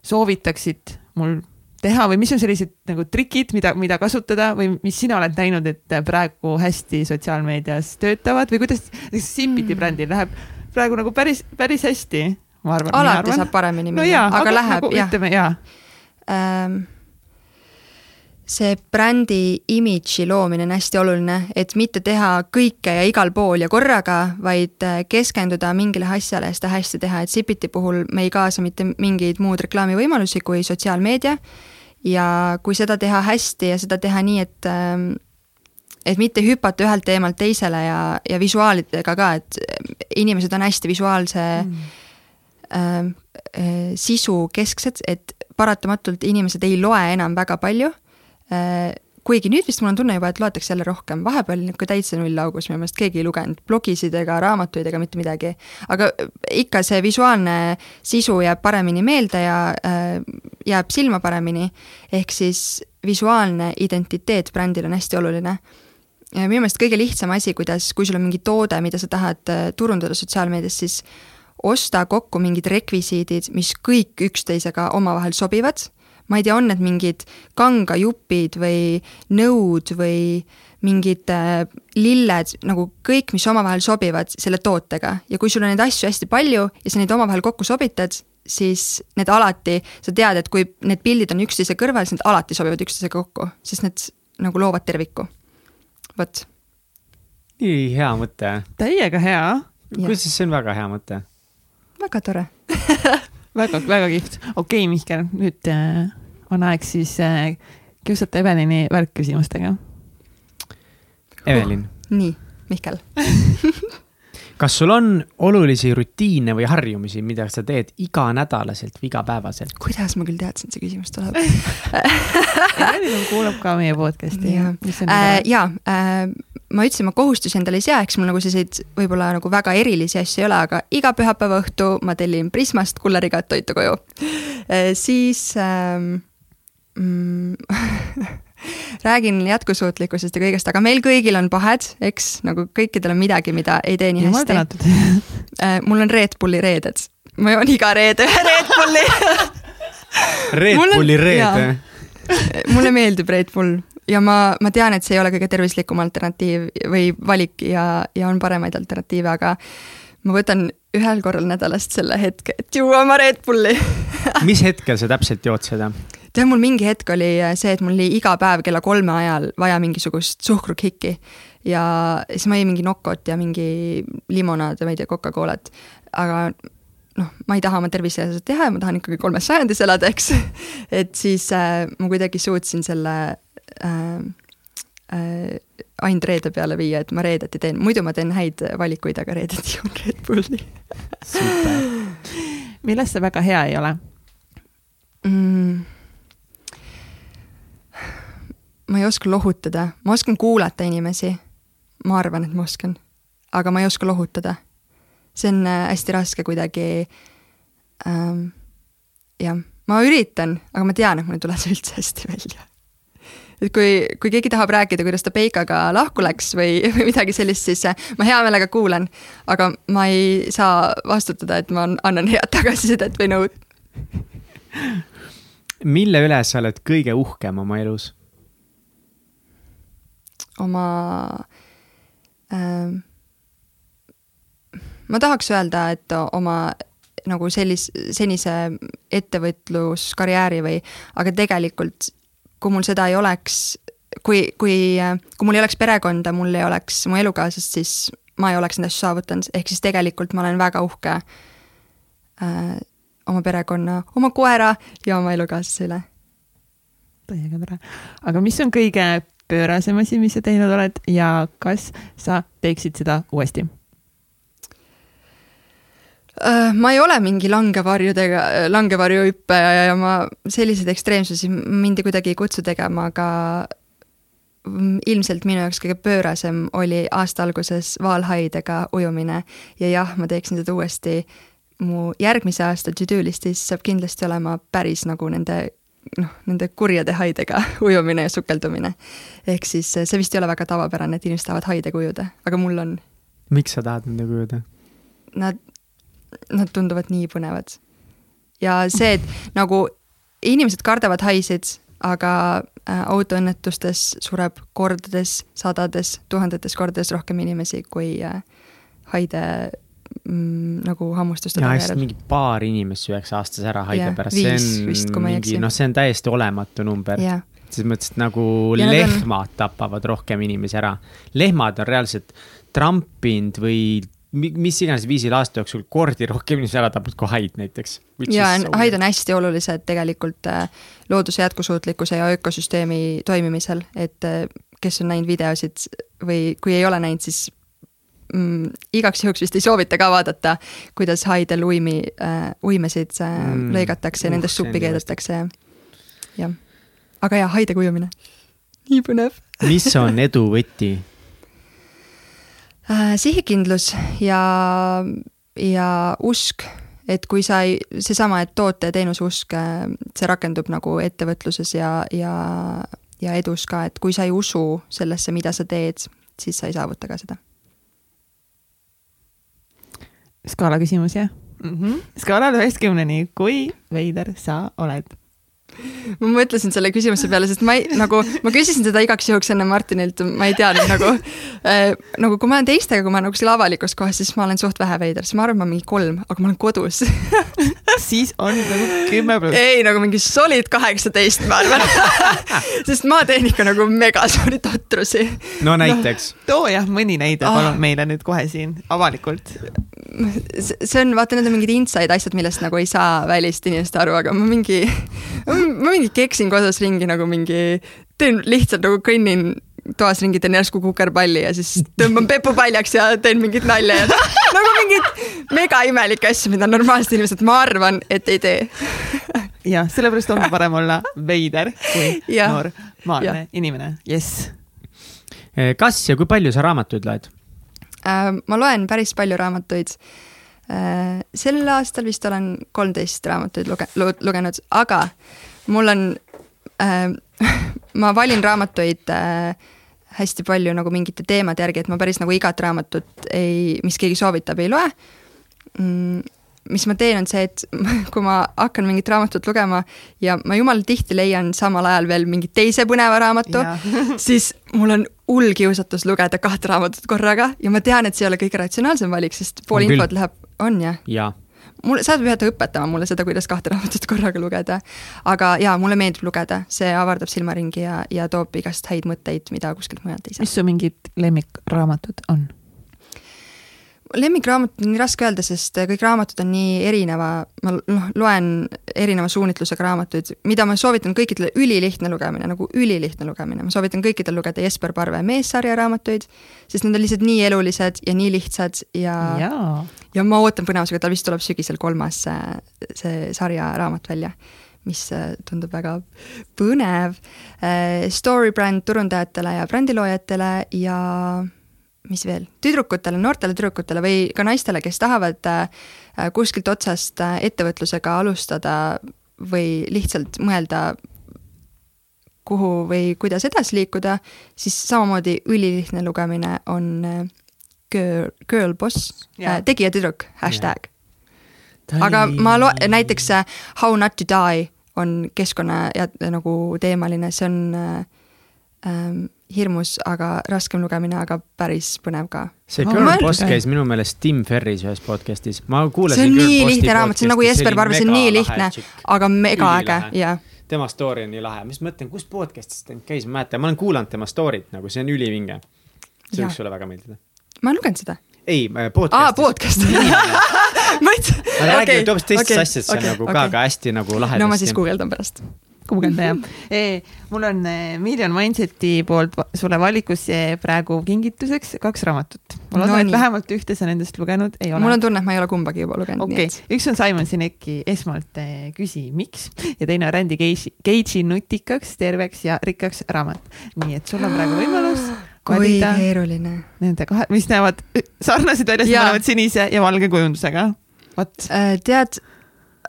soovitaksid mul teha või mis on sellised nagu trikid, mida, mida kasutada või mis sina oled näinud, et praegu hästi sotsiaalmeedias töötavad või kuidas näiteks Simpiti mm. brändil läheb praegu nagu päris, päris hästi, ma arvan. alati saab paremini minna no, aga, aga läheb nagu, jah. ütleme jaa ähm, see brändi imidži loomine on hästi oluline, et mitte teha kõike ja igal pool ja korraga, vaid äh, keskenduda mingile asjale ja seda hästi teha, et Sipiti puhul me ei kaasa mitte mingeid muud reklaamivõimalusi kui sotsiaalmeedia. Ja kui seda teha hästi ja seda teha nii, et ähm, et mitte hüpata ühelt teemalt teisele ja, ja visuaalidega ka, et inimesed on hästi visuaalse mm. äh, äh, sisu kesksed, et paratamatult inimesed ei loe enam väga palju. Äh, kuigi nüüd vist mul on tunne juba, et loetakse jälle rohkem, vahepeal niisugune täitsa nullaugus, minu meelest keegi ei lugenud blogisid ega raamatuid ega mitte midagi. aga ikka see visuaalne sisu jääb paremini meelde ja äh, jääb silma paremini, ehk siis visuaalne identiteet brändil on hästi oluline. minu meelest kõige lihtsam asi, kuidas, kui sul on mingi toode, mida sa tahad äh, turundada sotsiaalmeedias, siis osta kokku mingid rekvisiidid, mis kõik üksteisega omavahel sobivad ma ei tea, on need mingid kangajupid või nõud või mingid äh, lilled, nagu kõik, mis omavahel sobivad selle tootega ja kui sul on neid asju hästi palju ja sa neid omavahel kokku sobitad, siis need alati, sa tead, et kui need pildid on üksteise kõrval, siis need alati sobivad üksteisega kokku, sest need nagu loovad terviku. vot. nii hea mõte. täiega hea. kuidas see on väga hea mõte? väga tore väga, väga kihvt. okei okay,, Mihkel, nüüd äh, on aeg siis äh, kiusata Evelini värkküsimustega. Evelin oh,. nii, Mihkel kas sul on olulisi rutiine või harjumusi, mida sa teed iganädalaselt või igapäevaselt? kuidas ma küll teadsin, et see küsimus tuleb Evelin kuulab ka meie podcast'i. ja, äh, ja äh, ma ütlesin, ma kohustusi endale ei sea, eks mul nagu selliseid võib-olla nagu väga erilisi asju ei ole, aga iga pühapäeva õhtu ma tellin Prismast kullarigat toitu koju äh,. siis ähm, mm, räägin jätkusuutlikkusest ja kõigest, aga meil kõigil on pahed, eks, nagu kõikidel on midagi, mida ei tee nii hästi. Äh, mul on Red Bulli reeded, ma joon iga reede ühe Red Bulli. Red Bulli reede? mulle meeldib Red Bull ja ma, ma tean, et see ei ole kõige tervislikum alternatiiv või valik ja, ja on paremaid alternatiive, aga ma võtan ühel korral nädalast selle hetke, et juua oma Red Bulli. Mis hetkel sa täpselt jood seda? Tead, mul mingi hetk oli see, et mul oli iga päev kella kolme ajal vaja mingisugust suhkrukikki ja siis ma jõin mingi Nokot ja mingi limonaad ja ma ei tea, Coca-Colat, aga noh, ma ei taha oma tervisele seda teha ja ma tahan ikkagi kolmes sajandis elada, eks. Et siis äh, ma kuidagi suutsin selle äh, äh, ainult reede peale viia, et ma reedeti teen, muidu ma teen häid valikuid, aga reedeti joon Red Bulli. Milles sa väga hea ei ole? Mm.? Ma ei oska lohutada, ma oskan kuulata inimesi. ma arvan, et ma oskan, aga ma ei oska lohutada. see on äh, hästi raske kuidagi ähm,. jah, ma üritan, aga ma tean, et mul ei tule see üldse hästi välja et kui, kui keegi tahab rääkida, kuidas ta Peikaga lahku läks või, või midagi sellist, siis äh, ma hea meelega kuulan. aga ma ei saa vastutada, et ma annan head tagasisidet või nõud. mille üle sa oled kõige uhkem oma elus? Oma äh,, ma tahaks öelda, et oma nagu sellis-, senise ettevõtluskarjääri või, aga tegelikult kui mul seda ei oleks, kui, kui, kui mul ei oleks perekonda, mul ei oleks mu elukaaslast, siis ma ei oleks neid asju saavutanud, ehk siis tegelikult ma olen väga uhke äh, oma perekonna, oma koera ja oma elukaaslase üle. täiega tore. aga mis on kõige pöörasem asi, mis sa teinud oled ja kas sa teeksid seda uuesti? Äh, ma ei ole mingi langevarjudega, langevarjuhüppaja ja ma selliseid ekstreemsusi mind kuidagi ei kutsu tegema, aga ilmselt minu jaoks kõige pöörasem oli aasta alguses vaalhaidega ujumine ja jah, ma teeksin seda uuesti. mu järgmise aasta to-do listis saab kindlasti olema päris nagu nende noh, nende kurjade haidega ujumine ja sukeldumine. ehk siis see vist ei ole väga tavapärane, et inimesed tahavad haidega ujuda, aga mul on. miks sa tahad nendega ujuda? Nad nad tunduvad nii põnevad. ja see, et nagu inimesed kardavad haisid, aga äh, autoõnnetustes sureb kordades, sadades, tuhandetes kordades rohkem inimesi kui äh, haide mm, nagu hammustuste tagajärjel. mingi paar inimest süüakse aastas ära haige yeah, pärast, see on mingi, noh, see on täiesti olematu number yeah. selles mõttes, et nagu ja lehmad on... tapavad rohkem inimesi ära. lehmad on reaalselt trampinud või mis iganes viisil aasta jooksul kordi rohkem inimesi ära tapnud kui haid näiteks. ja haid on hästi olulised tegelikult äh, looduse jätkusuutlikkuse ja ökosüsteemi toimimisel, et äh, kes on näinud videosid või kui ei ole näinud, siis mm, igaks juhuks vist ei soovita ka vaadata, kuidas haidel uimi äh,, uimesid äh, mm, lõigatakse ja uh, nendest suppi keedetakse ja, jah. aga jaa, haidega ujumine, nii põnev mis on edu võti äh, sihikindlus ja, ja usk, et kui sa ei, seesama, et toote ja teenuse usk, äh, see rakendub nagu ettevõtluses ja, ja, ja edus ka, et kui sa ei usu sellesse, mida sa teed, siis sa ei saavuta ka seda. Skaala küsimus, jah mm -hmm.? skaalal ühest kümneni, kui veider sa oled? Ma mõtlesin selle küsimuse peale, sest ma ei, nagu, ma küsisin seda igaks juhuks enne Martinilt, ma ei teadnud nagu äh,, nagu kui ma olen teistega, kui ma olen kuskil avalikus kohas, siis ma olen suht vähe veider, siis ma arvan, ma mingi kolm, aga ma olen kodus siis on nagu kümme pluss. ei, nagu mingi solid kaheksateist, ma arvan sest ma teen ikka nagu mega suuri totrusi. no näiteks no,. too jah, mõni näide ah. palun meile nüüd kohe siin avalikult. see on, vaata, need on mingid inside asjad, millest nagu ei saa välist inimest aru, aga ma mingi ma mingi keksin kodus ringi nagu mingi, teen lihtsalt nagu kõnnin toas ringi, teen järsku kukerpalli ja siis tõmban pepu paljaks ja teen mingit nalja ja nagu mingit mega imelikke asju, mida normaalsed inimesed, ma arvan, et ei tee. jah, sellepärast on parem olla veider kui ja. normaalne inimene, jess. Eh, kas ja kui palju sa raamatuid loed? Äh, ma loen päris palju raamatuid äh, sel aastal vist olen kolmteist raamatuid luge-, lugenud, aga mul on äh,, ma valin raamatuid äh, hästi palju nagu mingite teemade järgi, et ma päris nagu igat raamatut ei, mis keegi soovitab, ei loe mm, mis ma teen, on see, et kui ma hakkan mingit raamatut lugema ja ma jumala tihti leian samal ajal veel mingi teise põneva raamatu, siis mul on hull kiusatus lugeda kahte raamatut korraga ja ma tean, et see ei ole kõige ratsionaalsem valik, sest pool on infot küll. läheb, on jah? jaa mulle, sa pead õpetama mulle seda, kuidas kahte raamatut korraga lugeda. aga jaa, mulle meeldib lugeda, see avardab silmaringi ja, ja toob igast häid mõtteid, mida kuskilt mujalt ei saa. mis su mingid lemmikraamatud on? Lemmikraamatut on nii raske öelda, sest kõik raamatud on nii erineva, ma noh, loen erineva suunitlusega raamatuid, mida ma soovitan kõikidele, ülilihtne lugemine, nagu ülilihtne lugemine, ma soovitan kõikidel lugeda Jesper Parve meessarja raamatuid, sest need on lihtsalt nii elulised ja nii lihtsad ja jaa. ja ma ootan põnevusega, tal vist tuleb sügisel kolmas see, see sarja raamat välja mis äh, tundub väga põnev. Story bränd turundajatele ja brändiloojatele ja mis veel, tüdrukutele, noortele tüdrukutele või ka naistele, kes tahavad äh, kuskilt otsast äh, ettevõtlusega alustada või lihtsalt mõelda, kuhu või kuidas edasi liikuda, siis samamoodi ülilihtne lugemine on äh, Girl, Girl Boss, tegija tüdruk, hashtag. aga ma lo-, näiteks How not to die on keskkonna ja nagu teemaline, see on ähm, hirmus, aga raskem lugemine, aga päris põnev ka. see Girl oh, Boss käis minu meelest Tim Ferris ühes podcast'is, ma kuulasin. see on nii lihtne raamat, see on nagu Jesper Parve, see on nii lihtne, aga mega äge, jah tema story on nii lahe, ma just mõtlen, kus podcast'is ta käis, ma ei mäleta, ma olen kuulanud tema story't nagu, see on ülivinge. see võiks sulle väga meeldida. ma olen lugenud seda. ei, podcast'is. aa, podcast ma ütlesin. nad räägivad hoopis teistest asjadest, see on nagu okay. ka, ka hästi nagu lahedasti. no ma siis guugeldan pärast guugelda jah e,. mul on eh, Million Mindseti poolt sulle valikus praegu kingituseks kaks raamatut. ma loodan no,, et vähemalt ühte sa nendest lugenud ei ole. mul on tunne, et ma ei ole kumbagi juba lugenud. okei okay., üks on Simon Sineki Esmalt eh, küsi, miks ja teine on Randy Cage'i, Nutikaks, terveks ja rikkaks raamat. nii et sul on praegu võimalus kui keeruline. Nende kahe, mis näevad sarnased välja, sest mõlemad sinise ja valge kujundusega. vot. Äh, tead?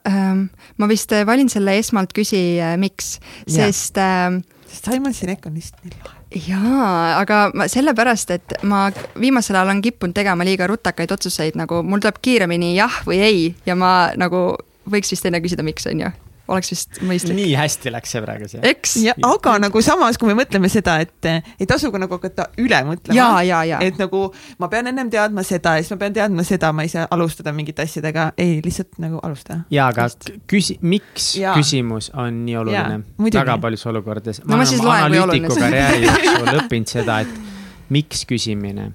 Ma vist äh, valin selle esmalt küsi äh,, miks, sest äh,. sest Simon Sinek on lihtsalt nii lahe. Jaa, aga ma sellepärast, et ma viimasel ajal olen kippunud tegema liiga rutakaid otsuseid, nagu mul tuleb kiiremini jah või ei ja ma nagu võiks vist enne küsida, miks, on ju oleks vist mõistlik. nii hästi läks see praegu see. eks. aga nagu samas, kui me mõtleme seda, et ei tasu ka nagu hakata üle mõtlema. et nagu ma pean ennem teadma seda ja siis ma pean teadma seda, ma ei saa alustada mingite asjadega, ei lihtsalt nagu alusta. ja, aga küsi-, miks ja. küsimus on nii oluline? väga paljudes olukordades. no ma kui oluline see on. karjääri jooksul õppinud seda, et miks küsimine.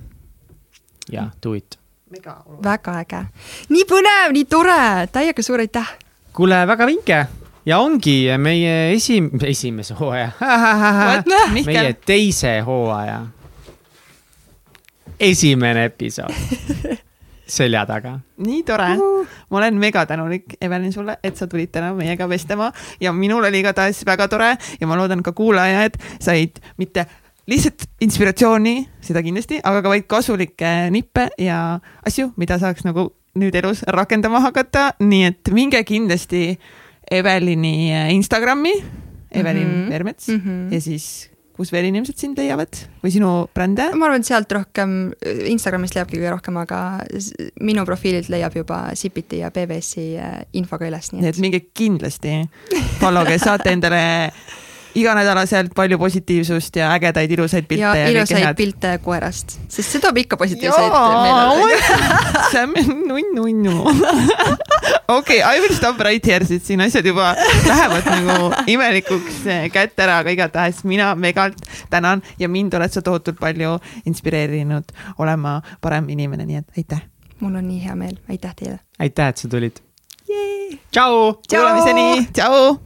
ja do it väga äge. nii põnev, nii tore, täiega suur aitäh. kuule, väga vinge ja ongi meie esim-, esimese hooaja. Meie teise hooaja. Esimene episood. Selja taga. nii tore. Uh, ma olen mega tänulik, Evelin, sulle, et sa tulid täna meiega vestlema. Ja minul oli igatahes väga tore ja ma loodan ka kuulajad said mitte lihtsalt inspiratsiooni, seda kindlasti, aga ka vaid kasulikke nippe ja asju, mida saaks nagu nüüd elus rakendama hakata, nii et minge kindlasti Evelini äh, Instagrami, Evelin mm -hmm. Vermets mm -hmm. ja siis kus veel inimesed sind leiavad või sinu brände? ma arvan, et sealt rohkem, Instagramist leiabki kõige rohkem, aga minu profiililt leiab juba Sipiti ja PBS-i äh, info ka üles, nii et. minge kindlasti follow ge, saate endale iganädalaselt palju positiivsust ja ägedaid ilusaid pilte. ja, ja ilusaid pilte koerast, sest see toob ikka positiivseid meelde. see on nunn-nunnu. okei, I will stop right here, sest siin asjad juba lähevad nagu imelikuks kätte ära, aga igatahes mina megalt tänan ja mind oled sa tohutult palju inspireerinud olema parem inimene, nii et aitäh. mul on nii hea meel, aitäh teile. aitäh, et sa tulid. tšau. kuulamiseni, tšau.